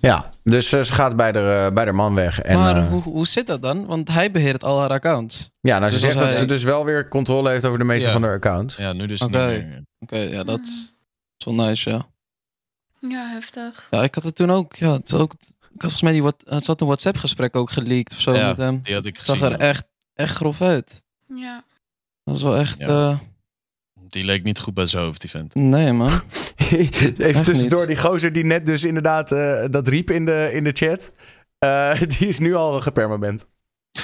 Ja, dus eh, ze gaat bij de, eh, bij de man weg. En, maar eh, hoe, hoe zit dat dan? Want hij beheert al haar accounts. ja, nou, ze Dus zegt als dat hij- ze dus wel weer controle heeft over de meeste Ja. van haar accounts. Ja, nu dus Oké. niet meer. Oké, ja, dat is wel nice, ja. Ja, heftig. Ja, ik had het toen ook. Ja, het ook ik had volgens mij die wat, het zat een WhatsApp-gesprek ook geleakt of zo Ja, met hem. die had ik Het zag gezien, er ja. echt, echt grof uit. Ja. Dat was wel echt. Ja. eh, Die leek niet goed bij zijn hoofd, die vent. nee, man. Even tussendoor, niet. die gozer die net dus inderdaad eh, dat riep in de, in de chat. eh, die is nu al gepermanent.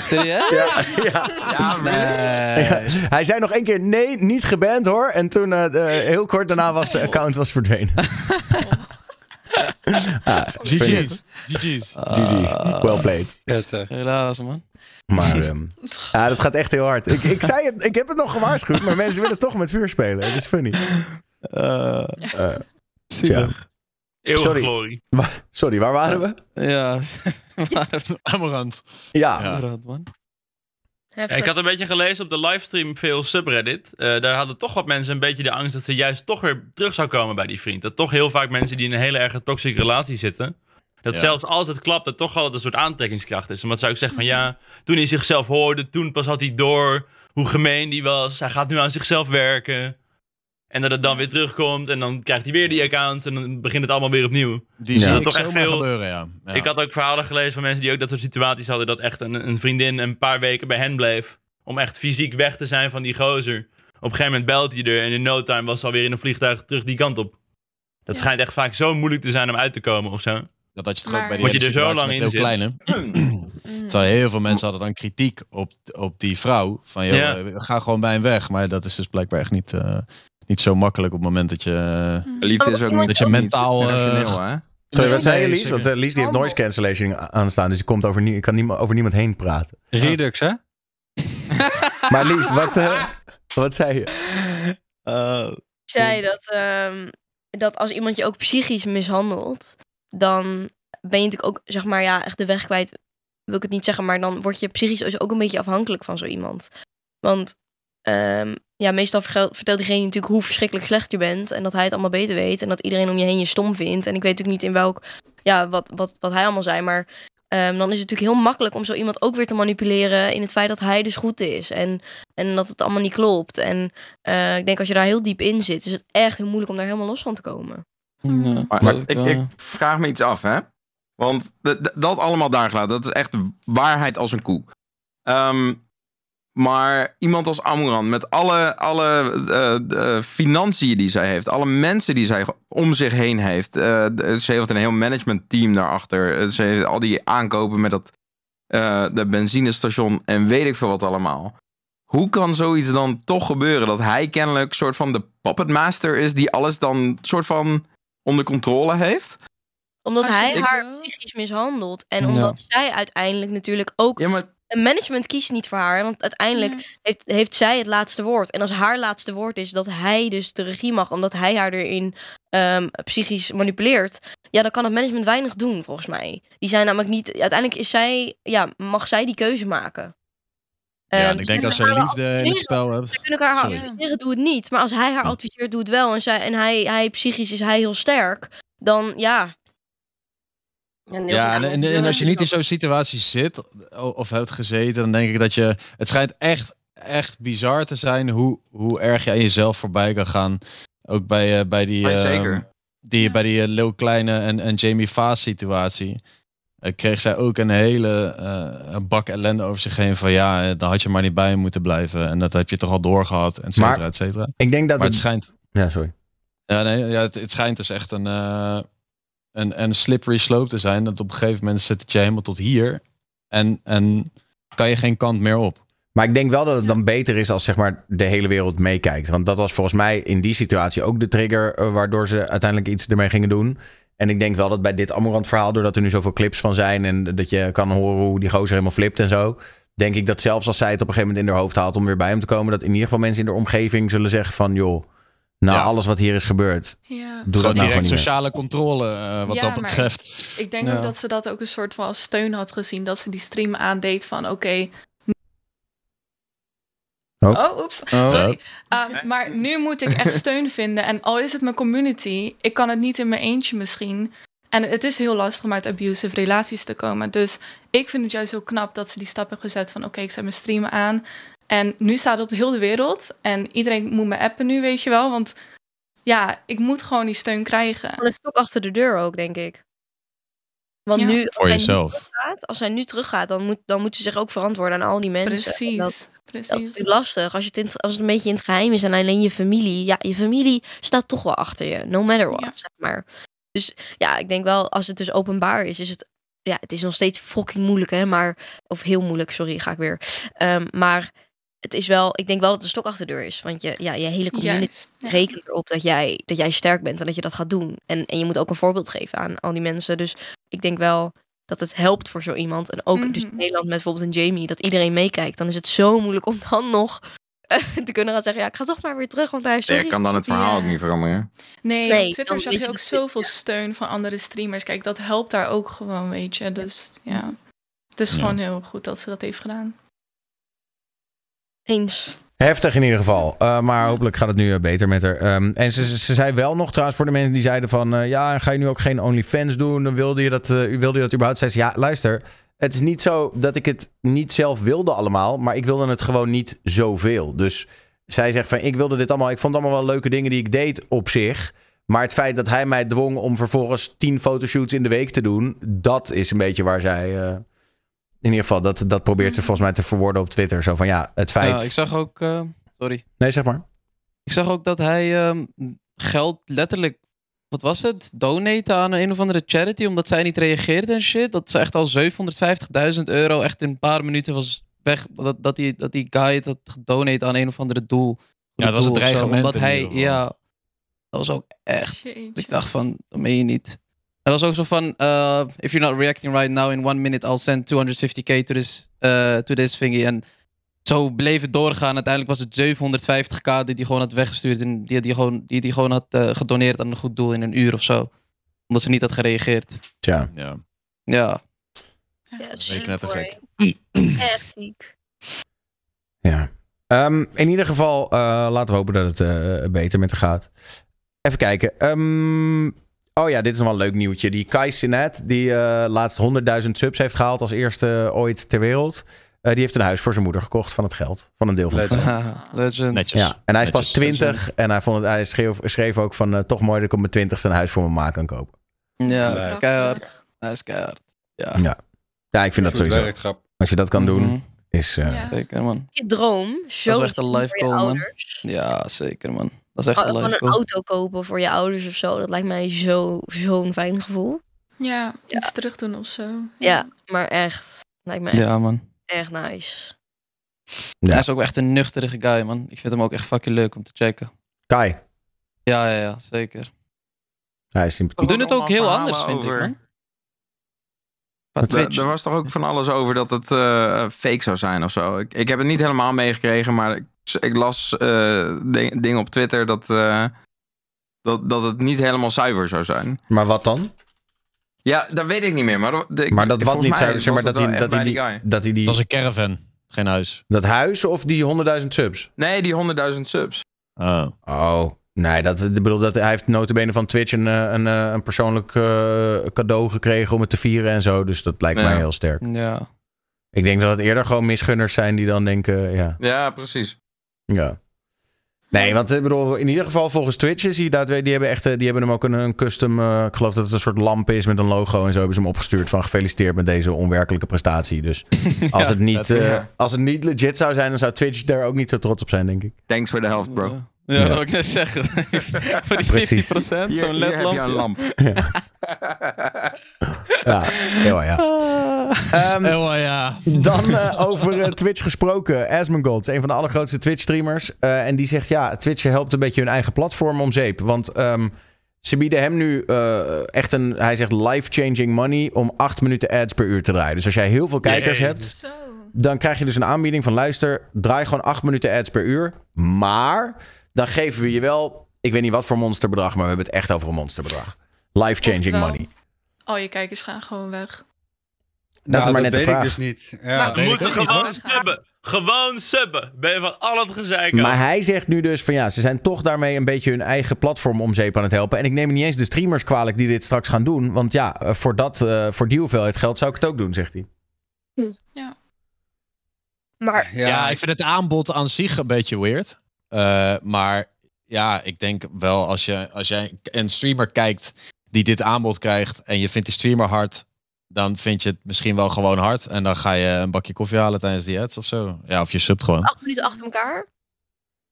Serieus? Ja, ja. Ja, nee. Ja, Hij zei nog één keer nee, niet geband hoor. En toen eh, heel kort daarna was zijn account was verdwenen. ah, funny. GG's. GG's. GG. Well played. Helaas, man. Maar ehm, ja, dat gaat echt heel hard. Ik, ik, zei het, ik heb het nog gewaarschuwd, maar mensen willen toch met vuur spelen. Het is funny. Eh, Eh, tja. Eeuwige Sorry. glorie. Sorry, waar waren we? ja. Amarant. Ja. Inderdaad, man. Ja, ik had een beetje gelezen op de livestream veel subreddit. Eh, daar hadden toch wat mensen een beetje de angst dat ze juist toch weer terug zou komen bij die vriend. Dat toch heel vaak mensen die in een hele erge toxische relatie zitten. Dat Ja. zelfs als het klapt, dat toch altijd een soort aantrekkingskracht is. Omdat zou ik zeggen van ja, toen hij zichzelf hoorde, toen pas had hij door hoe gemeen die was. Hij gaat nu aan zichzelf werken. En dat het dan weer terugkomt en dan krijgt hij weer die accounts en dan begint het allemaal weer opnieuw. Die Ja. zie ik Toch echt veel- gebeuren, ja. ja. Ik had ook verhalen gelezen van mensen die ook dat soort situaties hadden. Dat echt een, een vriendin een paar weken bij hen bleef. Om echt fysiek weg te zijn van die gozer. Op een gegeven moment belt hij er en in no time was ze alweer in een vliegtuig terug die kant op. Dat Ja. schijnt echt vaak zo moeilijk te zijn om uit te komen of zo. Dat had je toch Maar- ook bij die Moet je er zo lang in heel zitten. kleine. Terwijl heel veel mensen hadden dan kritiek op, op die vrouw. Van, joh, Ja. eh, ga gewoon bij hem weg. Maar dat is dus blijkbaar echt niet, eh, niet zo makkelijk op het moment dat je... eh, Liefde is ook niet Dat je mentaal, eh, hè? Sorry, wat zei je, Nee, Lies? Want eh, Lies die heeft noise cancellation aanstaan, dus je komt over, nie- kan niemand, over niemand heen praten. Redux, hè? Maar Lies, wat, eh, wat zei je? Ik zei dat, ehm, dat als iemand je ook psychisch mishandelt, dan ben je natuurlijk ook, zeg maar, ja, echt de weg kwijt. Wil ik het niet zeggen, maar dan word je psychisch ook een beetje afhankelijk van zo iemand. Want ehm, ja, meestal vertelt diegene natuurlijk hoe verschrikkelijk slecht je bent en dat hij het allemaal beter weet en dat iedereen om je heen je stom vindt. En ik weet natuurlijk niet in welk, ja, wat, wat, wat hij allemaal zei, maar ehm, dan is het natuurlijk heel makkelijk om zo iemand ook weer te manipuleren in het feit dat hij dus goed is en, en dat het allemaal niet klopt. En eh, ik denk als je daar heel diep in zit, is het echt heel moeilijk om daar helemaal los van te komen. Ja, Maar, ik, ik eh, vraag me iets af, hè? Want dat allemaal daar gelaten, dat is echt waarheid als een koe. Ehm, maar iemand als Amuran, met alle, alle eh, eh, financiën die zij heeft, alle mensen die zij om zich heen heeft. eh, ze heeft een heel managementteam daarachter. Ze heeft al die aankopen met dat eh, de benzinestation en weet ik veel wat allemaal. Hoe kan zoiets dan toch gebeuren? Dat hij kennelijk soort van de puppetmaster is die alles dan soort van onder controle heeft? Omdat hij haar psychisch mishandelt. En Ja. omdat zij uiteindelijk natuurlijk ook... Ja, maar Een management kiest niet voor haar. Want uiteindelijk heeft, heeft zij het laatste woord. En als haar laatste woord is dat hij dus de regie mag... omdat hij haar erin ehm, psychisch manipuleert... ja, dan kan het management weinig doen, volgens mij. Die zijn namelijk niet... Uiteindelijk is zij... Ja, mag zij die keuze maken. ja, Ehm, en ik denk je haar liefde in het spel hebt. Ze kunnen elkaar Sorry. adviseren, doe het niet. Maar als hij haar adviseert, doe het wel. En, zij, en hij, hij psychisch is hij heel sterk. Dan ja, Ja, en, en, en als je niet in zo'n situatie zit of hebt gezeten, dan denk ik dat je. Het schijnt echt, echt bizar te zijn hoe, hoe erg je aan jezelf voorbij kan gaan. Ook bij, eh, bij die. Ehm, zeker. die bij die eh, Lil Kleine en, en Jamie Vaas situatie. eh, kreeg zij ook een hele eh, een bak ellende over zich heen. Van ja, eh, dan had je maar niet bij hem moeten blijven. En dat heb je toch al doorgehad, et cetera, Maar et cetera. Ik denk dat Maar het het... schijnt. Ja, sorry. Ja, nee, ja, het, het schijnt dus echt een, eh, een, een slippery slope te zijn. Dat op een gegeven moment zit het je helemaal tot hier. En, en kan je geen kant meer op. Maar ik denk wel dat het dan beter is als zeg maar, de hele wereld meekijkt. Want dat was volgens mij in die situatie ook de trigger... eh, waardoor ze uiteindelijk iets ermee gingen doen. En ik denk wel dat bij dit Amorant verhaal... doordat er nu zoveel clips van zijn... en dat je kan horen hoe die gozer helemaal flipt en zo... denk ik dat zelfs als zij het op een gegeven moment in haar hoofd haalt... om weer bij hem te komen... dat in ieder geval mensen in de omgeving zullen zeggen van... joh, nou Ja. alles wat hier is gebeurd... Ja. doe dat nou direct sociale controle eh, wat Ja, dat maar betreft. Ik denk Ja. ook dat ze dat ook een soort van als steun had gezien. Dat ze die stream aandeed van oké. Oh. Oh, oeps. Oh. Sorry. Uh, maar nu moet ik echt steun vinden. En al is het mijn community, ik kan het niet in mijn eentje misschien. En het is heel lastig om uit abusive relaties te komen. Dus ik vind het juist heel knap dat ze die stap hebben gezet van... oké, ik zet mijn streamen aan. En nu staat het op de hele wereld. En iedereen moet me appen nu, weet je wel. Want ja, ik moet gewoon die steun krijgen. Van het stok achter de deur ook, denk ik. Want Ja. nu, als Voor hij nu jezelf. teruggaat, als hij nu teruggaat, dan moet, dan moet ze zich ook verantwoorden aan al die mensen. Precies, Dat, dat is precies. natuurlijk lastig. Als, je het in, als het een beetje in het geheim is en alleen je familie. Ja, je familie staat toch wel achter je. No matter what, Ja. zeg maar. Dus ja, ik denk wel, als het dus openbaar is, is het... Ja, het is nog steeds fucking moeilijk, hè. Maar, of heel moeilijk, sorry, ga ik weer. Ehm, maar het is wel... Ik denk wel dat het een stok achter de deur is. Want je, ja, je hele community Juist, ja. rekent erop dat jij, dat jij sterk bent en dat je dat gaat doen. En, en je moet ook een voorbeeld geven aan al die mensen. Dus ik denk wel dat het helpt voor zo iemand. En ook dus in Mhm. Nederland met bijvoorbeeld een Jamie, dat iedereen meekijkt. Dan is het zo moeilijk om dan nog eh, te kunnen gaan zeggen, ja, ik ga toch maar weer terug, want hij is Je sorry. kan dan het verhaal Ja. ook niet veranderen. Nee, Nee, op Twitter zag je je ook zoveel ja. steun van andere streamers. Kijk, dat helpt daar ook gewoon, weet je. Dus ja, het is Ja. gewoon heel goed dat ze dat heeft gedaan. Heftig in ieder geval. Uh, maar hopelijk gaat het nu uh, beter met haar. Um, en ze, ze, ze zei wel nog trouwens voor de mensen die zeiden van... Uh, ja, ga je nu ook geen OnlyFans doen? Dan wilde je dat, uh, wilde je dat überhaupt? Zei ze, ja, luister. Het is niet zo dat ik het niet zelf wilde allemaal. Maar ik wilde het gewoon niet zoveel. Dus zij zegt van, ik wilde dit allemaal... Ik vond allemaal wel leuke dingen die ik deed op zich. Maar het feit dat hij mij dwong om vervolgens tien fotoshoots in de week te doen... Dat is een beetje waar zij... in ieder geval, dat, dat probeert ze volgens mij te verwoorden op Twitter. Zo van ja, het feit. Ja, ik zag ook. Uh, sorry. Nee, zeg maar. Ik zag ook dat hij um, geld letterlijk. Wat was het? Donaten aan een of andere charity. Omdat zij niet reageerde en shit. Dat ze echt al 750.000 euro echt in een paar minuten was weg. Dat, dat, die, dat die guy dat gedonate aan een of andere doel. Ja, dat was het dreigement Omdat hij. Ja. Dat was ook echt. Jeetje. Ik dacht van, dat meen je niet. Er was ook zo van, uh, if you're not reacting right now in one minute, I'll send 250k to this, uh, to this thingy. En zo bleef het doorgaan. Uiteindelijk was het 750k die hij gewoon had weggestuurd. En die hij gewoon, die, die gewoon had uh, gedoneerd aan een goed doel in een uur of zo. Omdat ze niet had gereageerd. Tja. Ja. Ja. Ja, Dat is. Echt ziek. Ja. Um, in ieder geval, uh, laten we hopen dat het uh, beter met haar gaat. Even kijken. Um, oh ja, dit is nog wel een leuk nieuwtje. Die Kai Sinet, die uh, laatst 100.000 subs heeft gehaald als eerste ooit ter wereld. Uh, die heeft een huis voor zijn moeder gekocht van het geld. Van een deel van het geld. Legend. Netjes. Ja, en hij is pas Netjes, 20 netjes. en hij, vond het, hij schreef, schreef ook van uh, toch mooi dat ik op mijn twintigste een huis voor mijn ma kan kopen. Ja, keihard. Hij is keihard. Ja. Ja, ja ik vind dat sowieso. werk. Als je dat kan doen, Mhm. is... uh, Ja. Zeker, man. Je droom, show echt een life goal, man. Ja, zeker, man. Dat is echt Oh, een Gewoon een auto kopen voor je ouders of zo. Dat lijkt mij zo- zo'n fijn gevoel. Ja, iets terug doen of zo. Ja, maar echt. Lijkt me echt, Ja, man. echt nice. Ja. Hij is ook echt een nuchtere guy, man. Ik vind hem ook echt fucking leuk om te checken. Kai, Ja, ja, ja, zeker. hij is sympathiek. We doen het ook heel anders, vind over- ik, man. Er, er was toch ook van alles over dat het eh, fake zou zijn of zo. Ik, ik heb het niet helemaal meegekregen, maar ik, ik las eh, ding- dingen op Twitter dat, eh, dat, dat het niet helemaal zuiver zou zijn. Maar wat dan? Ja, dat weet ik niet meer. Maar, de- Maar dat wat volgens niet zou... Zeg maar dat hij dat, hij bij die, die dat hij was een caravan, geen huis. Dat huis of die 100.000 subs? Nee, die 100.000 subs. Oh. Oh, nee, dat, ik bedoel, dat, hij heeft notabene van Twitch een, eh, een, een persoonlijk eh, cadeau gekregen om het te vieren en zo. Dus dat lijkt Ja. mij heel sterk. Ja. Ik denk dat het eerder gewoon misgunners zijn die dan denken, ja, Ja, precies. Ja. Nee, want ik bedoel, in ieder geval volgens Twitch zie je dat die hebben echt, eh, die hebben hem ook een, een custom, eh, ik geloof dat het een soort lamp is met een logo en zo hebben ze hem opgestuurd van gefeliciteerd met deze onwerkelijke prestatie. Dus als, het niet, eh, als het niet legit zou zijn, dan zou Twitch daar ook niet zo trots op zijn, denk ik. Thanks voor de helft, bro. Ja, dat wil ik net zeggen. Voor die 50%, Precies. zo'n Hier, hier heb ledlamp. je een lamp. Ja, heel ja. Ehm, Oh ja. Dan eh, over eh, Twitch gesproken. Asmongold is een van de allergrootste Twitch-streamers. Eh, en die zegt, ja, Twitch helpt een beetje hun eigen platform om zeep. Want ehm, ze bieden hem nu eh, echt een, hij zegt, life-changing money... om acht minuten ads per uur te draaien. Dus als jij heel veel kijkers Jezus. hebt... Dan krijg je dus een aanbieding van... luister, draai gewoon acht minuten ads per uur. Maar dan geven we je wel... ik weet niet wat voor monsterbedrag... maar we hebben het echt over een monsterbedrag. Life-changing money. Al je kijkers gaan gewoon weg. Dat is maar net de weet ik vraag. dus niet. Ja. We moeten gewoon subben. Gewoon subben. Ben je van al het gezeik. Maar hij zegt nu dus van ja, ze zijn toch daarmee een beetje hun eigen platform om zeep aan het helpen. En ik neem niet eens de streamers kwalijk die dit straks gaan doen. Want ja, eh, voor, dat, eh, voor die hoeveelheid geld zou ik het ook doen, zegt hij. Maar Ja, ik vind het aanbod aan zich een beetje weird. Eh, maar ja, ik denk wel als, je, als jij een streamer kijkt die dit aanbod krijgt en je vindt die streamer hard, dan vind je het misschien wel gewoon hard. En dan ga je een bakje koffie halen tijdens die ads of zo. Ja, of je subt gewoon. acht minuten achter elkaar.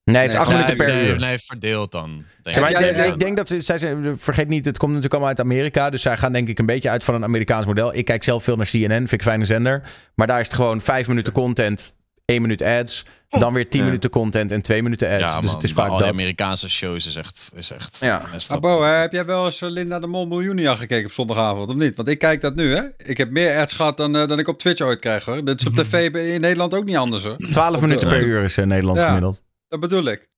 Nee, het is acht Nee, minuten per nee, uur. Nee, verdeeld dan. denk Zeg maar, ik. denk, ik denk dat ze, zij zijn, vergeet niet, het komt natuurlijk allemaal uit Amerika. Dus zij gaan denk ik een beetje uit van een Amerikaans model. Ik kijk zelf veel naar CNN, vind ik een fijne zender. Maar daar is het gewoon vijf minuten content, één minuut ads. Dan weer tien Ja. minuten content en twee minuten ads. Ja, dus man, het is vaak al die dat. Amerikaanse shows is echt... Is echt Ja. Abo, heb jij wel eens eh, Linda de Mol Miljoenia gekeken op zondagavond, of niet? Want ik kijk dat nu, hè. Ik heb meer ads gehad dan, eh, dan ik op Twitch ooit krijg, hoor. Dit is op tv in Nederland ook niet anders, hoor. 12 Op minuten per uur is in Nederland Ja. gemiddeld. Dat bedoel ik.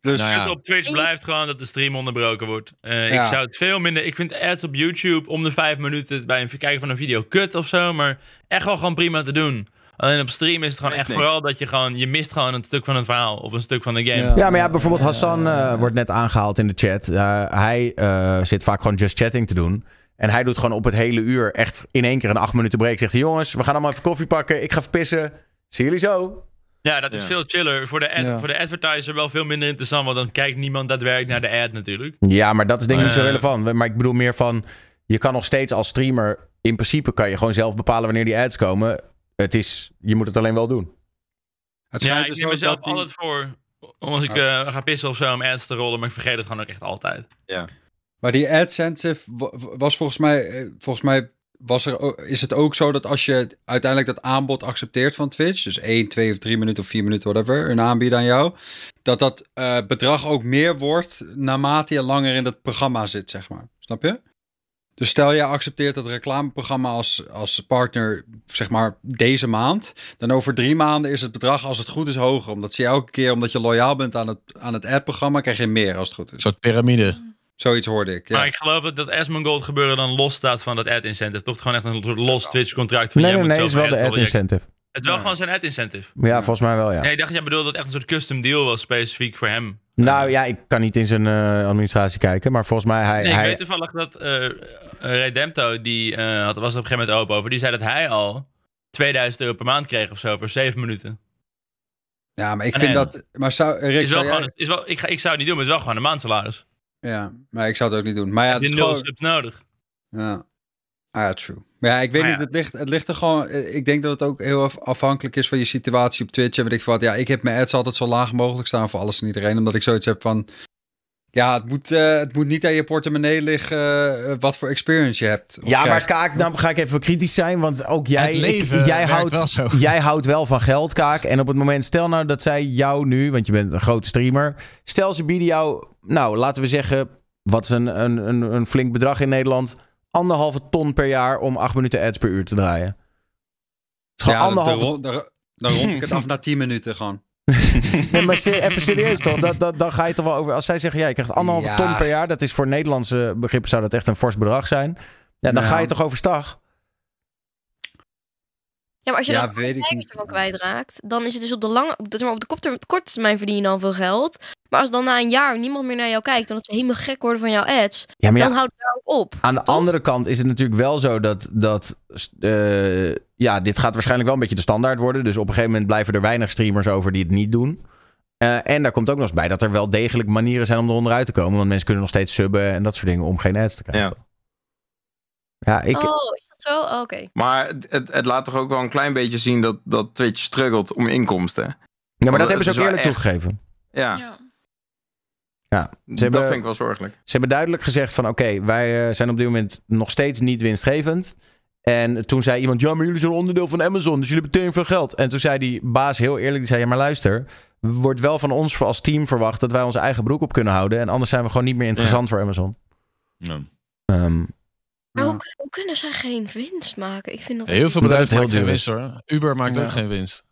Dus het op Twitch blijft gewoon dat de stream onderbroken wordt. Eh, Ja. Ik zou het veel minder. Ik vind ads op YouTube om de vijf minuten bij een kijken van een video kut of zo. Maar echt wel gewoon prima te doen. Alleen op stream is het gewoon Is echt niks. vooral dat je gewoon. Je mist gewoon een stuk van het verhaal. Of een stuk van de game. Ja, maar ja, bijvoorbeeld Hassan eh, wordt net aangehaald in de chat. Eh, hij eh, zit vaak gewoon just chatting te doen. En hij doet gewoon op het hele uur echt in één keer een acht minuten break. Zegt hij, jongens, we gaan allemaal even koffie pakken. Ik ga verpissen. Zie jullie zo. Ja, dat is Ja. veel chiller. Voor de, ad- Ja. voor de advertiser wel veel minder interessant. Want dan kijkt niemand daadwerkelijk naar de ad natuurlijk. Ja, maar dat is denk ik niet zo relevant. Maar ik bedoel meer van, je kan nog steeds als streamer... In principe kan je gewoon zelf bepalen wanneer die ads komen. Het is, je moet het alleen wel doen. het Ja, ik dus neem mezelf dat die- altijd voor. Om als ik eh, ga pissen of zo om ads te rollen. Maar ik vergeet het gewoon ook echt altijd. Ja. Maar die AdSense wa- was volgens mij, eh, volgens mij was er, is het ook zo dat als je uiteindelijk dat aanbod accepteert van Twitch, dus 1, 2 of 3 minuten of 4 minuten, whatever, een aanbieden aan jou, dat dat eh, bedrag ook meer wordt naarmate je langer in het programma zit, zeg maar. Snap je? Dus stel je accepteert dat reclameprogramma als, als partner, zeg maar, deze maand. Dan over drie maanden is het bedrag, als het goed is, hoger. Omdat ze je elke keer, omdat je loyaal bent aan het, aan het ad-programma, krijg je meer als het goed is. Een soort piramide. Zoiets hoorde ik. Ja. Maar ik geloof dat dat Asmongold gebeuren dan los staat van dat ad incentive. Toch gewoon echt een soort los Twitch contract. Van Nee, nee, nee, is wel de ad incentive. Het is wel gewoon zijn ad incentive. Ja, volgens mij wel, ja. Nee, ik dacht, jij bedoelde dat het echt een soort custom deal was specifiek voor hem. Nou ja, ik kan niet in zijn eh, administratie kijken. Maar volgens mij, hij... Nee, ik hij weet toevallig dat eh, eh, Redempto, die eh, had, was er op een gegeven moment open over, die zei dat hij al 2000 euro per maand kreeg of zo voor 7 minuten. Ja, maar ik En vind dat. Maar zou, Rick, Is wel zou jij- gewoon, is wel, ik, ga, ik zou het niet doen, maar het is wel gewoon een maandsalaris. Ja, maar ik zou het ook niet doen. Maar ja, Heb het je is nul gewoon... subs nodig. Ja. Ah, true. Maar ja, ik weet niet, ja. het ligt, het ligt er gewoon... eh, Ik denk dat het ook heel af- afhankelijk is van je situatie op Twitch. En weet ik wat. Ja, ik heb mijn ads altijd zo laag mogelijk staan voor alles en iedereen. Omdat ik zoiets heb van... Ja, het moet, eh, het moet niet aan je portemonnee liggen eh, wat voor experience je hebt. Ja, maar. Kaak, nou ga ik even kritisch zijn. Want ook jij, ik- jij, houdt, jij houdt wel van geld, Kaak. En op het moment, stel nou dat zij jou nu, want je bent een grote streamer. Stel ze bieden jou, nou laten we zeggen, wat is een, een, een, een flink bedrag in Nederland. Anderhalve ton per jaar om acht minuten ads per uur te draaien. Het is gewoon Ja, dan- anderhalve dan rond ik het af na 10 minuten gewoon. Nee, maar even serieus toch? Dat, dat, dan ga je toch wel over. Als zij zeggen, ja, je krijgt anderhalve Ja. ton per jaar. Dat is voor Nederlandse begrippen zou dat echt een fors bedrag zijn. Ja, dan ga je toch overstag. Ja, maar als je Ja, dan weet ik een kijker niet. ervan kwijtraakt, dan is het dus op de lange, op de, zeg maar op de korte, korte termijn verdien je dan veel geld. Maar als dan na een jaar niemand meer naar jou kijkt, omdat ze helemaal gek worden van jouw ads, Ja, maar ja, dan houdt het daar ook op. Aan de andere kant is het natuurlijk wel zo dat, dat eh, ja, dit gaat waarschijnlijk wel een beetje de standaard worden. Dus op een gegeven moment blijven er weinig streamers over die het niet doen. Eh, en daar komt ook nog eens bij dat er wel degelijk manieren zijn om er onderuit te komen. Want mensen kunnen nog steeds subben en dat soort dingen om geen ads te krijgen. Ja, ik, Oh, dat zo? Oh, Oké. Maar het, het, het laat toch ook wel een klein beetje zien dat, dat Twitch struggelt om inkomsten. ja, maar dat hebben ze ook eerlijk echt- toegegeven. Ja, Ja. Ja, ze dat hebben, vind ik wel zorgelijk. Ze hebben duidelijk gezegd van oké, wij eh, zijn op dit moment nog steeds niet winstgevend. En toen zei iemand, ja, maar jullie zijn onderdeel van Amazon, dus jullie hebben meteen veel geld. En toen zei die baas heel eerlijk, die zei, ja, maar luister, wordt wel van ons als team verwacht dat wij onze eigen broek op kunnen houden. En anders zijn we gewoon niet meer interessant voor Amazon. Ja. Ehm, Maar Ja. hoe, kun- hoe kunnen zij geen winst maken? Ik vind dat Heel veel bedrijven maken geen duur winst hoor. Uber maakt Ja. ook geen winst.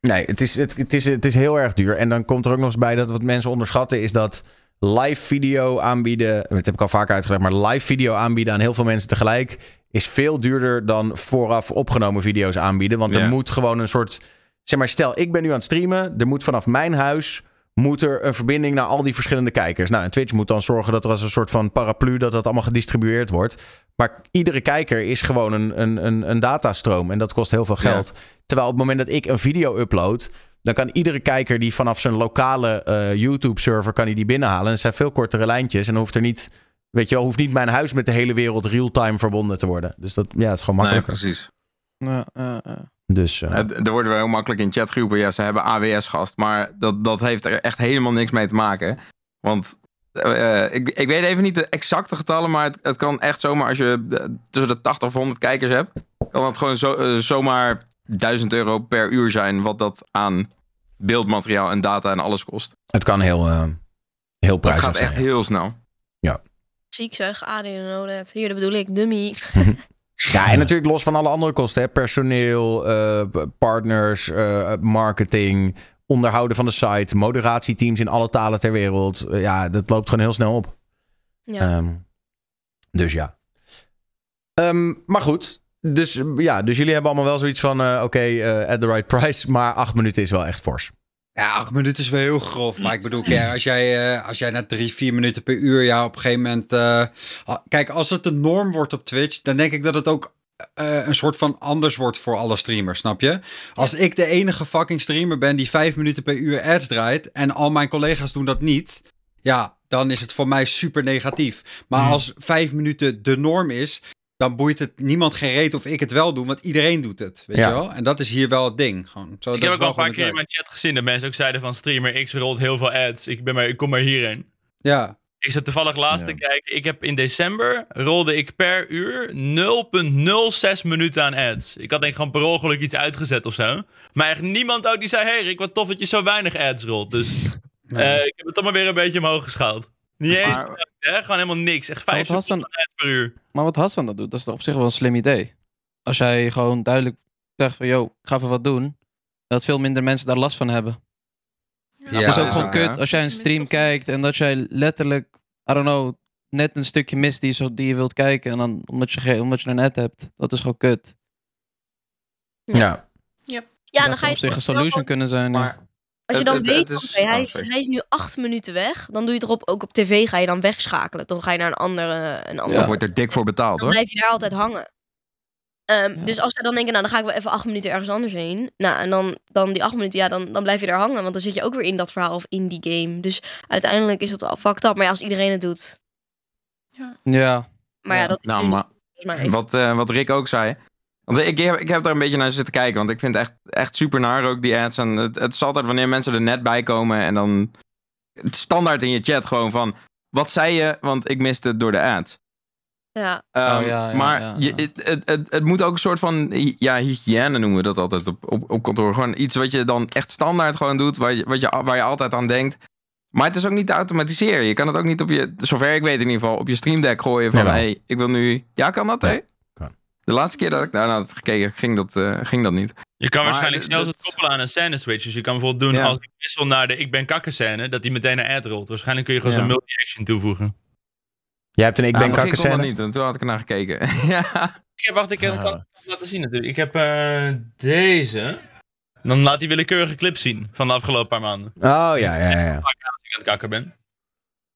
nee, het is, het, het, is, het is heel erg duur. En dan komt er ook nog eens bij dat wat mensen onderschatten is dat live video aanbieden, dat heb ik al vaker uitgelegd, maar live video aanbieden aan heel veel mensen tegelijk is veel duurder dan vooraf opgenomen video's aanbieden. Want er Ja. moet gewoon een soort. Zeg maar, stel, ik ben nu aan het streamen. Er moet vanaf mijn huis. Moet er een verbinding naar al die verschillende kijkers. Nou, en Twitch moet dan zorgen dat er als een soort van paraplu. dat dat allemaal gedistribueerd wordt. Maar iedere kijker is gewoon een, een, een, een datastroom. En dat kost heel veel geld. Terwijl op het moment dat ik een video upload. dan kan iedere kijker die vanaf zijn lokale eh, YouTube-server. kan hij die binnenhalen. En het zijn veel kortere lijntjes. En dan hoeft er niet. Weet je wel, hoeft niet mijn huis met de hele wereld real-time verbonden te worden. Dus dat, ja, het is gewoon Nee, makkelijker. precies. Ja, ja, ja. Dus, eh, Het- Er worden wel heel makkelijk in chatgroepen. Ja, ze hebben AWS gast. Maar dat, dat heeft er echt helemaal niks mee te maken. Want eh, ik, ik weet even niet de exacte getallen. Maar het, het kan echt zomaar als je eh, tussen de 80 of 100 kijkers hebt. Kan het gewoon zo, zomaar 1000 euro per uur zijn. Wat dat aan beeldmateriaal en data en alles kost. het kan heel, eh, heel prijzig gaat zijn. echt heel snel. Ziek zeg, ADN OLED. Hier, dat bedoel ik, dummy. Ja, en natuurlijk los van alle andere kosten. Hè? Personeel, eh, partners, eh, marketing, onderhouden van de site, moderatieteams in alle talen ter wereld. Eh, ja, dat loopt gewoon heel snel op. Ja. Ehm, dus ja. Ehm, maar goed. Dus, ja, dus jullie hebben allemaal wel zoiets van... oké, at the right price. Maar acht minuten is wel echt fors. Ja, acht minuten is wel heel grof. Maar ik bedoel, kijk, als jij, eh, als jij na drie, vier minuten per uur, ja, op een gegeven moment. eh, kijk, als het de norm wordt op Twitch, dan denk ik dat het ook eh, een soort van anders wordt voor alle streamers, snap je? Als ik de enige fucking streamer ben die vijf minuten per uur ads draait en al mijn collega's doen dat niet, ja, dan is het voor mij super negatief. Maar als vijf minuten de norm is, dan boeit het niemand geen reet of ik het wel doe, want iedereen doet het, weet Ja. je wel? En dat is hier wel het ding. Gewoon. Zo, Ik dat heb ook al wel een paar keer in mijn chat gezien dat mensen ook zeiden van streamer X rolt heel veel ads. Ik, ben maar, ik kom maar hierheen. Ja. Ik zat toevallig laatst te kijken. Ik heb in december rolde ik per uur 0,06 minuten aan ads. Ik had denk ik gewoon per ongeluk iets uitgezet of zo. Maar echt niemand ook die zei: Hey Rick, wat tof dat je zo weinig ads rolt. Dus eh, ik heb het toch maar weer een beetje omhoog geschaald. Niet eens, Maar- hè? gewoon helemaal niks. Echt Maar 5 wat Hassan, ads per uur. maar wat Hassan dat doet, dat is toch op zich wel een slim idee. Als jij gewoon duidelijk zegt van, yo, ik ga even wat doen. Dat veel minder mensen daar last van hebben. Ja, het is ook gewoon kut ja. als jij een stream kijkt en dat jij letterlijk, I don't know, net een stukje mist die, je zo, die je wilt kijken. En dan omdat je, geen- omdat je een ad hebt. Dat is gewoon kut. Ja. Ja, dat dan ga zou op zich een solution kunnen zijn. ja. Als je dan het- weet, het is- hij, is, hij is nu acht minuten weg, dan doe je het erop, ook op tv ga je dan wegschakelen. Dan ga je naar een andere, een andere wordt er dik voor betaald dan hoor. blijf je daar altijd hangen. Ehm, Dus als ze dan denken, nou dan ga ik wel even acht minuten ergens anders heen. Nou, en dan, dan die acht minuten, ja, dan, dan blijf je daar hangen. Want dan zit je ook weer in dat verhaal of in die game. Dus uiteindelijk is dat wel fucked up. Maar ja, als iedereen het doet. Ja. Maar ja, dat is Nou, maar wat, eh, wat Rick ook zei. Want ik heb, ik heb daar een beetje naar zitten kijken. Want ik vind het echt, echt super naar ook die ads. En het, het is altijd wanneer mensen er net bij komen. En dan het standaard in je chat gewoon van... Wat zei je? Want ik miste het door de ads. Ja. Ehm, Oh, ja, ja, maar ja, je, het, het, het, het moet ook een soort van ja, hygiëne noemen we dat altijd op, op, op kantoor. Gewoon iets wat je dan echt standaard gewoon doet, waar je, wat je, waar je altijd aan denkt. Maar het is ook niet te automatiseren. Je kan het ook niet op je, zover ik weet in ieder geval, op je stream deck gooien van, hé, hey, ik wil nu... Ja, kan dat, hè? kan. De laatste keer dat ik daarna had gekeken, ging dat, eh, ging dat niet. Je kan Maar waarschijnlijk dat- het koppelen aan een scène switch. Dus je kan bijvoorbeeld doen Ja. als ik wissel naar de ik ben kakken scène, dat die meteen een ad rolt. Waarschijnlijk kun je gewoon Ja. zo'n multi-action toevoegen. Jij hebt een ik ben dat scène. niet, en toen had ik ernaar gekeken. ja. Ik heb, wacht, ik heb, kan het laten zien natuurlijk. Ik heb eh, deze. Dan laat die willekeurige clip zien van de afgelopen paar maanden. Oh ja, ja, ja. ja. Als ik aan het kakken ben.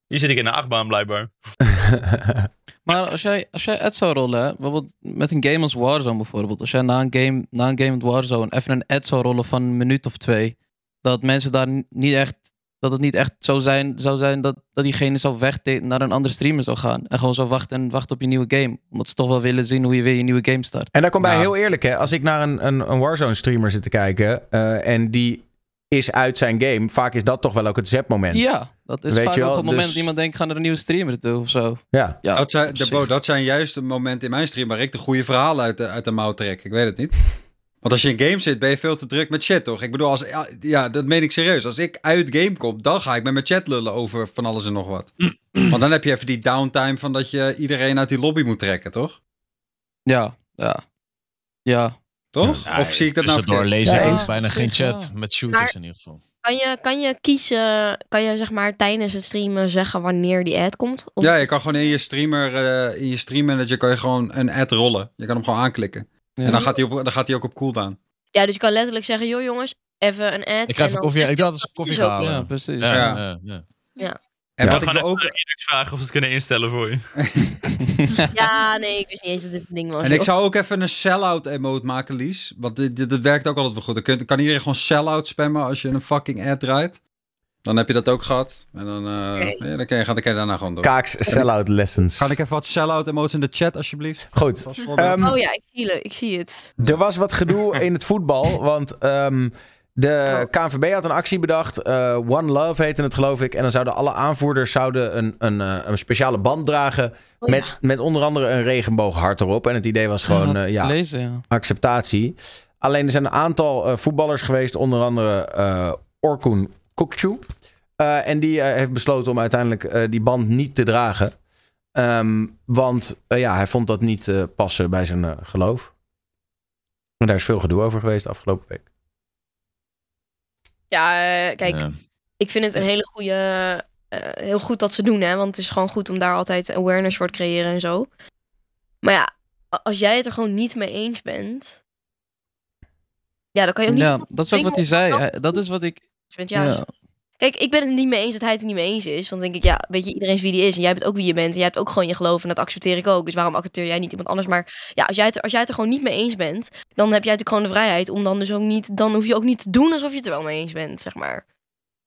Hier zit ik in de achtbaan blijkbaar. Maar als jij, als jij ad zou rollen, hè, bijvoorbeeld met een game als Warzone bijvoorbeeld. Als jij na een game, na een game met Warzone even een ad zou rollen van een minuut of twee. Dat mensen daar niet echt, dat het niet echt zo zijn, zou zijn dat, dat diegene zou weg naar een andere streamer zou gaan. En gewoon zou wachten en wachten op je nieuwe game. Omdat ze toch wel willen zien hoe je weer je nieuwe game start. En daar komt bij Nou. heel eerlijk, hè. Als ik naar een, een, een Warzone streamer zit te kijken eh, en die is uit zijn game, vaak is dat toch wel ook het zet-moment. Ja, dat is Weet vaak je ook wel, het moment dus- dat iemand denkt, ga naar een nieuwe streamer toe of zo. Ja. Ja, dat, zijn, de, bro, dat zijn juist de momenten in mijn stream waar ik de goede verhalen uit de, uit de mouw trek. Ik weet het niet. Want als je in game zit, ben je veel te druk met chat, toch? Ik bedoel, als, ja, ja, dat meen ik serieus. Als ik uit game kom, dan ga ik met mijn chat lullen over van alles en nog wat. Want dan heb je even die downtime van dat je iedereen uit die lobby moet trekken, toch? Ja, ja. Ja. Toch? Ja, of zie ik dat nou tussendoor verkeerd? lezen Ja, eens. bijna geen chat. Met shooters Maar- in ieder geval. Kan je, kan je kiezen, kan je zeg maar tijdens het streamen zeggen wanneer die ad komt? Of- Ja, je kan gewoon in je streamer, eh, in je stream manager kan je gewoon een ad rollen. Je kan hem gewoon aanklikken. En dan gaat, hij op, dan gaat hij ook op cooldown. Ja, dus je kan letterlijk zeggen, joh jongens, even een ad. Ik ga en even koffie, ik had eens koffie halen. Ja, precies. Ja, Ja. En Ja, wat we ik gaan even ook... vragen of ze het kunnen instellen voor je. ja, nee, ik wist niet eens dat dit een ding was. En ik zou ook even een sell-out emote maken, Lies. Want dit, dit, dit werkt ook altijd wel goed. Dan kun- kan iedereen gewoon sell-out spammen als je een fucking ad draait. Dan heb je dat ook gehad. En dan, eh, ja, dan, kun je, dan kun je daarna gewoon doen. Kaaks sell-out lessons. Kan ik even wat sell-out emotes in de chat, alsjeblieft? Goed. Ehm, Oh ja, ik zie het. Ik zie het. Er was wat gedoe in het voetbal, want ehm, de KNVB had een actie bedacht. eh, One Love heette het, geloof ik. En dan zouden alle aanvoerders zouden een, een, eh, een speciale band dragen. Oh ja. met, met onder andere een regenbooghart erop. En het idee was gewoon Ja, eh, ja, Lezen, ja. acceptatie. Alleen er zijn een aantal eh, voetballers geweest, onder andere eh Orkun Kukcu. Eh, en die heeft besloten om uiteindelijk eh, die band niet te dragen. Ehm, want ja, hij vond dat niet eh, passen bij zijn geloof. En daar is veel gedoe over geweest de afgelopen week. Ja, eh, kijk, Ja. ik vind het een hele goede, eh, heel goed dat ze doen, hè. Want het is gewoon goed om daar altijd awareness voor te creëren en zo. Maar ja, als jij het er gewoon niet mee eens bent... Ja, dan kan je ook niet... Ja, dat is ook wat hij zei. Hij- Dat is wat ik... Ja, Ja. Kijk, ik ben het niet mee eens dat hij het er niet mee eens is. Want dan denk ik, ja, weet je, iedereen is wie die is. En jij bent ook wie je bent. En jij hebt ook gewoon je geloof. En dat accepteer ik ook. Dus waarom accepteer jij niet iemand anders? Maar ja, als jij het, er- als jij het er gewoon niet mee eens bent, dan heb jij natuurlijk gewoon de vrijheid om dan dus ook niet. Dan hoef je ook niet te doen alsof je het er wel mee eens bent, zeg maar.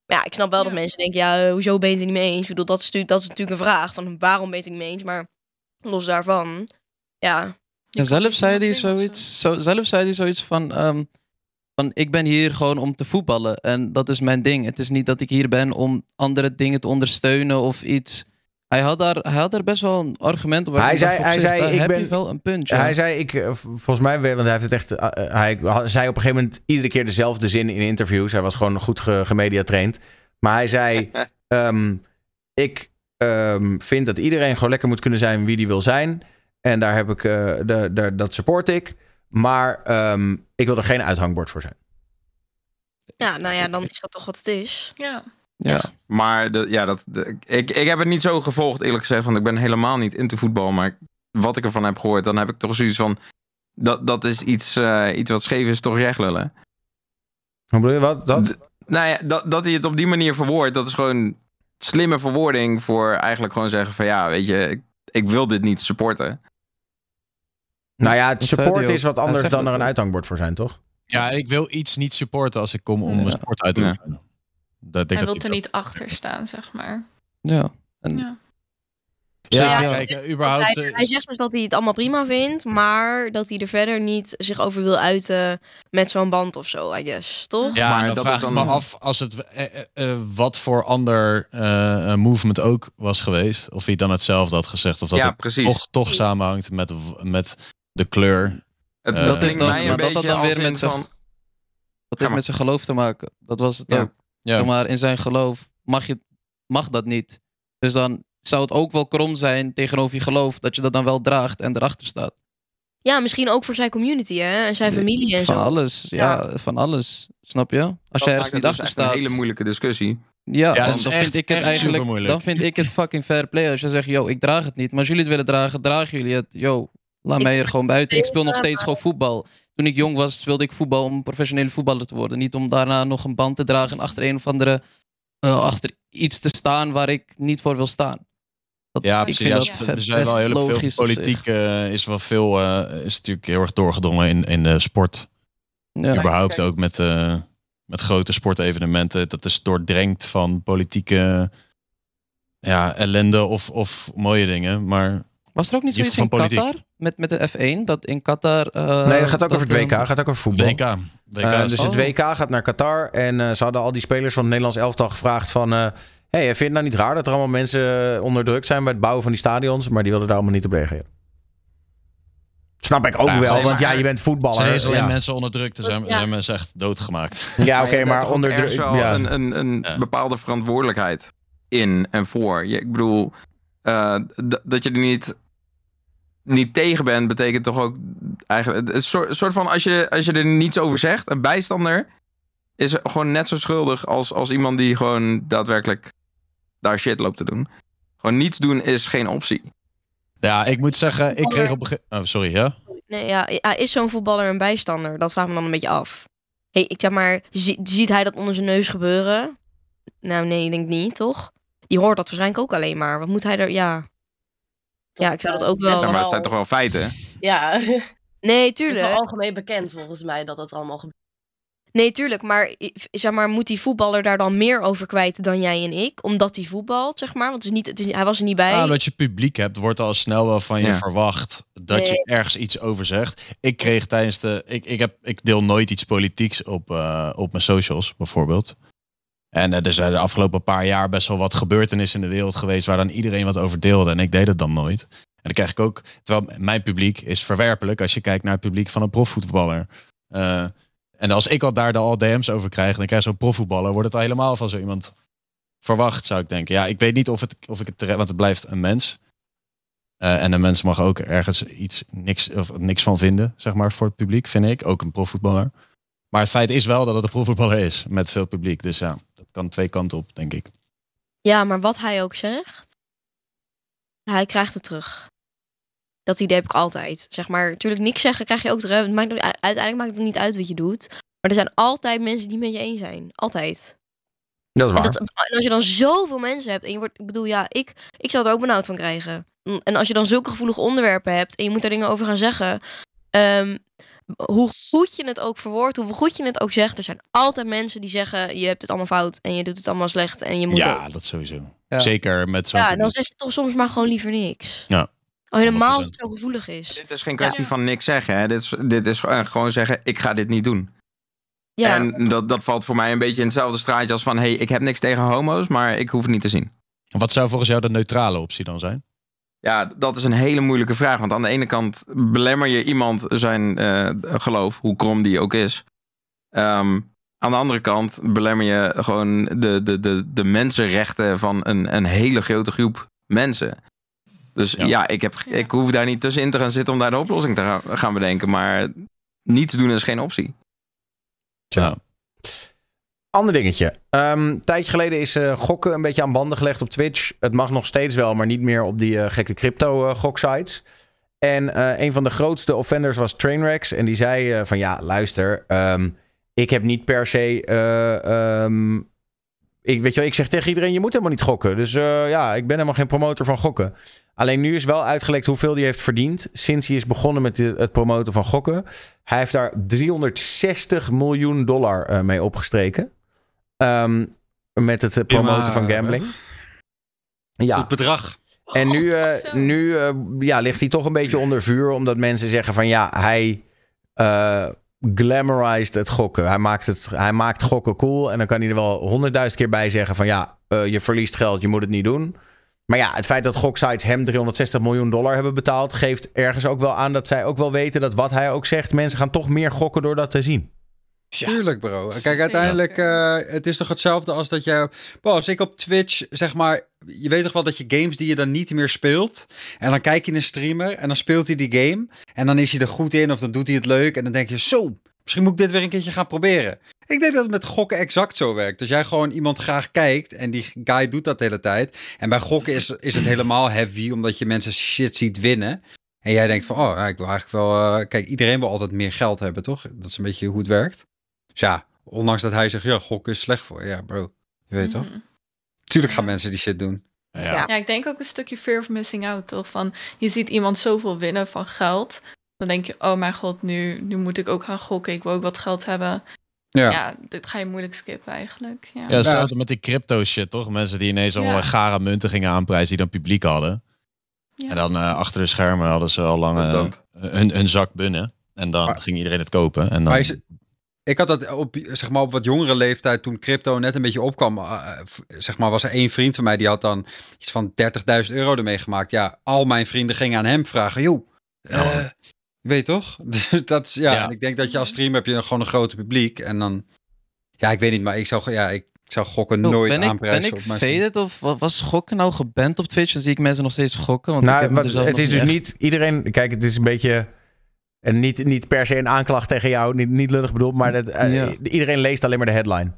Maar ja, ik snap wel dat mensen denken, ja, eh, hoezo ben je het er niet mee eens? Ik bedoel, dat is, natuurlijk- dat is natuurlijk een vraag. Van waarom ben je het er niet mee eens? Maar los daarvan, ja. Ja, zelf zei hij zoiets, zo, zelf zei hij zoiets van, ehm, van, ik ben hier gewoon om te voetballen en dat is mijn ding. Het is niet dat ik hier ben om andere dingen te ondersteunen of iets. Hij had daar, hij had daar best wel een argument op. Hij zei, op hij zich, zei ik heb ben. je wel een punt. ja. Hij zei, ik, eh, volgens mij, want hij heeft het echt. eh, eh, hij zei op een gegeven moment iedere keer dezelfde zin in interviews. Hij was gewoon goed ge, gemediatraind. Maar hij zei: ehm, Ik ehm, vind dat iedereen gewoon lekker moet kunnen zijn wie die wil zijn. En daar heb ik, eh, de, de, dat support ik. Maar ehm, ik wil er geen uithangbord voor zijn. Ja, nou ja, dan is dat toch wat het is. Ja. Ja. Maar de, ja, dat, de- ik, ik heb het niet zo gevolgd, eerlijk gezegd. Want ik ben helemaal niet into voetbal. Maar wat ik ervan heb gehoord, dan heb ik toch zoiets van... Dat, dat is iets, eh, iets wat scheef is, toch recht lullen. Hoe bedoel je wat? Dat? Nou ja, dat, dat hij het op die manier verwoordt, dat is gewoon slimme verwoording voor eigenlijk gewoon zeggen van ja, weet je, ik, ik wil dit niet supporten. Nou ja, het support is wat anders dan er een uithangbord voor zijn, toch? Ja, ik wil iets niet supporten als ik kom om een sport uit te Ja. oefenen. Dat, denk Hij wil er niet achter staan, zeg maar. Ja. En, Ja. Ja, Ja. kijk, überhaupt... hij, eh, hij zegt dus dat hij het allemaal prima vindt, maar dat hij er verder niet zich over wil uiten met zo'n band of zo, I guess. Toch? Ja, Maar dat vraag is dan- me af als het eh, eh, wat voor ander eh, movement ook was geweest. Of hij dan hetzelfde had gezegd. Of dat Ja, het toch, toch samenhangt met, met de kleur. Het, Eh, dat klinkt dan- mij een maar dat had beetje dan weer met zijn- van... Dat heeft met zijn geloof te maken. Dat was het Ja. ook. Ja. Maar in zijn geloof mag, je, mag dat niet. Dus dan zou het ook wel krom zijn tegenover je geloof dat je dat dan wel draagt en erachter staat. Ja, misschien ook voor zijn community hè? en zijn familie en Van zo. alles, ja, van alles. Snap je? Als Dat je ergens niet dus achter staat. een hele moeilijke discussie. Ja, Ja, dan, dat is dan echt- vind ik het eigenlijk. Dan vind ik het fucking fair play als je zegt, yo, ik draag het niet. Maar als jullie het willen dragen, dragen jullie het. Yo, laat Ik- mij er gewoon buiten. Ik speel nog steeds gewoon voetbal. Toen ik jong was, speelde ik voetbal om professionele voetballer te worden. Niet om daarna nog een band te dragen en achter een of andere. eh, achter iets te staan waar ik niet voor wil staan. Dat, Ja, ik precies. vind Ja, dat er zijn wel heel veel politiek eh, is wel veel eh, is natuurlijk heel erg doorgedrongen in, in de sport. Ja. Überhaupt ook met, eh, met grote sportevenementen. Dat is doordrenkt van politieke ja, ellende of, of mooie dingen. Maar Was er ook niet zoiets in Qatar? Met, met de F1? Dat in Qatar... eh, nee, dat gaat ook over het WK. gaat ook over voetbal. WK. WK Eh, dus Oh. het WK gaat naar Qatar. En eh, ze hadden al die spelers van het Nederlands elftal gevraagd van... eh hey, vind je het nou niet raar dat er allemaal mensen onderdrukt zijn... bij het bouwen van die stadions? Maar die wilden daar allemaal niet op reageren. Snap ik ook Ja, wel, want ja, je bent er voetballer. zijn eens alleen ja. mensen onderdrukt. Er zijn, er Ja. zijn mensen echt doodgemaakt. Ja, oké, maar onder wel ja. een, een, een Ja. bepaalde verantwoordelijkheid in en voor. Je, ik bedoel, eh, dat je er niet, niet tegen bent, betekent toch ook eigenlijk een soort, soort van als je, als je er niets over zegt, een bijstander, is gewoon net zo schuldig als, als iemand die gewoon daadwerkelijk daar shit loopt te doen. Gewoon niets doen is geen optie. Ja, ik moet zeggen, ik kreeg op Oh, sorry, ja? Nee, ja, is zo'n voetballer een bijstander? Dat vraagt me dan een beetje af. Hey, ik zeg maar, zie- ziet hij dat onder zijn neus gebeuren? Nou, nee, ik denk niet, toch? Die hoort dat waarschijnlijk ook alleen maar. Wat moet hij er, ja. Ja, ik zou dat ook wel. Ja, maar het zijn toch wel feiten? Ja, Nee, het is wel tuurlijk. algemeen bekend volgens mij dat dat allemaal gebeurt. Nee, tuurlijk. Maar, zeg maar moet die voetballer daar dan meer over kwijt dan jij en ik? Omdat hij voetbalt, zeg maar? Want het is niet, het is, hij was er niet bij. Ja, omdat je publiek hebt, wordt al snel wel van je Ja. verwacht dat je ergens iets over zegt. Ik kreeg tijdens de. Ik, ik, heb, ik deel nooit iets politieks op, eh, op mijn socials, bijvoorbeeld. En eh, er zijn de afgelopen paar jaar best wel wat gebeurtenissen in de wereld geweest waar dan iedereen wat over deelde. En ik deed het dan nooit. En dan krijg ik ook. Terwijl mijn publiek is verwerpelijk als je kijkt naar het publiek van een profvoetballer. Eh, en als ik al daar de al DM's over krijg, dan krijg zo'n profvoetballer, wordt het al helemaal van zo iemand verwacht, zou ik denken. Ja, ik weet niet of, het, of ik het want het blijft een mens. Eh, en een mens mag ook ergens iets niks, of niks van vinden, zeg maar, voor het publiek, vind ik. Ook een profvoetballer. Maar het feit is wel dat het een profvoetballer is, met veel publiek. Dus ja, kan twee kanten op, denk ik. Ja, maar wat hij ook zegt, hij krijgt het terug. Dat idee heb ik altijd. Zeg maar, natuurlijk niks zeggen krijg je ook terug. Het maakt, uiteindelijk maakt het niet uit wat je doet. Maar er zijn altijd mensen die met je eens zijn. Altijd. Dat is En, waar. dat, en als je dan zoveel mensen hebt en je wordt, ik bedoel, ja, ik, ik zou er ook benauwd van krijgen. En als je dan zulke gevoelige onderwerpen hebt en je moet daar dingen over gaan zeggen, ehm, hoe goed je het ook verwoordt, hoe goed je het ook zegt, er zijn altijd mensen die zeggen, je hebt het allemaal fout en je doet het allemaal slecht en je moet Ja, ook. dat sowieso. Ja. Zeker met zo'n Ja, dan zeg je toch soms maar gewoon liever niks. Ja. Oh, helemaal als 100%. het zo gevoelig is. Dit is geen kwestie van niks zeggen. Hè. Dit, is, dit is gewoon- gewoon zeggen, ik ga dit niet doen. Ja, En dat, dat valt voor mij een beetje in hetzelfde straatje als van... hey, ik heb niks tegen homo's, maar ik hoef het niet te zien. Wat zou volgens jou de neutrale optie dan zijn? Ja, dat is een hele moeilijke vraag. Want aan de ene kant belemmer je iemand zijn eh, geloof, hoe krom die ook is. Ehm, aan de andere kant belemmer je gewoon de, de, de, de mensenrechten van een, een hele grote groep mensen. Dus Ja. ja, ik, heb, ik hoef daar niet tussenin te gaan zitten om daar de oplossing te gaan, gaan bedenken. Maar niets doen is geen optie. Ja. Ander dingetje. Ehm, een tijdje geleden is eh, gokken een beetje aan banden gelegd op Twitch. Het mag nog steeds wel, maar niet meer op die eh, gekke crypto eh, goksites. En een van de grootste offenders was Trainwrecks. En die zei van ja, luister, ehm, ik heb niet per se... eh, ehm, ik, weet je, ik zeg tegen iedereen, je moet helemaal niet gokken. Dus ja, ik ben helemaal geen promotor van gokken. Alleen nu is wel uitgelekt hoeveel hij heeft verdiend sinds hij is begonnen met het promoten van gokken. Hij heeft daar 360 miljoen dollar mee opgestreken. Ehm, met het promoten van gambling. Ja, Het bedrag. en nu, eh, nu eh, ja, ligt hij toch een beetje onder vuur. Omdat mensen zeggen van ja, hij eh glamorized het gokken. Hij maakt, het, hij maakt gokken cool. En dan kan hij er wel honderdduizend keer bij zeggen van ja, eh, je verliest geld, je moet het niet doen. Maar ja, het feit dat goksites hem 360 miljoen dollar hebben betaald... geeft ergens ook wel aan dat zij ook wel weten dat wat hij ook zegt... mensen gaan toch meer gokken door dat te zien. Tuurlijk, bro. Kijk, uiteindelijk, eh, het is toch hetzelfde als dat jij... Bro, als ik op Twitch, zeg maar... Je weet toch wel dat je games die je dan niet meer speelt... En dan kijk je een streamer en dan speelt hij die game... En dan is hij er goed in of dan doet hij het leuk... En dan denk je, zo, misschien moet ik dit weer een keertje gaan proberen. Ik denk dat het met gokken exact zo werkt. Als jij gewoon iemand graag kijkt en die guy doet dat de hele tijd... En bij gokken is, is het helemaal heavy... Omdat je mensen shit ziet winnen... En jij denkt van, oh, ik wil eigenlijk wel... eh, kijk, iedereen wil altijd meer geld hebben, toch? Dat is een beetje hoe het werkt. Dus ja, ondanks dat hij zegt, ja, gokken is slecht voor je. Ja, bro, je weet toch? Tuurlijk gaan mensen die shit doen. Ja. Ja, ik denk ook een stukje fear of missing out, toch? Van, je ziet iemand zoveel winnen van geld. Dan denk je, oh mijn god, nu, nu moet ik ook gaan gokken. Ik wil ook wat geld hebben. Ja. Ja, dit ga je moeilijk skippen eigenlijk. Ja, Ja, hetzelfde met die crypto shit, toch? Mensen die ineens allemaal Ja. gare munten gingen aanprijzen die dan publiek hadden. Ja. En dan eh, achter de schermen hadden ze al lang eh, hun, hun zak bunnen. En dan ging iedereen het kopen. En dan, Maar is, ik had dat op, zeg maar, op wat jongere leeftijd, toen crypto net een beetje opkwam, eh, zeg maar, was er één vriend van mij, die had dan iets van 30.000 euro ermee gemaakt. Ja, al mijn vrienden gingen aan hem vragen, joh, eh, je weet toch? Dus dat is, ja, Ja. en ik denk dat je als streamer heb je gewoon een groot publiek en dan, ja, ik weet niet, maar ik zou, ja, ik, ik zou gokken Oh, nooit ben ik, aanprijzen ben ik faded of wa- was gokken nou geband op Twitch? Dan zie ik mensen nog steeds gokken. Want ik Nou, wat- er zelf het is dus echt- niet iedereen. Kijk, het is een beetje. En niet, niet per se een aanklacht tegen jou, niet, niet lullig bedoeld, maar dat, eh, Ja. iedereen leest alleen maar de headline.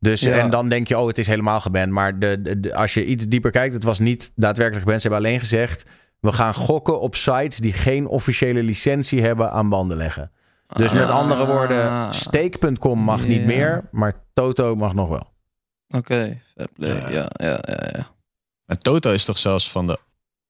Dus, Ja. En dan denk je, oh, het is helemaal geband. Maar de, de- de- als je iets dieper kijkt, het was niet daadwerkelijk geband. Ze hebben alleen gezegd, we gaan gokken op sites die geen officiële licentie hebben aan banden leggen. Dus met andere woorden, stake.com mag niet Ja. meer, maar Toto mag nog wel. Oké, fair play. Ja, ja, ja. ja. En Toto is toch zelfs van de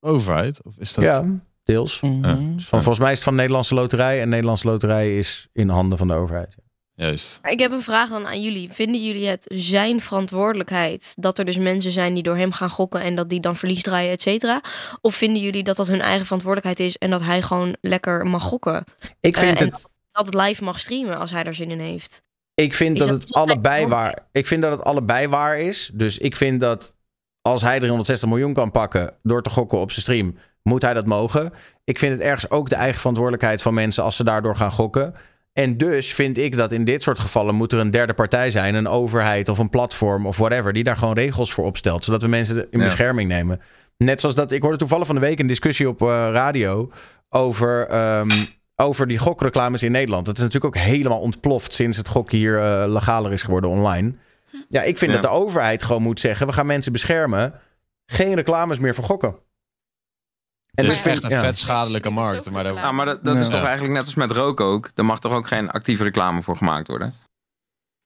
overheid? Of is dat... Ja, deels. Mhm. Dus van, volgens mij is het van de Nederlandse Loterij. En Nederlandse Loterij is in handen van de overheid. Juist. Ik heb een vraag dan aan jullie. Vinden jullie het zijn verantwoordelijkheid dat er dus mensen zijn die door hem gaan gokken en dat die dan verlies draaien, et cetera? Of vinden jullie dat dat hun eigen verantwoordelijkheid is en dat hij gewoon lekker mag gokken? Ik vind Eh, en het... dat het live mag streamen als hij er zin in heeft. Ik vind dat dat het allebei waar. Ik vind dat het allebei waar is. Dus ik vind dat als hij 360 miljoen kan pakken door te gokken op zijn stream, moet hij dat mogen. Ik vind het ergens ook de eigen verantwoordelijkheid van mensen als ze daardoor gaan gokken. En dus vind ik dat in dit soort gevallen moet er een derde partij zijn, een overheid of een platform of whatever, die daar gewoon regels voor opstelt, zodat we mensen in Ja. bescherming nemen. Net zoals dat, ik hoorde toevallig van de week een discussie op eh, radio over, ehm, over die gokreclames in Nederland. Dat is natuurlijk ook helemaal ontploft sinds het gokken hier eh, legaler is geworden online. Ja, ik vind Ja. dat de overheid gewoon moet zeggen: we gaan mensen beschermen. Geen reclames meer voor gokken. En Het dus is vind echt een ja. vet schadelijke markt. Maar Ja, maar dat, dat is toch eigenlijk net als met roken ook. Daar mag toch ook geen actieve reclame voor gemaakt worden?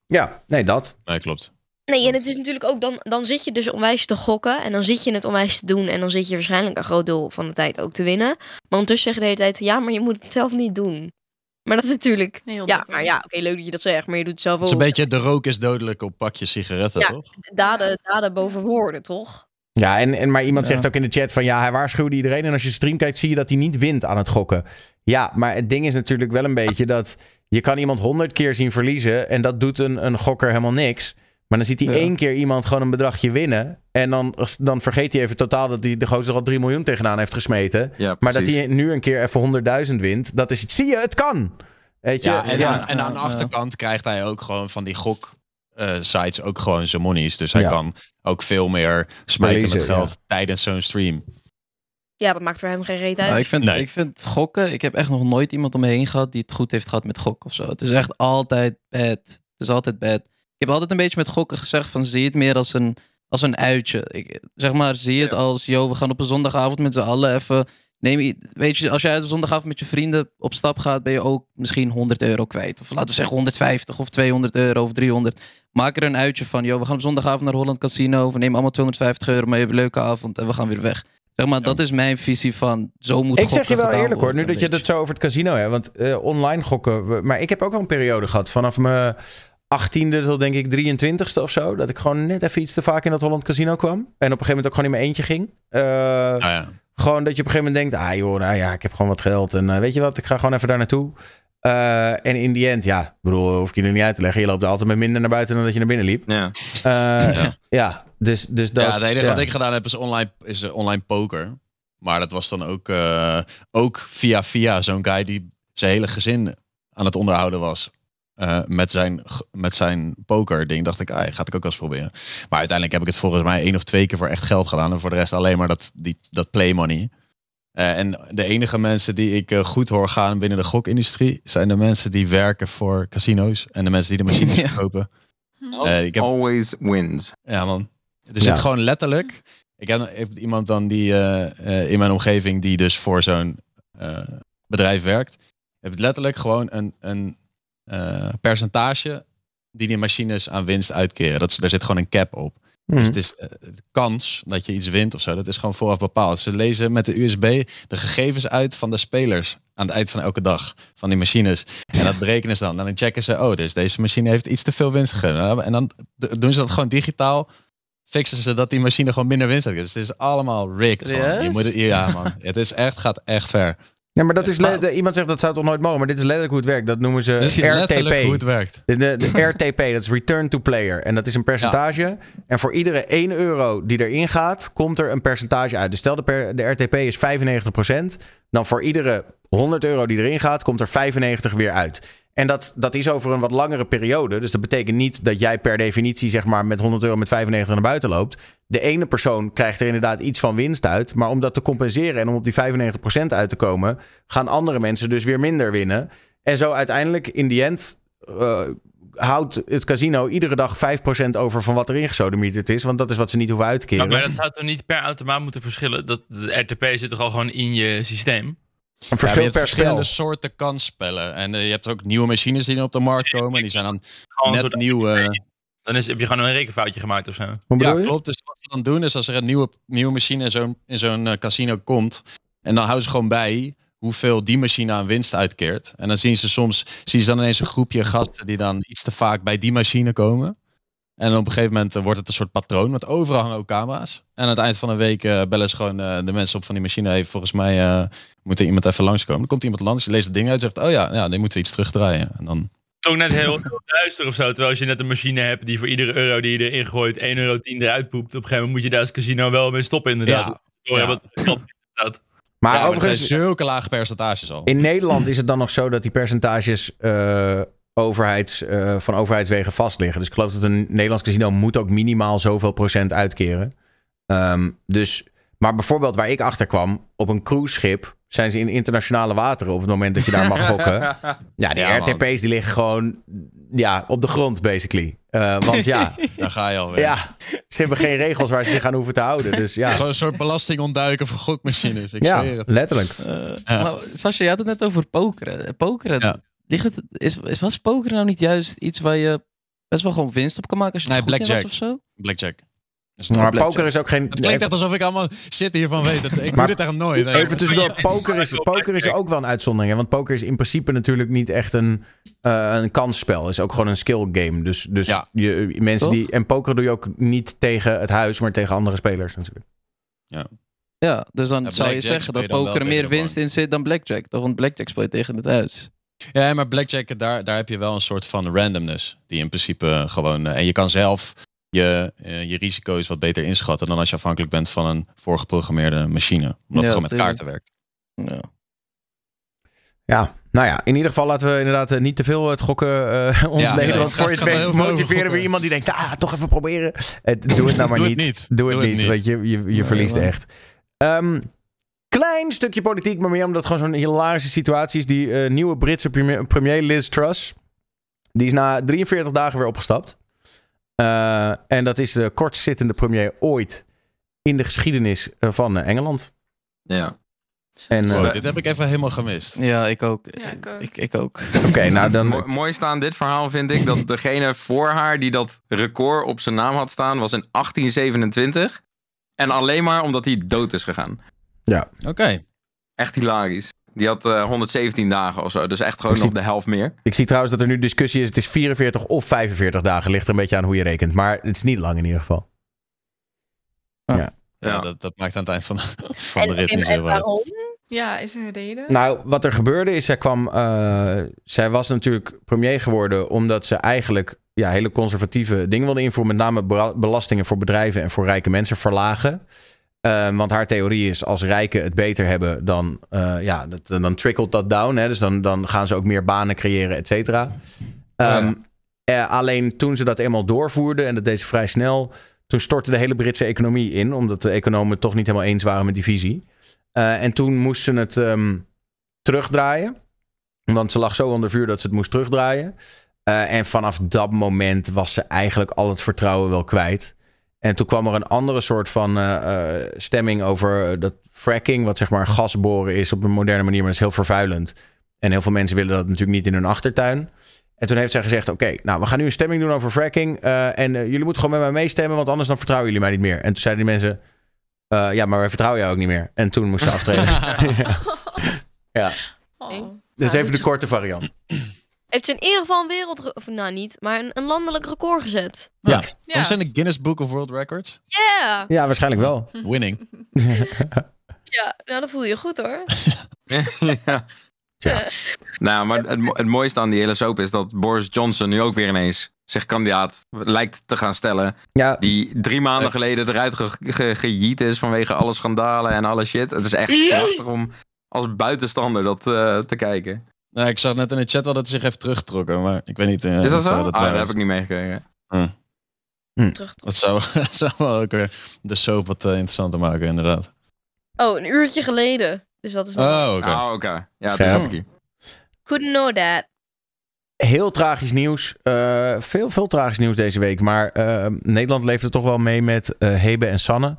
ja, nee, dat. Nee, klopt. Nee, en het is natuurlijk ook dan, dan zit je dus onwijs te gokken en dan zit je het onwijs te doen en dan zit je waarschijnlijk een groot deel van de tijd ook te winnen. Maar ondertussen zeg je de hele tijd, ja, maar je moet het zelf niet doen. Maar dat is natuurlijk, Heel ja, maar ja, oké, leuk dat je dat zegt, maar je doet het zelf Het is ook. een beetje de rook is dodelijk op pakjes sigaretten, Ja. toch? daden, daden boven woorden, toch? Ja, en, en maar iemand Ja. zegt ook in de chat van ja, hij waarschuwde iedereen. En als je stream kijkt, zie je dat hij niet wint aan het gokken. Ja, maar het ding is natuurlijk wel een beetje dat je kan iemand honderd keer zien verliezen. En dat doet een, een gokker helemaal niks. Maar dan ziet hij Ja. één keer iemand gewoon een bedragje winnen. En dan, dan vergeet hij even totaal dat hij de gozer al 3 miljoen tegenaan heeft gesmeten. Ja, maar dat hij nu een keer even 100.000 wint. Dat is, zie je, het kan. Weet je? Ja, en, Ja. Aan, en aan de achterkant krijgt hij ook gewoon van die gok eh, sites ook gewoon zijn monies. Dus hij Ja. kan ook veel meer smijten met geld tijdens zo'n stream. Ja, dat maakt voor hem geen reet uit. Nou, ik, vind, Nee. ik vind gokken, ik heb echt nog nooit iemand om me heen gehad die het goed heeft gehad met gokken of zo. Het is echt altijd bad. Het is altijd bad. Ik heb altijd een beetje met gokken gezegd van zie het meer als een, als een uitje. Ik, zeg maar, zie het als, yo, we gaan op een zondagavond met z'n allen even... Neem, je- weet je, als jij op zondagavond met je vrienden op stap gaat, ben je ook misschien 100 euro kwijt. Of laten we zeggen 150 of 200 euro of 300. Maak er een uitje van, yo, we gaan op zondagavond naar Holland Casino. We nemen allemaal 250 euro, maar je hebt een leuke avond en we gaan weer weg. Zeg maar, dat is mijn visie van zo moet Ik zeg je wel eerlijk hoor, nu dat je het zo over het casino hebt. Want eh, online gokken. Maar ik heb ook wel een periode gehad vanaf mijn 18e tot denk ik 23ste of zo. Dat ik gewoon net even iets te vaak in dat Holland Casino kwam. En op een gegeven moment ook gewoon in mijn eentje ging. Eh, Nou ja. Gewoon dat je op een gegeven moment denkt: ah joh, nou ja, ik heb gewoon wat geld. En eh, weet je wat, ik ga gewoon even daar naartoe. Eh, en in die end, ja, ik bedoel, hoef ik je er niet uit te leggen. Je loopt altijd met minder naar buiten dan dat je naar binnen liep. Ja. Eh, ja. dus, dus dat. ja, het enige ja. wat ik gedaan heb is online, is online poker. Maar dat was dan ook, eh, ook via via zo'n guy die zijn hele gezin aan het onderhouden was. Eh, met zijn, met zijn poker ding dacht ik, ah, ga ik ook wel eens proberen. Maar uiteindelijk heb ik het volgens mij één of twee keer voor echt geld gedaan. En voor de rest alleen maar dat, die, dat play money. Eh, en de enige mensen die ik eh, goed hoor gaan binnen de gokindustrie... zijn de mensen die werken voor casino's. En de mensen die de machines Ja. verkopen. Eh, ik heb, Always wins. ja, man. Er Ja. zit gewoon letterlijk. Ik heb, ik heb iemand dan die eh, eh, in mijn omgeving die dus voor zo'n eh, bedrijf werkt. Je hebt letterlijk gewoon een, een eh, percentage die die machines aan winst uitkeren. Dat, daar zit gewoon een cap op. Dus Mhm. het is eh, de kans dat je iets wint of zo. Dat is gewoon vooraf bepaald. Ze lezen met de USB de gegevens uit van de spelers aan het eind van elke dag van die machines. En dat berekenen ze dan. En dan checken ze, oh, dus deze machine heeft iets te veel winst gegeven. En dan doen ze dat gewoon digitaal. Fixen ze dat die machine gewoon minder winst heeft. Dus het is allemaal rigged. Je moet het, ja, man. Het is echt, gaat echt ver. Ja, maar dat is le- iemand zegt dat zou toch nooit mogen, maar dit is letterlijk hoe het werkt. Dat noemen ze Dit is letterlijk RTP. hoe het werkt. De, de, de RTP, dat is Return to Player. En dat is een percentage. En voor iedere 1 euro die erin gaat, komt er een percentage uit. Dus stel de, per, de RTP is 95%. Dan voor iedere 100 euro die erin gaat, komt er 95 weer uit. En dat, dat is over een wat langere periode. Dus dat betekent niet dat jij per definitie zeg maar, met 100 euro met 95 naar buiten loopt. de ene persoon krijgt er inderdaad iets van winst uit. Maar om dat te compenseren en om op die 95% uit te komen, gaan andere mensen dus weer minder winnen. En zo uiteindelijk in die end eh, houdt het casino iedere dag 5% over van wat er ingesodemieterd is. Want dat is wat ze niet hoeven uit te keren. Maar, maar dat zou toch niet per automaat moeten verschillen? Dat de RTP zit toch al gewoon in je systeem? Een Ja, verschil je hebt per verschillende spel. soorten kansspellen. En eh, je hebt ook nieuwe machines die op de markt komen. En die zijn dan Gewoon een net soort nieuw. eh, Dan is, heb je gewoon een rekenfoutje gemaakt of zo. Ja, je? klopt. Dus wat ze dan doen is als er een nieuwe, nieuwe machine in zo'n, in zo'n eh, casino komt. En dan houden ze gewoon bij hoeveel die machine aan winst uitkeert. En dan zien ze soms zien ze dan ineens een groepje gasten die dan iets te vaak bij die machine komen. En op een gegeven moment eh, wordt het een soort patroon. Want overal hangen ook camera's. En aan het eind van een week eh, bellen ze gewoon eh, de mensen op van die machine. Hey, volgens mij eh, moet er iemand even langskomen. Dan komt iemand langs, die leest het ding uit en zegt... Oh ja, ja, dan moeten we iets terugdraaien. En dan... Toch net heel, heel duister of zo. Terwijl als je net een machine hebt die voor iedere euro die je erin gooit 1,10 euro eruit poept. Op een gegeven moment moet je daar als casino wel mee stoppen inderdaad. Ja. Door Ja. inderdaad. Maar ja, maar het overigens, zijn zulke lage percentages al. in Nederland is het dan nog zo dat die percentages eh, overheids, eh, van overheidswegen vast liggen. Dus ik geloof dat een Nederlands casino moet ook minimaal zoveel procent uitkeren. Ehm, dus, maar bijvoorbeeld waar ik achter kwam, op een cruiseschip zijn ze in internationale wateren op het moment dat je daar mag gokken. Ja, man. RTP's die liggen gewoon ja, op de grond, basically. Eh, want ja, Daar ga je alweer. ja, ze hebben geen regels waar ze zich aan hoeven te houden. Dus ja, Gewoon een soort belasting ontduiken voor gokmachines. Ik ja zweer het. letterlijk. Maar Sascha, je had het net over pokeren. Pokeren, Ja. Ligt het, is, is, was pokeren nou niet juist iets waar je best wel gewoon winst op kan maken als je Nee, goed in was blackjack. of zo? Blackjack. Maar blackjack. poker is ook geen... Het klinkt echt alsof ik allemaal shit hiervan weet. Dat- Ik Maar- doe dit echt nooit. Nee. Even tussendoor, poker is, poker is ook wel een uitzondering. Hè? Want poker is in principe natuurlijk niet echt een, eh, een kansspel. Het is ook gewoon een skill game. Dus, dus Ja. je, mensen Toch? die. En poker doe je ook niet tegen het huis, maar tegen andere spelers natuurlijk. Ja, dus dan Ja, zou je zeggen dat poker meer winst in zit dan blackjack. Toch? Want blackjack speel je tegen het huis. Ja, maar blackjack, daar, daar heb je wel een soort van randomness. Die in principe gewoon... eh, en je kan zelf je, eh, je risico's wat beter inschatten... dan als je afhankelijk bent van een voorgeprogrammeerde machine. Omdat Ja, het gewoon met kaarten werkt. Ja. Ja, nou ja, in ieder geval laten we inderdaad eh, niet te veel het gokken eh, ontleden. nee, want voor je het weet motiveren we iemand die denkt, ah, toch even proberen. Doe het nou maar Doe het niet. Doe het niet, niet. weet je. Je, je verliest man. echt. Ehm, klein stukje politiek, maar meer omdat het gewoon zo'n hilarische situatie is. Die eh, nieuwe Britse premier, premier Liz Truss, die is na 43 dagen weer opgestapt. Eh, en dat is de kortzittende premier ooit in de geschiedenis eh, van Engeland. Ja. En, eh, Wow, dit heb ik even helemaal gemist. Ja, ik ook. Ja, ik ook. Ik, ik ook. Oké, nou dan... Mo- mooiste aan dit verhaal vind ik dat degene voor haar die dat record op zijn naam had staan, was in 1827. En alleen maar omdat hij dood is gegaan. Oké. Echt hilarisch. Die had eh, 117 dagen of zo, dus echt gewoon Ik nog zie- de helft meer. Ik zie trouwens dat er nu discussie is. Het is 44 of 45 dagen. Ligt er een beetje aan hoe je rekent. Maar het is niet lang in ieder geval. Ja, Ja. Dat, dat maakt aan het eind van, van de rit en, waarom? Ja, is er een reden? Nou, wat er gebeurde is, zij kwam. eh, zij was natuurlijk premier geworden omdat ze eigenlijk ja, hele conservatieve dingen wilde invoeren. Met name belastingen voor bedrijven en voor rijke mensen verlagen. Eh, want haar theorie is, als rijken het beter hebben, dan, eh, ja, dat, dan trickelt dat down. Hè? Dus dan, dan gaan ze ook meer banen creëren, et cetera. Ehm, eh, alleen toen ze dat eenmaal doorvoerden, en dat deed ze vrij snel, toen stortte de hele Britse economie in, omdat de economen het toch niet helemaal eens waren met die visie. Eh, en toen moest ze het ehm, terugdraaien. Want ze lag zo onder vuur dat ze het moest terugdraaien. En vanaf dat moment was ze eigenlijk al het vertrouwen wel kwijt. En toen kwam er een andere soort van eh, eh, stemming over dat fracking, wat zeg maar gasboren is op een moderne manier, maar dat is heel vervuilend. En heel veel mensen willen dat natuurlijk niet in hun achtertuin. En toen heeft zij gezegd: Oké, nou, we gaan nu een stemming doen over fracking. eh, en jullie moeten gewoon met mij meestemmen, want anders dan vertrouwen jullie mij niet meer. En toen zeiden die mensen: eh, Ja, maar wij vertrouwen jou ook niet meer. En toen moest ze aftreden. ja. ja, Oh. dus even de korte variant. Heeft ze in ieder geval een wereld... Of nou niet, maar een, een landelijk record gezet. Ja, ze in de Guinness Book of World Records? Yeah! ja waarschijnlijk wel. Winning. Ja, nou, dan voel je je goed hoor. ja. Tja. Nou, maar het, het mooiste aan die hele soap is dat Boris Johnson nu ook weer ineens zich kandidaat lijkt te gaan stellen. Ja, Die drie maanden geleden eruit ge, ge, gejiet is vanwege alle schandalen en alle shit. Het is echt prachtig om als buitenstander dat eh, te kijken. Nou, ik zag net in de chat wel dat hij zich heeft teruggetrokken, maar ik weet niet. eh, Is dat zo? eh, ah, dat heb ik niet meegekregen. Hm. terug. Dat zou, dat zou wel ook weer de soap wat eh, interessanter maken, inderdaad. Oh, een uurtje geleden. Dus dat is nog Oh, oké. Oh, oké. Ja, dat heb ik. Couldn't know that. Heel tragisch nieuws. Eh, veel, veel tragisch nieuws deze week. Maar eh, Nederland leeft er toch wel mee met eh, Hebe en Sanne.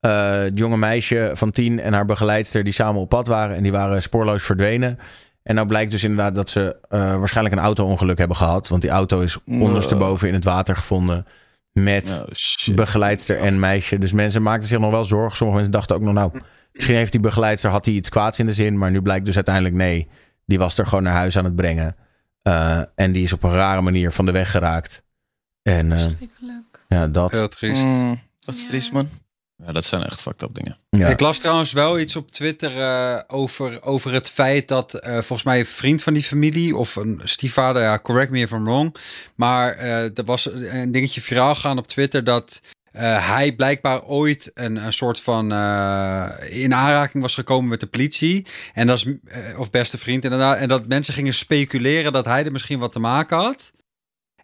Eh, het jonge meisje van tien en haar begeleidster die samen op pad waren. En die waren spoorloos verdwenen. En nou blijkt dus inderdaad dat ze eh, waarschijnlijk een auto-ongeluk hebben gehad. Want die auto is ondersteboven in het water gevonden. Met Oh, shit. begeleidster en meisje. Dus mensen maakten zich nog wel zorgen. Sommige mensen dachten ook nog, nou, misschien heeft die begeleidster had hij iets kwaads in de zin. Maar nu blijkt dus uiteindelijk nee. Die was er gewoon naar huis aan het brengen. Uh, en die is op een rare manier van de weg geraakt. En uh, ja, dat. Heel triest. Mm, dat is triest, man. Ja, dat zijn echt fucked up dingen. Ja. Ik las trouwens wel iets op Twitter uh, over, over het feit dat uh, volgens mij een vriend van die familie of een stiefvader, ja, correct me if I'm wrong, maar uh, er was een dingetje viraal gaan op Twitter dat uh, hij blijkbaar ooit een, een soort van uh, in aanraking was gekomen met de politie. En dat is, uh, of beste vriend inderdaad. En dat mensen gingen speculeren dat hij er misschien wat te maken had.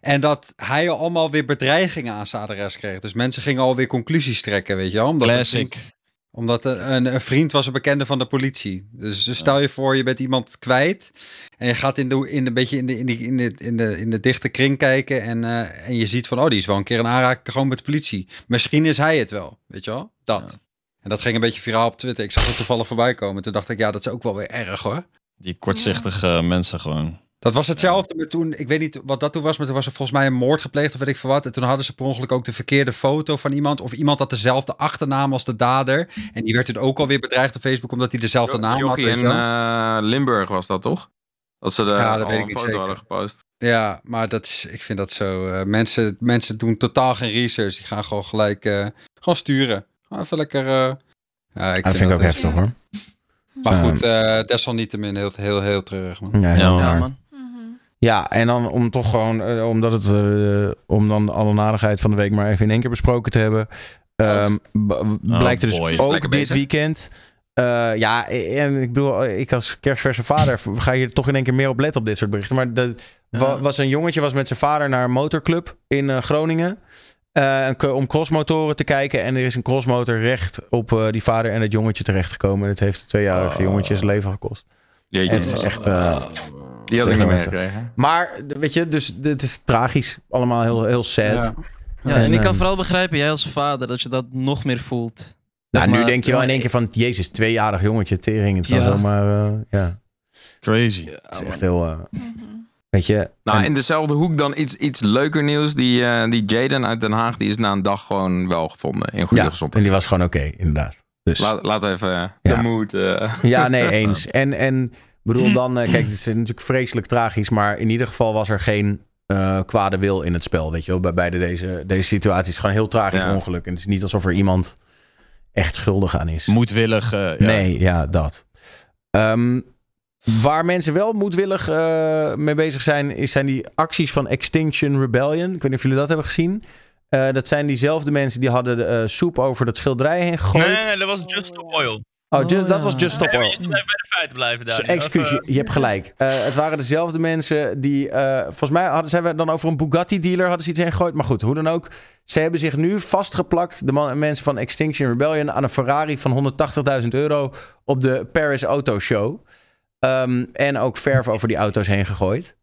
En dat hij allemaal weer bedreigingen aan zijn adres kreeg. Dus mensen gingen alweer conclusies trekken, weet je wel. Omdat Classic. Het, omdat een, een, vriend was een bekende van de politie. Dus, dus stel je voor, je bent iemand kwijt. En je gaat in de, in de, beetje in de, in de, in de, in de, in de dichte kring kijken. En, uh, en je ziet van, oh, die is wel een keer een aanraking gewoon met de politie. Misschien is hij het wel, weet je wel? Dat. Ja. En dat ging een beetje viraal op Twitter. Ik zag het toevallig voorbij komen. Toen dacht ik, ja, dat is ook wel weer erg hoor. Die kortzichtige ja. mensen gewoon. Dat was hetzelfde met toen, ik weet niet wat dat toen was, maar toen was er volgens mij een moord gepleegd of weet ik veel wat. En toen hadden ze per ongeluk ook de verkeerde foto van iemand. Of iemand had dezelfde achternaam als de dader. En die werd toen ook alweer bedreigd op Facebook omdat hij dezelfde naam had. in uh, Limburg was dat toch? Dat ze de ja, dat een foto zeker. hadden gepost. Ja, maar dat is, ik vind dat zo. Uh, mensen, mensen doen totaal geen research. Die gaan gewoon gelijk uh, gewoon sturen. Gewoon even lekker. Uh, ja, ik ja, vind, vind ik ook heftig hoor. Maar goed, uh, desalniettemin heel, heel, heel terug. Man. Ja, heel ja, man. Ja, en dan om toch gewoon, uh, omdat het, uh, om dan alle nadigheid van de week maar even in één keer besproken te hebben. Um, oh, blijkt er dus boy. ook Lekker dit bezig. weekend. Uh, ja, en ik bedoel, ik als kerstverse vader ga je toch in één keer meer op letten op dit soort berichten. Maar de, was een jongetje was met zijn vader naar een motorclub in Groningen. om crossmotoren te kijken. En er is een crossmotor recht op die vader en het jongetje terechtgekomen. En het heeft het tweejarige oh. jongetje zijn leven gekost. Jeetje. En het is echt... Die had ik niet meegekregen. Maar weet je, dus het is tragisch. Allemaal heel, heel sad. Ja, ja en, en ik kan vooral begrijpen, jij als vader, dat je dat nog meer voelt. Nou, nu denk je wel in één keer van, jezus, tweejarig jongetje, tering. Het kan ja. zomaar, uh, ja. Crazy. Ja, het is echt heel, uh, weet je. Nou, en... in dezelfde hoek dan iets, iets leuker nieuws. Die, uh, die Jaden uit Den Haag, die is na een dag gewoon wel gevonden. In goede ja, gezondheid. en die was gewoon oké, okay, inderdaad. Dus. Laat, laat even ja. de moed... Ja, nee, eens. En, en bedoel dan, uh, kijk, het is natuurlijk vreselijk tragisch, maar in ieder geval was er geen uh, kwade wil in het spel, weet je wel. Bij beide deze, deze situaties. Gewoon een heel tragisch ja. ongeluk. En het is niet alsof er iemand echt schuldig aan is. Moedwillig. Uh, ja. Nee, ja, dat. Um, waar mensen wel moedwillig uh, mee bezig zijn, is, zijn die acties van Extinction Rebellion. Ik weet niet of jullie dat hebben gezien. Uh, dat zijn diezelfde mensen die hadden de, soep over dat schilderij heen gegooid. Nee, dat was Just Oil. Oh, just, oh, dat was Just Stop Oil. Ja, je bij de feiten blijven daar. Excuus, je, je hebt gelijk. Uh, het waren dezelfde mensen die... Uh, volgens mij hadden, zijn we dan over een Bugatti-dealer hadden ze iets heen gegooid. Maar goed, hoe dan ook. Ze hebben zich nu vastgeplakt, de man, mensen van Extinction Rebellion... aan een Ferrari van 180.000 euro op de Paris Auto Show. Um, en ook verf over die auto's heen gegooid.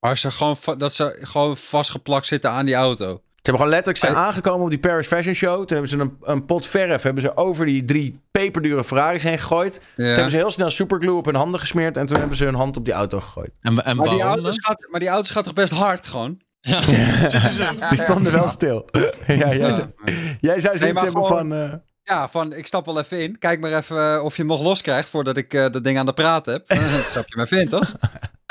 Maar ze gewoon, dat ze gewoon vastgeplakt zitten aan die auto. Ze hebben gewoon letterlijk zijn aangekomen op die Paris Fashion Show. Toen hebben ze een, een pot verf hebben ze over die drie peperdure Ferraris heen gegooid. Ja. Toen hebben ze heel snel superglue op hun handen gesmeerd. En toen hebben ze hun hand op die auto gegooid. En, en maar, die auto's gaat, maar die auto's gaat toch best hard gewoon? Ja. die stonden wel stil. ja, jij, ja. Zei, jij zei zoiets nee, hebben van... Uh... Ja, van ik stap wel even in. Kijk maar even uh, of je hem nog los krijgt voordat ik uh, dat ding aan de praat heb. Dan stap je maar even in, toch?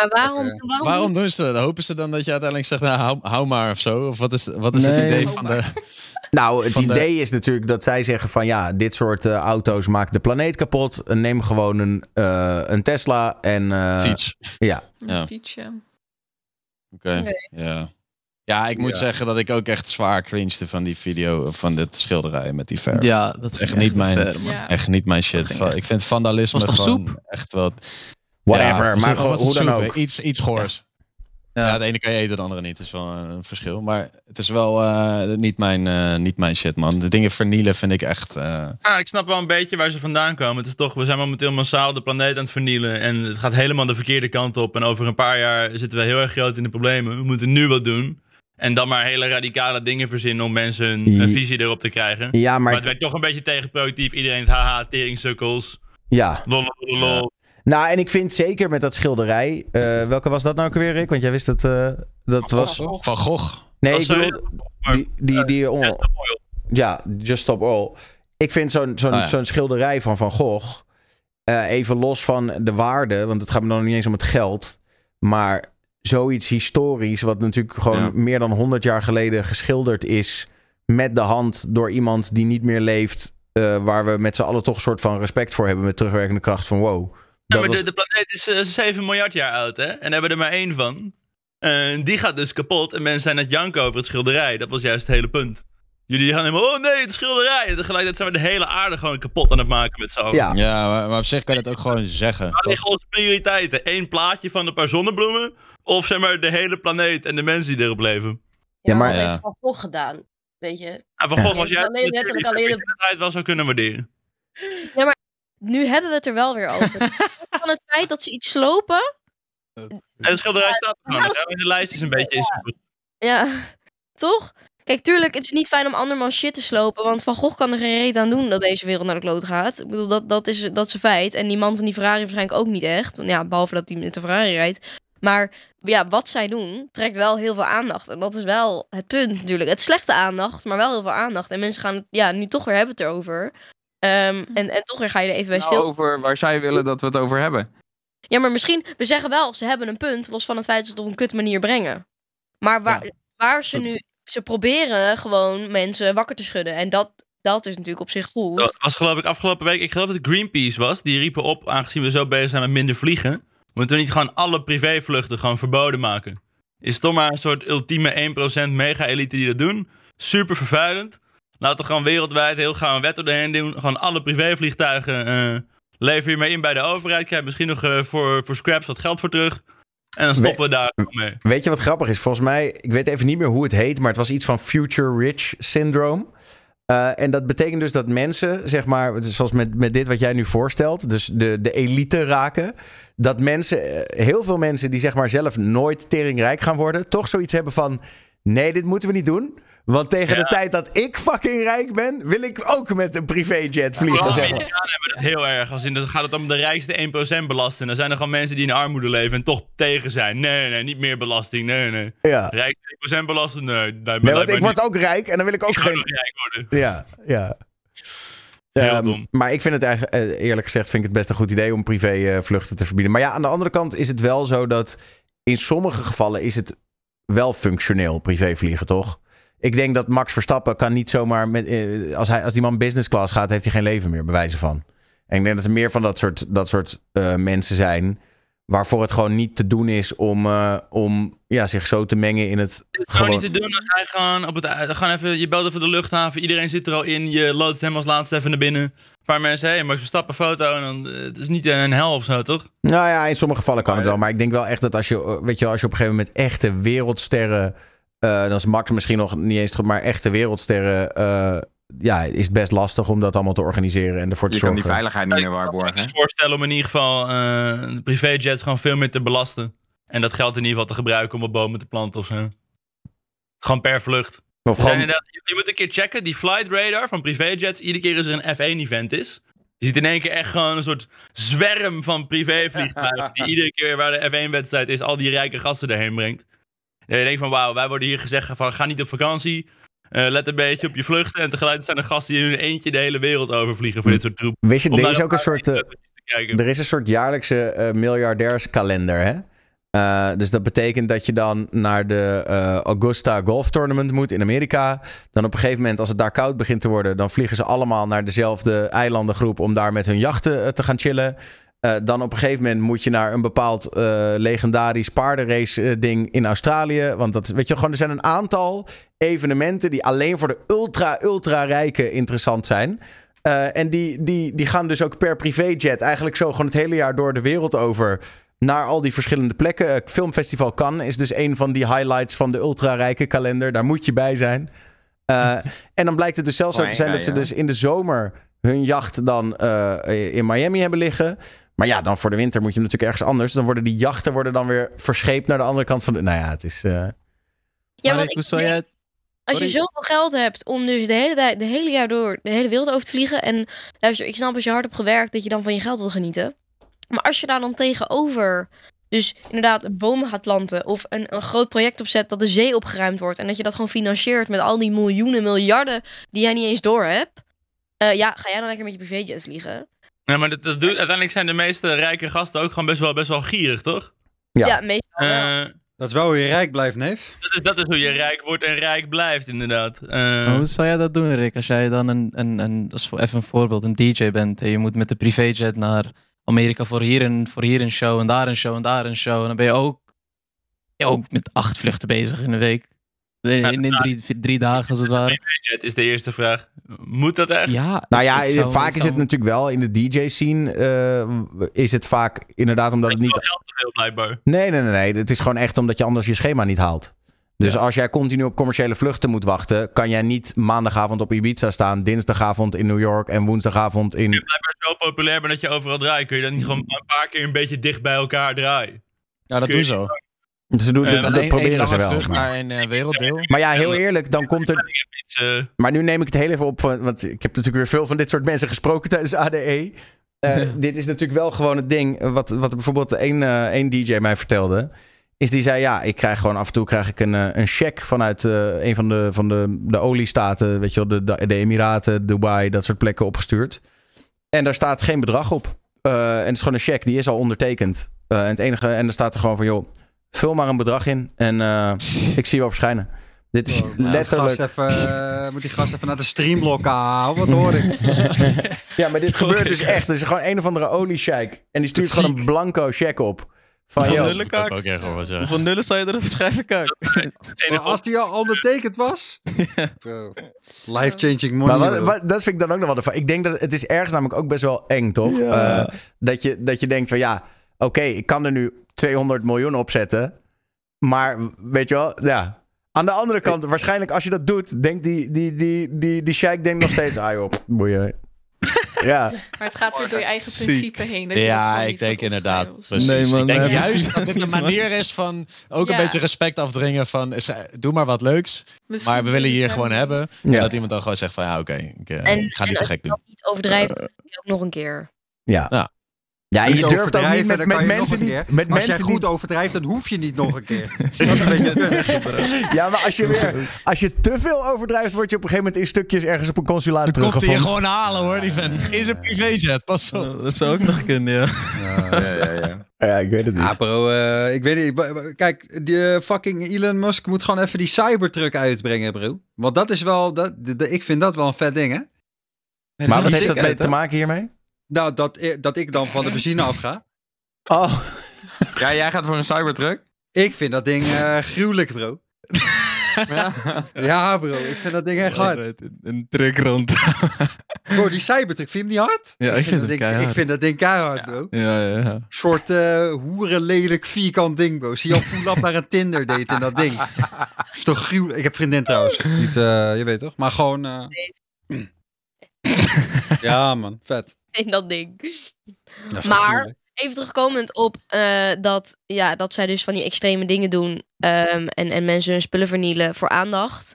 Maar waarom, okay. waarom, waarom doen ze dat? Hopen ze dan dat je uiteindelijk zegt, nou, hou, hou maar of zo? Of wat is, wat is nee, het idee van de... Nou, het idee de... is natuurlijk dat zij zeggen van ja, dit soort uh, auto's maken de planeet kapot. Neem gewoon een, uh, een Tesla en... Uh, fiets. Ja. ja. Oké, okay. okay. ja. Ja, ik moet ja. zeggen dat ik ook echt zwaar cringede van die video, van dit schilderij met die verf. Ja, dat is echt, niet mijn, ver, echt niet mijn shit. Ik vind vandalisme Was gewoon soep? echt wel... Whatever, ja, maar hoe dan ook. Iets, iets goors. Ja. de ene kan je eten, de andere niet. Dat is wel eh, een verschil. Maar het is wel eh, niet, mijn, eh, niet mijn shit, man. De dingen vernielen vind ik echt... eh, Ah, ik snap wel een beetje waar ze vandaan komen. Het is toch, we zijn momenteel massaal de planeet aan het vernielen. En het gaat helemaal de verkeerde kant op. En over een paar jaar zitten we heel erg groot in de problemen. We moeten nu wat doen. En dan maar hele radicale dingen verzinnen om mensen een, een Ja. visie erop te krijgen. Ja, maar- het werd toch een beetje tegenproductief. Iedereen het haha, teringsukkels. Ja. Lol, lol, lol. Nou, en ik vind zeker met dat schilderij. eh, welke was dat nou ook weer, Rick? Want jij wist dat. eh, dat was. Van Gogh. Nee, ik sorry. bedoel. Die, die, die, oh, ja, Just Stop Oil. Ik vind zo'n zo'n Oh, ja. zo'n schilderij van Van Gogh. eh, even los van de waarde, want het gaat me dan niet eens om het geld. Maar zoiets historisch, wat natuurlijk gewoon Ja. meer dan 100 jaar geleden geschilderd is. met de hand door iemand die niet meer leeft. waar we met z'n allen toch een soort van respect voor hebben. met terugwerkende kracht van wow. Ja, maar was- de, de planeet is eh, 7 miljard jaar oud, hè? En daar hebben we er maar één van. En die gaat dus kapot. En mensen zijn het janken over het schilderij. Dat was juist het hele punt. Jullie gaan helemaal, oh nee, het schilderij. En tegelijkertijd zijn we de hele aarde gewoon kapot aan het maken met z'n allen. Ja. Ja, maar, maar op zich kan je dat ook gewoon zeggen. Waar liggen onze prioriteiten? Eén plaatje van een paar zonnebloemen? Of zeg maar de hele planeet en de mensen die erop leven? Ja, maar Ja. dat heeft Van Gogh gedaan. Weet je? Ah, van Gogh was Ja, jij je letterlijk alleen dat je het wel zou kunnen waarderen. Nu hebben we het er wel weer over. Van het feit dat ze iets slopen. En het schilderij staat er gewoon. hè? De lijst is een beetje ingewikkeld. Ja, toch? Kijk, tuurlijk, het is niet fijn om andermans shit te slopen. Want Van Gogh kan er geen reet aan doen dat deze wereld naar de kloot gaat. Ik bedoel, dat, dat, is, dat is een feit. En die man van die Ferrari waarschijnlijk ook niet echt. Want Ja, behalve dat hij met de Ferrari rijdt. Maar ja, wat zij doen, trekt wel heel veel aandacht. En dat is wel het punt natuurlijk. Het slechte aandacht, maar wel heel veel aandacht. En mensen gaan het ja, nu toch weer hebben het erover. Ehm, en, en toch weer ga je er even bij Nou, stil. over waar zij willen dat we het over hebben. Ja, maar misschien, we zeggen wel, ze hebben een punt, los van het feit dat ze het op een kut manier brengen. Maar waar, waar ze nu, ze proberen gewoon mensen wakker te schudden. En dat, dat is natuurlijk op zich goed. Dat was geloof ik afgelopen week, ik geloof dat het Greenpeace was. Die riepen op, aangezien we zo bezig zijn met minder vliegen. Moeten we niet gewoon alle privévluchten gewoon verboden maken? Is toch maar een soort ultieme 1% mega-elite die dat doen? Super vervuilend. Laten we gewoon wereldwijd heel gauw een wet erheen doen. Gewoon alle privévliegtuigen eh lever je mee in bij de overheid. Krijg je misschien nog eh, voor, voor scraps wat geld voor terug. En dan stoppen we daar gewoon mee. Weet je wat grappig is? Volgens mij, ik weet even niet meer hoe het heet, maar het was iets van Future Rich Syndrome. Eh, en dat betekent dus dat mensen, zeg maar, zoals met, met dit wat jij nu voorstelt, dus de, de elite raken. Dat mensen, heel veel mensen die zeg maar zelf nooit teringrijk gaan worden, toch zoiets hebben van: nee, dit moeten we niet doen. Want tegen de tijd dat ik fucking rijk ben, wil ik ook met een privéjet vliegen. Vooral Zeg maar. Hebben dat heel erg. Als in, dan gaat het om de rijkste 1% belasten. Dan zijn er gewoon mensen die in armoede leven en toch tegen zijn. Nee, nee, niet meer belasting. Nee, nee. Ja. Rijkste 1% belasten? Nee, Nee, lijkt want ik word ook rijk en dan wil ik ook Ik geen. rijk worden. Ja, ja. Ehm. Maar ik vind het eigenlijk, eh, eerlijk gezegd, vind ik het best een goed idee om privévluchten te verbieden. Maar ja, aan de andere kant is het wel zo dat in sommige gevallen is het wel functioneel privévliegen, toch? Ik denk dat Max Verstappen kan niet zomaar met, eh, als, hij, als die man business class gaat, heeft hij geen leven meer, bij wijze van. En ik denk dat er meer van dat soort, dat soort eh, mensen zijn waarvoor het gewoon niet te doen is om, eh, om ja, zich zo te mengen in het. Gewoon niet te doen als hij gewoon op het gewoon even, je belt even de luchthaven, iedereen zit er al in, je loodt hem als laatste even naar binnen. Een paar mensen, hé, hey, Max Verstappen foto en dan, het is niet een hel of zo, toch? Nou ja, in sommige gevallen kan het wel. Maar ik denk wel echt dat als je, weet je, als je op een gegeven moment echte wereldsterren. Eh, dan is Max misschien nog niet eens goed, maar echte wereldsterren. eh, ja, is het best lastig om dat allemaal te organiseren en ervoor te Je kan zorgen. die veiligheid niet meer Ik kan waarborgen. me voorstellen om in ieder geval eh, de privéjets gewoon veel meer te belasten. En dat geld in ieder geval te gebruiken om op bomen te planten of zo. Gewoon per vlucht. Of gewoon, je, je moet een keer checken, die flight radar van privéjets, iedere keer als er een F1-event is. Je ziet in één keer echt gewoon een soort zwerm van privévliegtuigen. die iedere keer waar de F1-wedstrijd is, al die rijke gasten erheen brengt. En je denkt van, wauw, wij worden hier gezegd van, ga niet op vakantie. eh, let een beetje op je vluchten. En tegelijkertijd zijn er gasten die in hun eentje de hele wereld overvliegen voor dit soort troep. wist je, er is ook een soort. eh, er is een soort jaarlijkse eh, miljardairskalender, hè? Eh, dus dat betekent dat je dan naar de eh, Augusta Golf Tournament moet in Amerika. Dan op een gegeven moment, als het daar koud begint te worden, dan vliegen ze allemaal naar dezelfde eilandengroep om daar met hun jachten eh, te gaan chillen. Eh, dan op een gegeven moment moet je naar een bepaald eh, legendarisch paardenrace eh, ding in Australië. Want dat, weet je, gewoon, er zijn een aantal evenementen die alleen voor de ultra, ultra rijken interessant zijn. En die, die, die gaan dus ook per privéjet eigenlijk zo gewoon het hele jaar door de wereld over. naar al die verschillende plekken. Eh, Filmfestival Cannes is dus een van die highlights van de ultrarijke kalender. Daar moet je bij zijn. En dan blijkt het dus zelfs zo te zijn dat ze dus in de zomer hun jacht dan in Miami hebben liggen. Maar ja, dan voor de winter moet je natuurlijk ergens anders. Dan worden die jachten worden dan weer verscheept naar de andere kant van de... Nou ja, het is... eh, Ja, want ik jij... als je zoveel geld hebt om dus de hele, tijd, de hele jaar door de hele wereld over te vliegen. En luister, ik snap als je hard hebt gewerkt dat je dan van je geld wil genieten. Maar als je daar dan tegenover dus inderdaad bomen gaat planten of een, een groot project opzet dat de zee opgeruimd wordt. En dat je dat gewoon financiert met al die miljoenen, miljarden die jij niet eens door hebt. eh, ja, ga jij dan lekker met je privéjet vliegen? Ja, maar dat, dat doet, uiteindelijk zijn de meeste rijke gasten ook gewoon best wel, best wel gierig, toch? Ja. Ja, meestal wel. Eh, Dat is wel hoe je rijk blijft, neef. dat, is, dat is hoe je rijk wordt en rijk blijft, inderdaad. Eh, Hoe zou jij dat doen, Rick? Als jij dan een, een, een dat is voor even een voorbeeld, een DJ bent en je moet met de privéjet naar Amerika voor hier, een, voor hier een show en daar een show en daar een show. En dan ben je ook, ja, ook met acht vluchten bezig in een week. In, in, drie, drie dagen als het ware. Budget is de eerste vraag. Moet dat echt? Ja, Nou ja, zou- vaak is zou- het natuurlijk wel in de DJ-scene. eh, is het vaak inderdaad omdat het Niet... geld te veel, blijkbaar. Nee, nee, nee, nee. Het is gewoon echt omdat je anders je schema niet haalt. Dus als jij continu op commerciële vluchten moet wachten, kan jij niet maandagavond op Ibiza staan, dinsdagavond in New York en woensdagavond in. Blijkbaar zo populair bent dat je overal draait. Kun je dan niet gewoon een paar keer een beetje dicht bij elkaar draaien? Ja, dat je doen ze. Ze doen, Eh, dat, Dan dat proberen ze wel. Maar, naar een eh, werelddeel. maar ja, heel eerlijk, dan komt er. Maar nu neem ik het heel even op, van- want ik heb natuurlijk weer veel van dit soort mensen gesproken tijdens ADE. Eh, dit is natuurlijk wel gewoon het ding. Wat, wat bijvoorbeeld één, eh, één DJ mij vertelde. Is die zei: Ja, ik krijg gewoon af en toe krijg ik een, een check vanuit eh, een van de, van de, de oliestaten. Weet je wel, de, de, de Emiraten, Dubai, dat soort plekken opgestuurd. En daar staat geen bedrag op. Eh, en het is gewoon een check, die is al ondertekend. Eh, en het enige, en er staat er gewoon van: joh, vul maar een bedrag in. En eh, ik zie je wel verschijnen. Dit is letterlijk. Gast even, eh, moet die gast even naar de streamblock halen. Wat hoor ik? Ja, maar dit gebeurt dus echt. Er is gewoon een of andere oliesheik. En die stuurt gewoon een blanco check op. Van, Hoeveel joh, nullen, Kak? echt wel. Hoeveel nullen zou je erop schrijven, Kak? Maar als die al ondertekend was? Life-changing money. maar wat, dat vind ik dan ook nog wel ervan. Ik denk dat het is ergens namelijk ook best wel eng, toch? Ja. Eh, dat, je, dat je denkt van ja, oké, ik kan er nu 200 miljoen op zetten. Maar weet je wel, ja. Aan de andere kant, waarschijnlijk als je dat doet, denkt die, die, die, die, die sheik denkt nog steeds, ah joh, boeien. Ja, Maar het gaat weer door je eigen principe heen. Dat je dat Ja, ik denk inderdaad. Precies. Nee, man, ik denk nee, juist precies. dat dit een manier is van ook een beetje respect afdringen van is- doe maar wat leuks, Misschien maar we willen hier gewoon hebben. Ja. En dat iemand dan gewoon zegt van ja oké, ik, eh, ik ga niet te gek doen. niet doe je ook nog een keer. ja. Ja. Ja, en je durft ook niet met, met mensen die... Met als jij mensen goed die overdrijft, dan hoef je niet nog een keer. Dat ja, maar als je, weer, als je te veel overdrijft, word je op een gegeven moment in stukjes ergens op een consulaat Dan komt hij je gewoon halen hoor, die vent. Is een privéjet, pas op. Dat zou ook nog kunnen, ja. ja, ja, ja. Ja, ik weet het niet. Ja, bro, eh, ik weet niet. Kijk, die eh, fucking Elon Musk moet gewoon even die Cybertruck uitbrengen, bro. Want dat is wel, dat, de- de- ik vind dat wel een vet ding, hè? maar wat heeft dat uit, mee te maken hiermee? Nou, dat, i- dat ik dan van de benzine afga. Oh, ja, jij gaat voor een Cybertruck? Ik vind dat ding eh, gruwelijk, bro. Ja. Ja, bro, ik vind dat ding echt hard. Een, een truck rond. Bro, die Cybertruck, vind je hem niet hard? Ja, ik vind dat hem ding, keihard. ik vind dat ding keihard, bro. Ja, ja, ja. soort eh hoerenlelijk vierkant ding, bro. Zie je al pull-up naar een Tinder date in dat ding. is toch gruwelijk. Ik heb vriendin trouwens. Niet, eh, je weet toch? Maar gewoon... eh, ja, man. Vet. In dat ding. Maar even terugkomend op eh, dat, ja, dat zij dus van die extreme dingen doen ehm, en, en mensen hun spullen vernielen voor aandacht.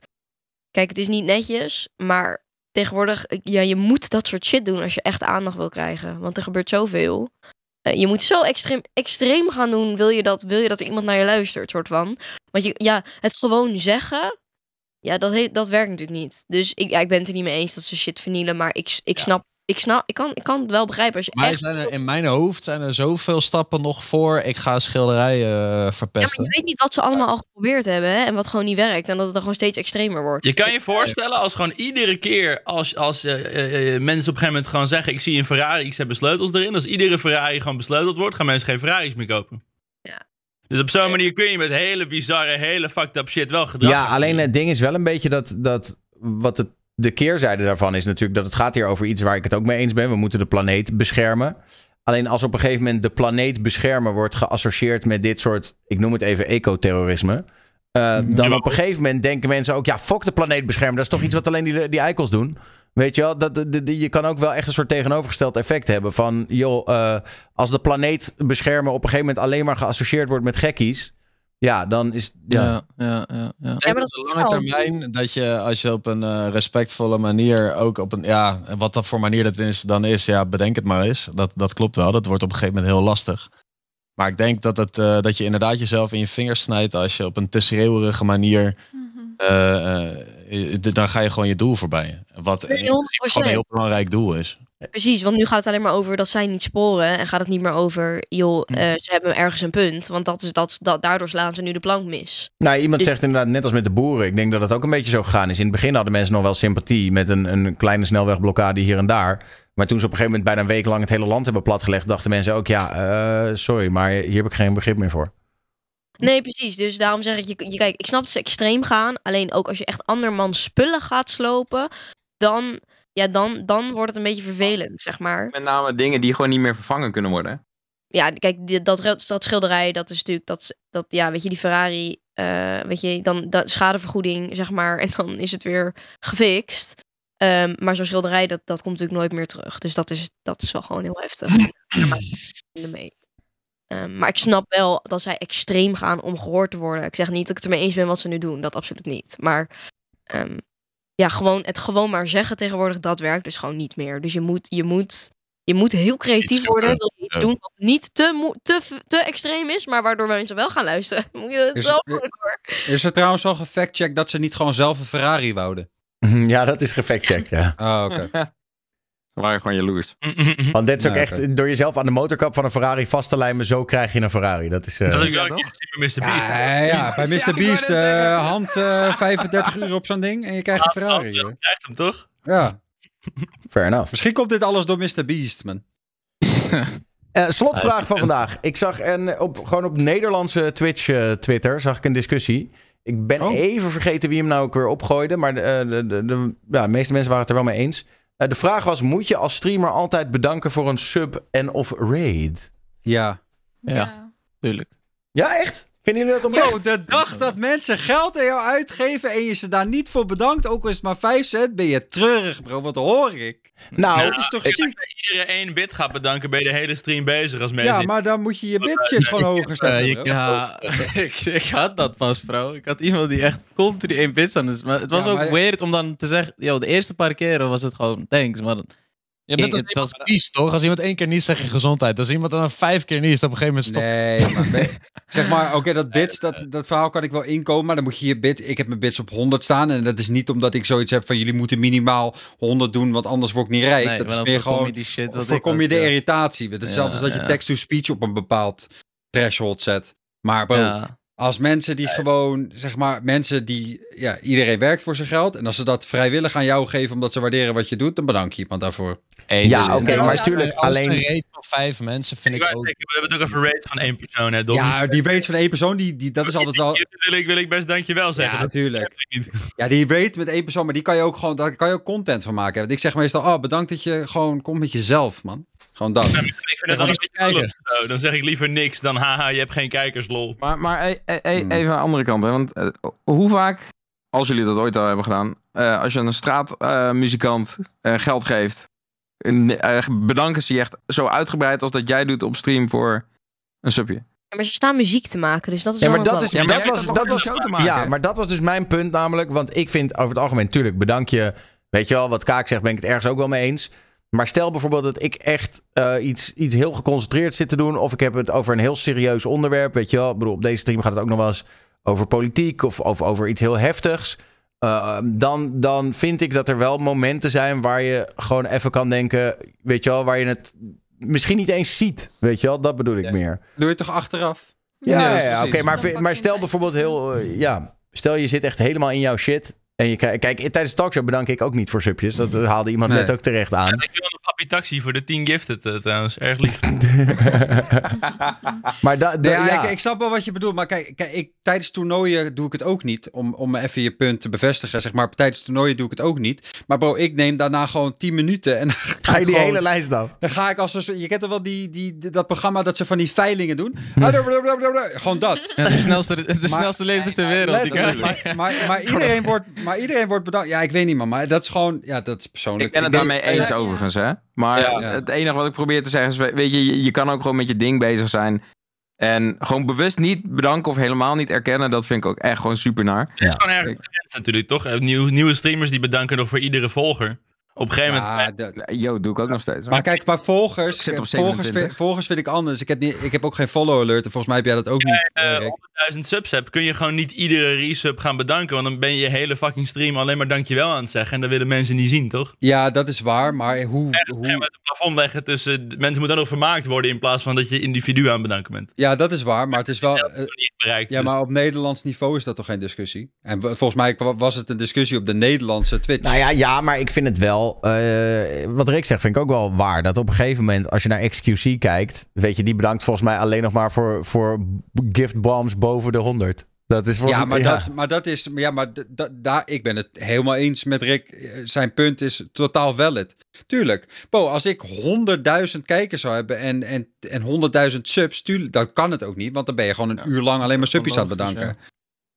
Kijk, het is niet netjes, maar tegenwoordig, ja, je moet dat soort shit doen als je echt aandacht wil krijgen. Want er gebeurt zoveel. Eh, je moet zo extreem, extreem gaan doen, wil je, dat, wil je dat er iemand naar je luistert, soort van. Want je, ja, het gewoon zeggen, ja, dat, dat werkt natuurlijk niet. Dus ik, ja, ik ben het er niet mee eens dat ze shit vernielen, maar ik, ik snap, ik snap, ik kan, ik kan het wel begrijpen als je Maar echt... zijn er, in mijn hoofd zijn er zoveel stappen nog voor ik ga schilderijen eh, Ja, maar verpesten. je weet niet wat ze allemaal al geprobeerd hebben hè, en wat gewoon niet werkt. En dat het dan gewoon steeds extremer wordt. Je kan je voorstellen als gewoon iedere keer als, als eh, eh, mensen op een gegeven moment gewoon zeggen... ik zie een Ferrari, ik zet mijn sleutels erin. Als iedere Ferrari gewoon besleuteld wordt, gaan mensen geen Ferraris meer kopen. Ja. Dus op zo'n manier kun je met hele bizarre, hele fucked up shit wel gedrag. Ja, alleen het ding is wel een beetje dat, dat wat het, de keerzijde daarvan is natuurlijk dat het gaat hier over iets waar ik het ook mee eens ben. We moeten de planeet beschermen. Alleen als op een gegeven moment de planeet beschermen wordt geassocieerd met dit soort, ik noem het even ecoterrorisme. eh, dan op een gegeven moment denken mensen ook, ja, fuck de planeet beschermen. Dat is toch iets wat alleen die, die eikels doen. Weet je wel, dat, de- de- de- je kan ook wel echt een soort tegenovergesteld effect hebben. Van, joh, eh, als de planeet beschermen op een gegeven moment alleen maar geassocieerd wordt met gekkies. Ja, dan is. Ja. Ja, ja, ja. op de lange termijn dat je als je op een eh, respectvolle manier ook op een ja wat dat voor manier dat is dan is ja bedenk het maar eens dat dat klopt wel dat wordt op een gegeven moment heel lastig maar ik denk dat het eh, dat je inderdaad jezelf in je vingers snijdt als je op een te schreeuwerige manier eh, eh, d- dan ga je gewoon je doel voorbij wat gewoon een heel belangrijk doel is Precies, want nu gaat het alleen maar over dat zij niet sporen. En gaat het niet meer over, joh, Hm. eh, ze hebben ergens een punt. Want dat is, dat, dat, daardoor slaan ze nu de plank mis. Nou, iemand Dus- zegt inderdaad, net als met de boeren. Ik denk dat het ook een beetje zo gegaan is. In het begin hadden mensen nog wel sympathie met een, een kleine snelwegblokkade hier en daar. Maar toen ze op een gegeven moment bijna een week lang het hele land hebben platgelegd, dachten mensen ook, ja, eh, sorry, maar hier heb ik geen begrip meer voor. Nee, precies. Dus daarom zeg ik, je, je, kijk, ik snap dat ze extreem gaan. Alleen ook als je echt andermans spullen gaat slopen, dan, ja, dan, dan wordt het een beetje vervelend, zeg maar. Met name dingen die gewoon niet meer vervangen kunnen worden. Ja, kijk, dat, dat schilderij, dat is natuurlijk, dat, dat ja, weet je, die Ferrari, eh, weet je, dan dat schadevergoeding, zeg maar, en dan is het weer gefixt. Ehm, maar zo'n schilderij, dat, dat komt natuurlijk nooit meer terug. Dus dat is, dat is wel gewoon heel heftig. Maar ik. Ehm, maar ik snap wel dat zij extreem gaan om gehoord te worden. Ik zeg niet dat ik het ermee eens ben wat ze nu doen. Dat absoluut niet. Maar ehm, ja, gewoon, het gewoon maar zeggen tegenwoordig, dat werkt dus gewoon niet meer. Dus je moet, je moet, je moet heel creatief worden. Wil je iets Ja. doen wat niet te, moe- te, te extreem is, maar waardoor mensen wel gaan luisteren. Moet je het Is- hoor. Is er trouwens al gefactcheckt dat ze niet gewoon zelf een Ferrari wouden? Ja, dat is gefactcheckt, ja. Ah, oké. Ze waren gewoon jaloers. Want dit is ook Ja, echt, door jezelf aan de motorkap van een Ferrari vast te lijmen, zo krijg je een Ferrari. Dat is... eh, Dat heb ik wel een keer gezien bij Mr. Beast. Ja, ja, bij Mr. Beast, eh, hand eh, 35 uur op zo'n ding en je krijgt een Ferrari. Je krijgt hem toch? Ja. Fair enough. Misschien komt dit alles door Mr. Beast, man. Eh, slotvraag van vandaag. Ik zag en op, gewoon op Nederlandse Twitch eh, Twitter zag ik een discussie. Ik ben even vergeten wie hem nou ook weer opgooide. Maar de, de, de, de- ja, de meeste mensen waren het er wel mee eens. Eh, de vraag was, moet je als streamer altijd bedanken voor een sub en of raid? Ja. Ja, tuurlijk. Ja, echt? Vinden jullie dat oprecht? Yo, de dag dat mensen geld aan jou uitgeven en je ze daar niet voor bedankt, ook al is het maar 5 cent, ben je treurig, bro. Wat hoor ik? Nou, dat is toch ik- ziek? Als je iedere één bit gaat bedanken, ben je de hele stream bezig als mensen. Ja, maar dan moet je je bitshit gewoon hoger zetten. Eh, bro. Ja, ik, ik had dat pas, bro. Ik had iemand die echt continu één bits aan is. Maar het was Ja, ook maar- weird om dan te zeggen... Yo, de eerste paar keren was het gewoon thanks, maar... dan- als het iemand was- niest, toch? Als iemand één keer niest, zeg je gezondheid. Als iemand dan vijf keer niest, op een gegeven moment stopt. Nee, maar zeg maar, oké, dat bits, dat, dat verhaal kan ik wel inkomen, maar dan moet je je bit, ik heb mijn bits op 100 staan en dat is niet omdat ik zoiets heb van jullie moeten minimaal 100 doen, want anders word ik niet rijk. Nee, dat is dan meer voorkom je gewoon, die shit wat ik voorkom je de ja. irritatie. Het is Ja, zelfs als dat je ja. text-to-speech op een bepaald threshold zet. Maar bro, Ja. Als mensen die gewoon, zeg maar, mensen die, ja, iedereen werkt voor zijn geld en als ze dat vrijwillig aan jou geven omdat ze waarderen wat je doet, dan bedank je iemand daarvoor. Ja, oké, maar tuurlijk, Als alleen... een rate van vijf mensen vind Ik ik ook... we hebben het ook over rate van één persoon, hè, Dom? Ja, die weet van één persoon, die, die, dat is altijd wel... Dat wil ik, wil ik best dankjewel zeggen. Ja, natuurlijk. Ja, die weet met één persoon, maar die kan je ook gewoon, daar kan je ook content van maken. Want ik zeg meestal, oh, bedankt dat je gewoon komt met jezelf, man. Gewoon dat. Ik vind het dan lul. Dan zeg ik liever niks dan haha, je hebt geen kijkers, lol. Maar, maar e- e- e- even aan de andere kant, hè, want eh, hoe vaak, als jullie dat ooit al hebben gedaan, eh, als je een straatmuzikant eh, geld geeft, en, bedanken ze je echt zo uitgebreid als dat jij doet op stream voor een subje. Ja, maar ze staan muziek te maken, dus dat is Ja, wel maar een dat is, balans. dat was, dat was, ja, maar dat was dus mijn punt namelijk. Want ik vind over het algemeen, tuurlijk, bedank je. Weet je wel, wat Kaak zegt, ben ik het ergens ook wel mee eens. Maar stel bijvoorbeeld dat ik echt eh, iets, iets heel geconcentreerd zit te doen. Of ik heb het over een heel serieus onderwerp. Weet je wel, ik bedoel, op deze stream gaat het ook nog wel eens over politiek. Of over, over iets heel heftigs. Eh, dan, dan vind ik dat er wel momenten zijn waar je gewoon even kan denken. Weet je wel, waar je het misschien niet eens ziet. Weet je wel, dat bedoel ik meer. Doe je toch achteraf? Ja, ja, oké, maar, maar stel bijvoorbeeld heel, eh, ja, stel je zit echt helemaal in jouw shit. En je krijgt, kijk, tijdens de talkshow bedank ik ook niet voor subjes. Dat eh, haalde iemand Nee. net ook terecht aan. Ik wil nog Appie Taxi voor de 10 gifted eh, trouwens. Erg lief. maar da, da- Ja, ja. Ik, ik snap wel wat je bedoelt, maar kijk, kijk ik, tijdens toernooien doe ik het ook niet. Om, om even je punt te bevestigen, zeg maar. Tijdens toernooien doe ik het ook niet. Maar bro, ik neem daarna gewoon 10 minuten en Ga je die gewoon- hele lijst af? Dan ga ik als een soort- je kent toch wel die, die, die- dat programma dat ze van die veilingen doen? Gewoon dat. Ja, de snelste, de Maar- snelste lezer ter wereld. Die maar, maar, maar, iedereen wordt, maar iedereen wordt bedankt. Ja, ik weet niet, man. Maar dat is gewoon, ja, dat is persoonlijk. Ik ben het daarmee eens overigens, hè. Maar Ja. het enige wat ik probeer te zeggen is, we- weet je, je, kan ook gewoon met je ding bezig zijn. En gewoon bewust niet bedanken of helemaal niet erkennen, dat vind ik ook echt gewoon super naar. Het is gewoon erg natuurlijk, toch? Eh, Nieuw, nieuwe streamers die bedanken nog voor iedere volger. Op een gegeven moment... Ja, Yo, doe ik ook nog steeds. Maar kijk, maar volgers, Ik zit op volgers, 27. vind, volgers vind ik anders. Ik heb, niet, ik heb ook geen follow alert. En volgens mij heb jij dat ook niet. eh, Erik. 100.000 subs hebt, kun je gewoon niet iedere resub gaan bedanken. Want dan ben je je hele fucking stream alleen maar dankjewel aan het zeggen. En dat willen mensen niet zien, toch? Ja, dat is waar. Maar hoe, Op een gegeven hoe, moment een plafond leggen tussen... Mensen moeten ook vermaakt worden in plaats van dat je individu aan het bedanken bent. ja, dat is waar. Maar het is wel. Bereikt. ja, maar op Nederlands niveau is dat toch geen discussie? En volgens mij was het een discussie op de Nederlandse Twitch. Nou ja, ja, maar ik vind het wel. Eh, wat Rick zegt, vind ik ook wel waar. Dat op een gegeven moment, als je naar XQC kijkt. Weet je, die bedankt volgens mij alleen nog maar voor, voor gift bombs boven de 100. Dat is volgens Ja, maar, mij. Dat, maar dat is. Ja, maar daar, ik ben het helemaal eens met Rick. Eh, Zijn punt is totaal valid. Tuurlijk. Bo, als ik 100.000 kijkers zou hebben en, en, en 100.000 subs, tuurlijk, dan kan het ook niet. Want dan ben je gewoon een uur lang alleen maar subbies aan het bedanken.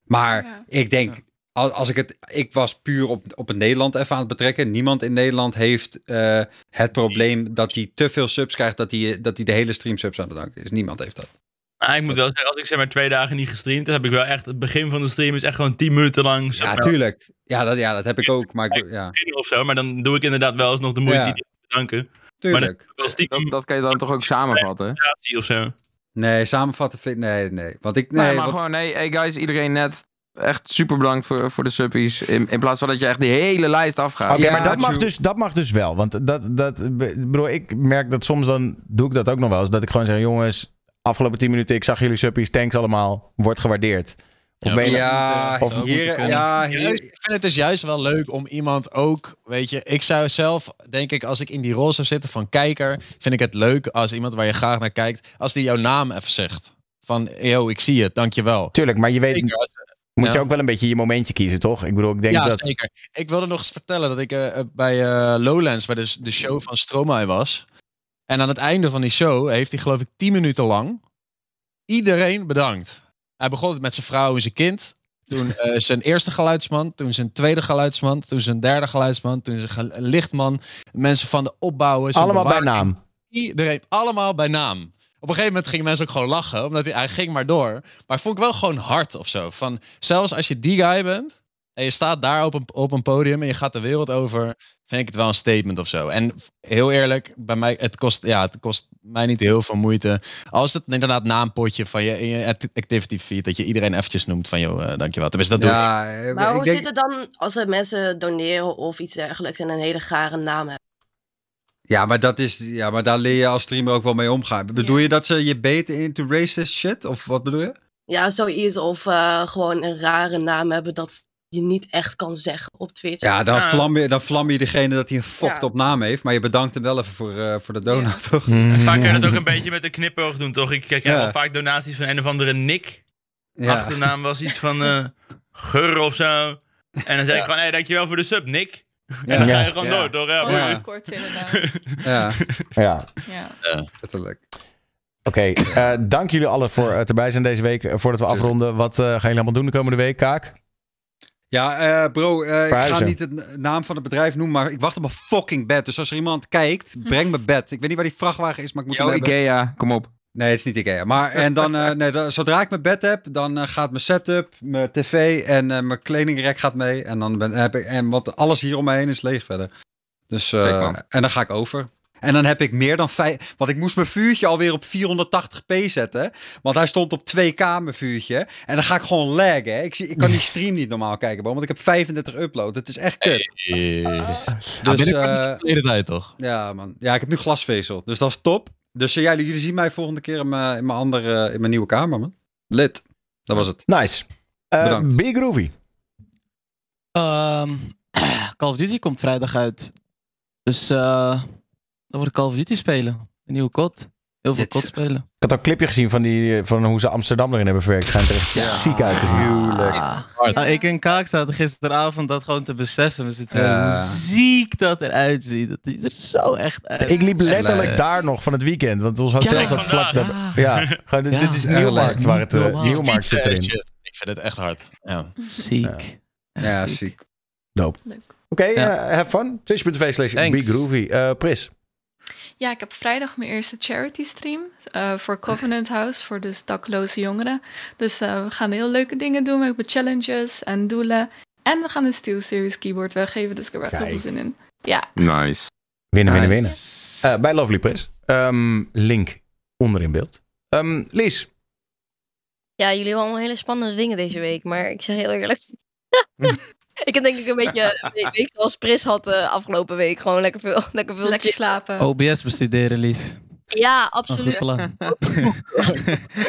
Maar Ja. ik denk, als ik het. Ik was puur op, op het Nederland even aan het betrekken. Niemand in Nederland heeft eh, het probleem dat hij te veel subs krijgt, dat hij, dat hij de hele stream subs aan het bedanken is. Niemand heeft dat. Ah, ik moet wel zeggen, als ik zeg maar twee dagen niet gestreamd heb, heb ik wel echt... Het begin van de stream is echt gewoon 10 minuten lang... Ja, tuurlijk. Ja, dat, ja, dat heb ik ook. Maar ik, ja, of zo. Maar dan doe ik inderdaad wel eens nog de moeite Ja. die te bedanken. Maar tuurlijk. dan wel stiekem Dat, dat kan je dan toch ook samenvatten? of zo. Nee, samenvatten vind ik... Nee, nee. Want ik... Nee, Nee, maar gewoon, nee, hey guys, iedereen net echt super bedankt voor, voor de subbies. In, in plaats van dat je echt die hele lijst afgaat. Oké, Ja, maar dat mag, dus, dat mag dus wel. Want dat, dat, ik bedoel, ik merk dat soms dan doe ik dat ook nog wel eens. Dat ik gewoon zeg, jongens, afgelopen 10 minuten, ik zag jullie suppies, thanks allemaal, wordt gewaardeerd. Of ben je Ja, Of hier, ja, Juist, ik vind het dus juist wel leuk om iemand ook, weet je, ik zou zelf, denk ik, als ik in die rol zou zitten van kijker, vind ik het leuk als iemand waar je graag naar kijkt, als die jouw naam even zegt. Van, yo, ik zie het, dankjewel. Tuurlijk, maar je weet, Zeker, als- moet je ook wel een beetje je momentje kiezen, toch? Ik bedoel, ik denk ja, dat... zeker. Ik wilde nog eens vertellen dat ik eh, eh, bij eh, Lowlands, bij de, de show van Stromae was. En aan het einde van die show heeft hij geloof ik 10 minuten lang iedereen bedankt. Hij begon het met zijn vrouw en zijn kind. Toen zijn eerste geluidsman, toen zijn tweede geluidsman, toen zijn derde geluidsman, toen zijn lichtman, mensen van de opbouwen. zijn Allemaal bij naam. Iedereen, allemaal bij naam. Op een gegeven moment gingen mensen ook gewoon lachen, omdat hij, hij ging maar door. Maar vond ik wel gewoon hard of zo. Van, zelfs als je die guy bent en je staat daar op een, op een podium en je gaat de wereld over, vind ik het wel een statement of zo. En heel eerlijk, bij mij, het kost, ja, het kost mij niet heel veel moeite. Als het inderdaad na een potje van je, in je act- activity feed, dat je iedereen eventjes noemt van, joh, eh, dankjewel. Tenminste, dat doe ik. ja, eh, Maar ik hoe denk- zit het dan als er mensen doneren of iets dergelijks en een hele gare naam hebben? Ja, maar dat is, ja, maar daar leer je als streamer ook wel mee omgaan. Bedoel je dat ze je beten into racist shit? Of wat bedoel je? Ja, zoiets of eh, gewoon een rare naam hebben dat je niet echt kan zeggen op Twitch. Ja, dan, Ja. Vlam, je, dan vlam je degene dat hij een fucked Ja. op naam heeft. Maar je bedankt hem wel even voor, eh, voor de donut, toch? Mhm. Vaak kan je dat ook een beetje met een knipoog doen, toch? Ik kijk Ja. wel vaak donaties van een of andere Nick. Ja. Achternaam was iets van eh Gur of zo. En dan zeg ik gewoon, hé, hey, dankjewel voor de sub, Nick. En dan ga je gewoon Ja. door, toch? Ja, heel kort inderdaad. ja, Ja. Ja. letterlijk. Oké, eh, dank jullie allen voor het erbij zijn deze week. Eh, Voordat we afronden, wat eh, gaan jullie allemaal doen de komende week, Kaak? Ja, eh, bro, eh, ik ga niet de naam van het bedrijf noemen, maar ik wacht op mijn fucking bed. Dus als er iemand kijkt, breng mijn bed. Ik weet niet waar die vrachtwagen is, maar ik moet Yo, hem hebben. Ikea, kom op. Nee, het is niet Ikea. Maar en dan, eh, nee, dan- zodra ik mijn bed heb, dan eh, gaat mijn setup, mijn tv en eh, mijn kledingrek gaat mee. En dan ben, heb ik, en wat alles hier om me heen is leeg verder. Dus, eh, en dan ga ik over. En dan heb ik meer dan vijf. Want ik moest mijn vuurtje alweer op 480p zetten. Want hij stond op 2K, mijn vuurtje. En dan ga ik gewoon laggen. Hè. Ik, zie, ik kan die stream niet normaal kijken, bro, want ik heb 35 upload. Het is echt kut. Eh, nou, Dus, binnenkort is eh, het de hele tijd, toch? ja, man. Ja, ik heb nu glasvezel. Dus dat is top. Dus eh, ja, jullie zien mij volgende keer in mijn, in mijn, andere, in mijn nieuwe kamer, man. Lid. Dat was het. Nice. Eh, Bedankt. Big Groovy. Ehm, Call of Duty komt vrijdag uit. Dus eh, Dan wordt Call of Duty spelen. Een nieuwe kot. Heel veel kot spelen. Ik had ook een clipje gezien van, die, van hoe ze Amsterdam erin hebben verwerkt. Schijnt er echt ziek uit te zien. Nou, ik en Kaak zaten gisteravond dat gewoon te beseffen. We zitten Ja. hoe ziek dat eruit ziet. Dat ziet er zo echt uit. Ik liep letterlijk daar nog van het weekend. Want ons hotel Ja, zat vlak daar. Ja, gewoon, dit- Ja. dit is Nieuwmarkt waar het... eh. Nieuwmarkt zit erin. shit. Ik vind het echt hard. Ja. Ziek. Ja, ziek. Dope. Oké, Ja. eh, have fun. Twitch.tv slash Thanks. BeGroovy. Eh, Pris. Ja, ik heb vrijdag mijn eerste charity stream eh, voor Covenant House, voor dus dakloze jongeren. Dus eh, we gaan heel leuke dingen doen. We hebben challenges en doelen. En we gaan een Steel Series keyboard weggeven, dus ik heb er echt heel veel zin in. Ja, Nice. Winnen, winnen, winnen. Eh, bij Lovely Pris. Ehm, link onder in beeld. Ehm, Lies. Ja, jullie hebben allemaal hele spannende dingen deze week. Maar ik zeg heel eerlijk. Ik heb denk ik een beetje een week zoals Pris had de afgelopen week. Gewoon lekker veel, lekker veel lekker slapen. OBS bestuderen, Lies. Ja, absoluut. plan.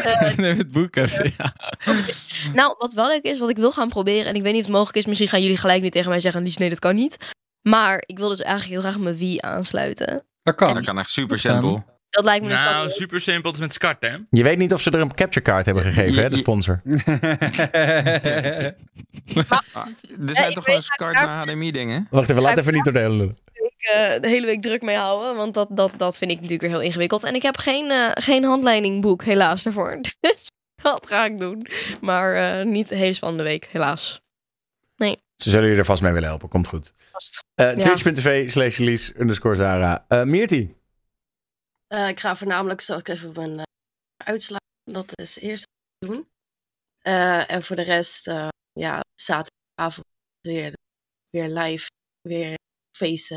Eh, Neem het boek even. Ja. nou, wat wel leuk is, wat ik wil gaan proberen. En ik weet niet of het mogelijk is. Misschien gaan jullie gelijk nu tegen mij zeggen. Lies, nee, dat kan niet. Maar ik wil dus eigenlijk heel graag mijn Wii aansluiten. Dat kan. Dat kan echt super simpel. Dat lijkt me dus wel Nou, super simpel. Het is met SCART, hè? Je weet niet of ze er een capture card hebben gegeven, hè, de sponsor. Er zijn toch gewoon SCART naar HDMI dingen? Wacht even, laat even niet door de hele lullen. ik eh, de hele week druk mee houden. Want dat, dat, dat vind ik natuurlijk weer heel ingewikkeld. En ik heb geen, eh, geen handleidingboek helaas daarvoor. Dus dat ga ik doen. Maar eh, niet een hele spannende week, helaas. Nee. Ze zullen je er vast mee willen helpen. Komt goed. Eh Ja. Twitch.tv slash Lies underscore Zara. Eh Meerti. Eh, ik ga voornamelijk, zal ik even mijn uh, uitslagen. Dat is eerst doen. Eh, en voor de rest, eh, ja, zaterdagavond weer, weer live, weer feesten,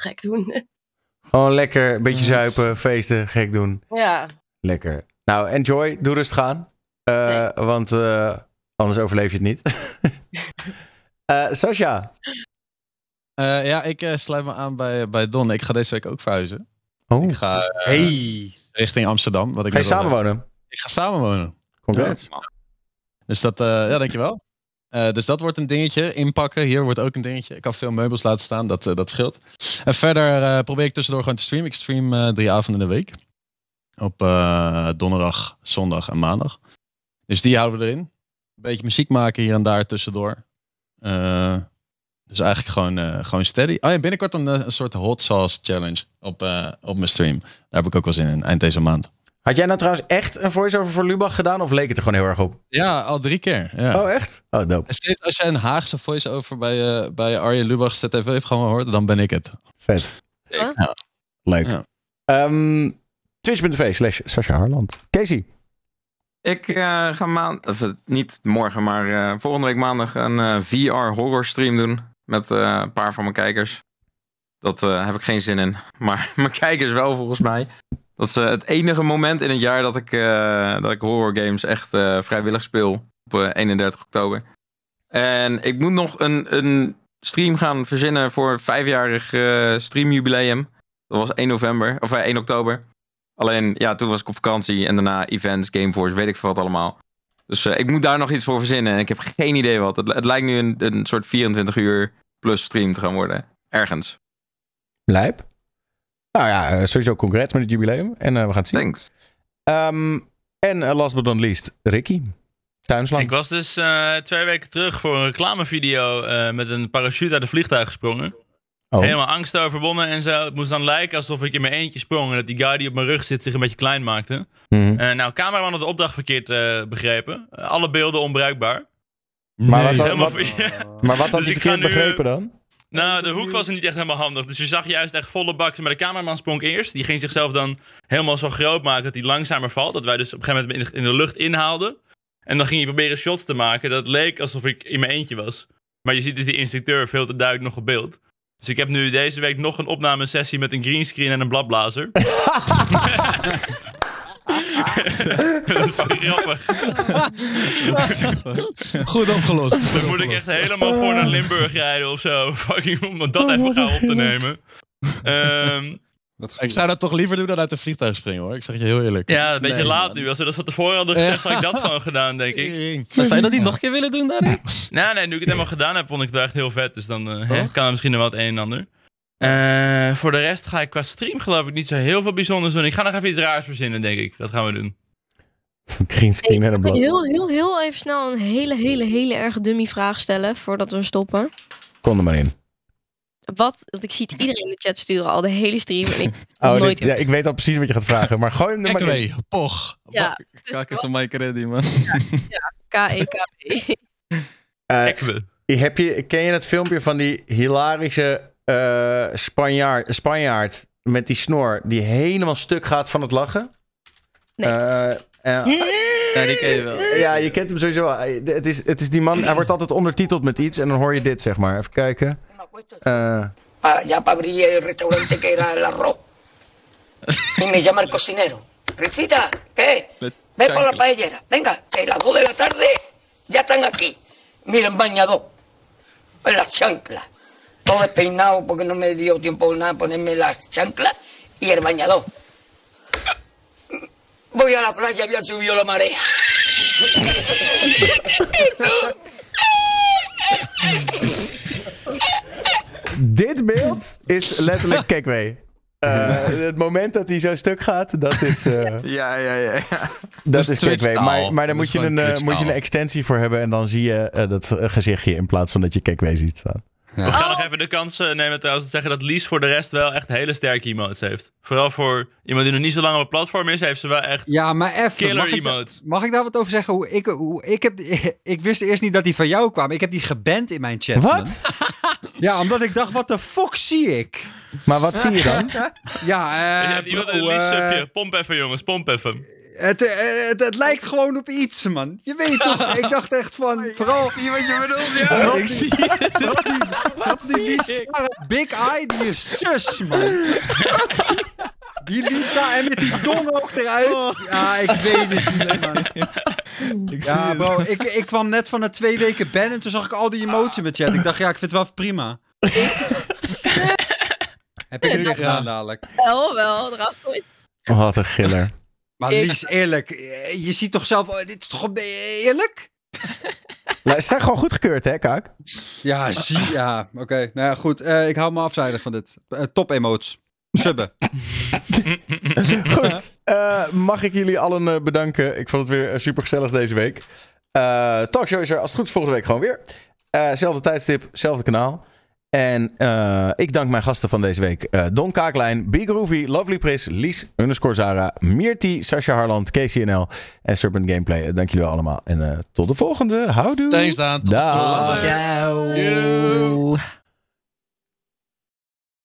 gek doen. Gewoon lekker een beetje zuipen, feesten, gek doen. ja, Lekker. Nou, enjoy. Doe rustig aan. Eh, Want eh, anders overleef je het niet. Eh Sascha. Eh, ja, ik eh, sluit me aan bij, bij Don. Ik ga deze week ook verhuizen. Oh. Ik ga eh, Hey. richting Amsterdam. Wat ik Ga je samenwonen? Ik ga samenwonen. Congrats. Dus dat, eh, ja, dankjewel. Eh dus dat wordt een dingetje. Inpakken, hier wordt ook een dingetje. Ik kan veel meubels laten staan, dat, eh, dat scheelt. En verder eh, probeer ik tussendoor gewoon te streamen. Ik stream eh, drie avonden in de week. Op eh, donderdag, zondag en maandag. Dus die houden we erin. Een beetje muziek maken hier en daar tussendoor. Dus eigenlijk gewoon, eh, gewoon steady. Oh ja, binnenkort een, eh, een soort hot sauce challenge op, eh, op mijn stream. Daar heb ik ook wel zin in, eind deze maand. Had jij nou trouwens echt een voice-over voor Lubach gedaan? Of leek het er gewoon heel erg op? Ja, al drie keer. Ja. Oh, echt? Oh, dope. En steeds als jij een Haagse voice-over bij, eh bij Arjen Lubach ZTV heeft gewoon hoort, dan ben ik het. Vet. Ja. Leuk. Ja. Ehm, Twitch.tv slash Sascha Harland. Casey. Ik eh, ga maand, of, niet morgen, maar eh, volgende week maandag een eh, VR horror stream doen. Met eh, een paar van mijn kijkers. Dat eh, heb ik geen zin in. Maar mijn kijkers wel volgens mij. Dat is eh, het enige moment in het jaar dat ik, dat ik horror games echt vrijwillig speel. Op eh, 31 oktober. En ik moet nog een, een stream gaan verzinnen voor vijfjarig eh, streamjubileum. Dat was 1 november, of eh, 1 oktober. Alleen, ja, toen was ik op vakantie en daarna events, Gameforce, weet ik veel wat allemaal. Dus eh, ik moet daar nog iets voor verzinnen en ik heb geen idee wat. Het, het lijkt nu een, een soort 24 uur plus stream te gaan worden. Ergens. Lijp. Nou ja, eh, sowieso congrats met het jubileum. En eh, we gaan het zien. Thanks. Ehm, en last but not least, Ricky. Tuinslang. Ik was dus eh, twee weken terug voor een reclamevideo eh, met een parachute uit een vliegtuig gesprongen. Oh. Helemaal angst overwonnen en zo. Het moest dan lijken alsof ik in mijn eentje sprong en dat die guy die op mijn rug zit zich een beetje klein maakte. Mhm. Eh, nou, cameraman had de opdracht verkeerd eh, begrepen. Alle beelden onbruikbaar. Maar wat, Helemaal wat, maar wat had Dus hij verkeerd nu, eh, begrepen dan? Nou, de hoek was niet echt helemaal handig. Dus je zag juist echt volle bak. Maar de cameraman sprong eerst. Die ging zichzelf dan helemaal zo groot maken dat hij langzamer valt. Dat wij dus op een gegeven moment in de lucht inhaalden. En dan ging hij proberen shots te maken. Dat leek alsof ik in mijn eentje was. Maar je ziet dus die instructeur veel te duidelijk nog op beeld. Dus ik heb nu deze week nog een opnamesessie met een greenscreen en een bladblazer. dat is grappig. Goed opgelost. Dan moet ik echt helemaal voor naar Limburg rijden of zo. Fucking om dat even gauw op te nemen. Ehm, Ik zou dat toch liever doen dan uit een vliegtuig springen hoor. Ik zeg je heel eerlijk. ja, een beetje Nee, laat man. nu. Als we dat van tevoren hadden gezegd, had ik dat gewoon gedaan, denk ik. Maar zou je dat niet nog een keer willen doen daarin? Nee, nee, nu ik het helemaal gedaan heb, vond ik het wel echt heel vet. Dus dan eh, hè, kan er misschien nog wel het een en ander. Eh, voor de rest ga ik qua stream geloof ik niet zo heel veel bijzonders doen. Ik ga nog even iets raars verzinnen, denk ik. Dat gaan we doen. Green screen en een blad. Heel, heel, heel even snel een hele, hele, hele erg dummy vraag stellen voordat we stoppen. Kom er maar in. Wat, want ik zie het iedereen in de chat sturen al de hele stream. En ik Oh, nooit dit, ja, ik weet al precies wat je gaat vragen, maar gooi hem er maar. Kekwe, poch. Ja, Kijk eens een Mike Reddy, man. K-E-K-B. Eh, heb je, ken je het filmpje van die hilarische eh Spanjaard, Spanjaard met die snor die helemaal stuk gaat van het lachen? Nee. Ja, die ken je wel. Ja, je kent hem sowieso. wel. Het is, het is die man, hij wordt altijd ondertiteld met iets en dan hoor je dit, zeg maar. Even kijken. Pa- ya para abrir el restaurante que era el arroz. Y me llama el cocinero. Risita, ¿qué? Ve por la paellera. Venga, que las dos de la tarde ya están aquí. Miren, bañador. En las chanclas. Todo despeinado porque no me dio tiempo nada ponerme las chanclas y el bañador. Voy a la playa, había subido la marea. dit beeld is letterlijk Kekwe. Eh, het moment dat hij zo stuk gaat, dat is, eh, Ja, ja, ja. ja. dat is Twitch Kekwe. taal. Maar, maar daar Dat moet is je, een, eh, moet je een extensie voor hebben en dan zie je eh, dat eh, gezichtje in plaats van dat je Kekwe ziet staan. We gaan nog even de kans eh, nemen trouwens te zeggen dat Lies voor de rest wel echt hele sterke emotes heeft. Vooral voor iemand die nog niet zo lang op het platform is, heeft ze wel echt Ja, maar even. killer mag, ik, emotes. mag ik daar wat over zeggen? Hoe ik, hoe ik, heb, ik wist eerst niet dat die van jou kwam. Ik heb die geband in mijn chat. Wat? Ja, omdat ik dacht, wat de fuck zie ik? Maar wat zie je dan? Ja, Je eh... hebt iemand een bro, Lies eh. Pomp even jongens, pomp even. Het, eh, het, het lijkt gewoon op iets, man. Je weet toch? ik dacht echt van, vooral... Zie je wat je bedoelt? Ja, ik die- zie het. Vooral die, Lisa, Big Eye, die is zus, man. Die Lisa en met die tong ook eruit. Ja, ik weet het niet, man. ja, bro, ik, ik kwam net van een twee weken ban en toen zag ik al die emoties in mijn chat. Ik dacht, ja, ik vind het wel prima. Heb ik het weer gedaan dadelijk. Wel, wel, eraf gooit. Wat een giller. Maar Lies, eerlijk, eh, je ziet toch zelf, oh, dit is toch eerlijk? Nou, Ze zijn gewoon goedgekeurd, hè, Kaak? Ja, zie, ja, oké. Nou ja, goed, eh, ik hou me afzijdig van dit. Eh, top emotes. Subben. Goed, mag ik jullie allen bedanken. Ik vond het weer super gezellig deze week. Talkshow is er als het goed is volgende week gewoon weer. Zelfde tijdstip, zelfde kanaal. En eh, ik dank mijn gasten van deze week. eh, Don Kaaklijn, Big Groovy, Lovely Pris, Lies, underscore Zara, Mirti, Sasha Harland, KCNL en Serpent Gameplay. Eh, dank jullie wel allemaal. En eh, tot de volgende. Houdoe. Thanks, Daan. Tot de Dag. volgende. Ciao.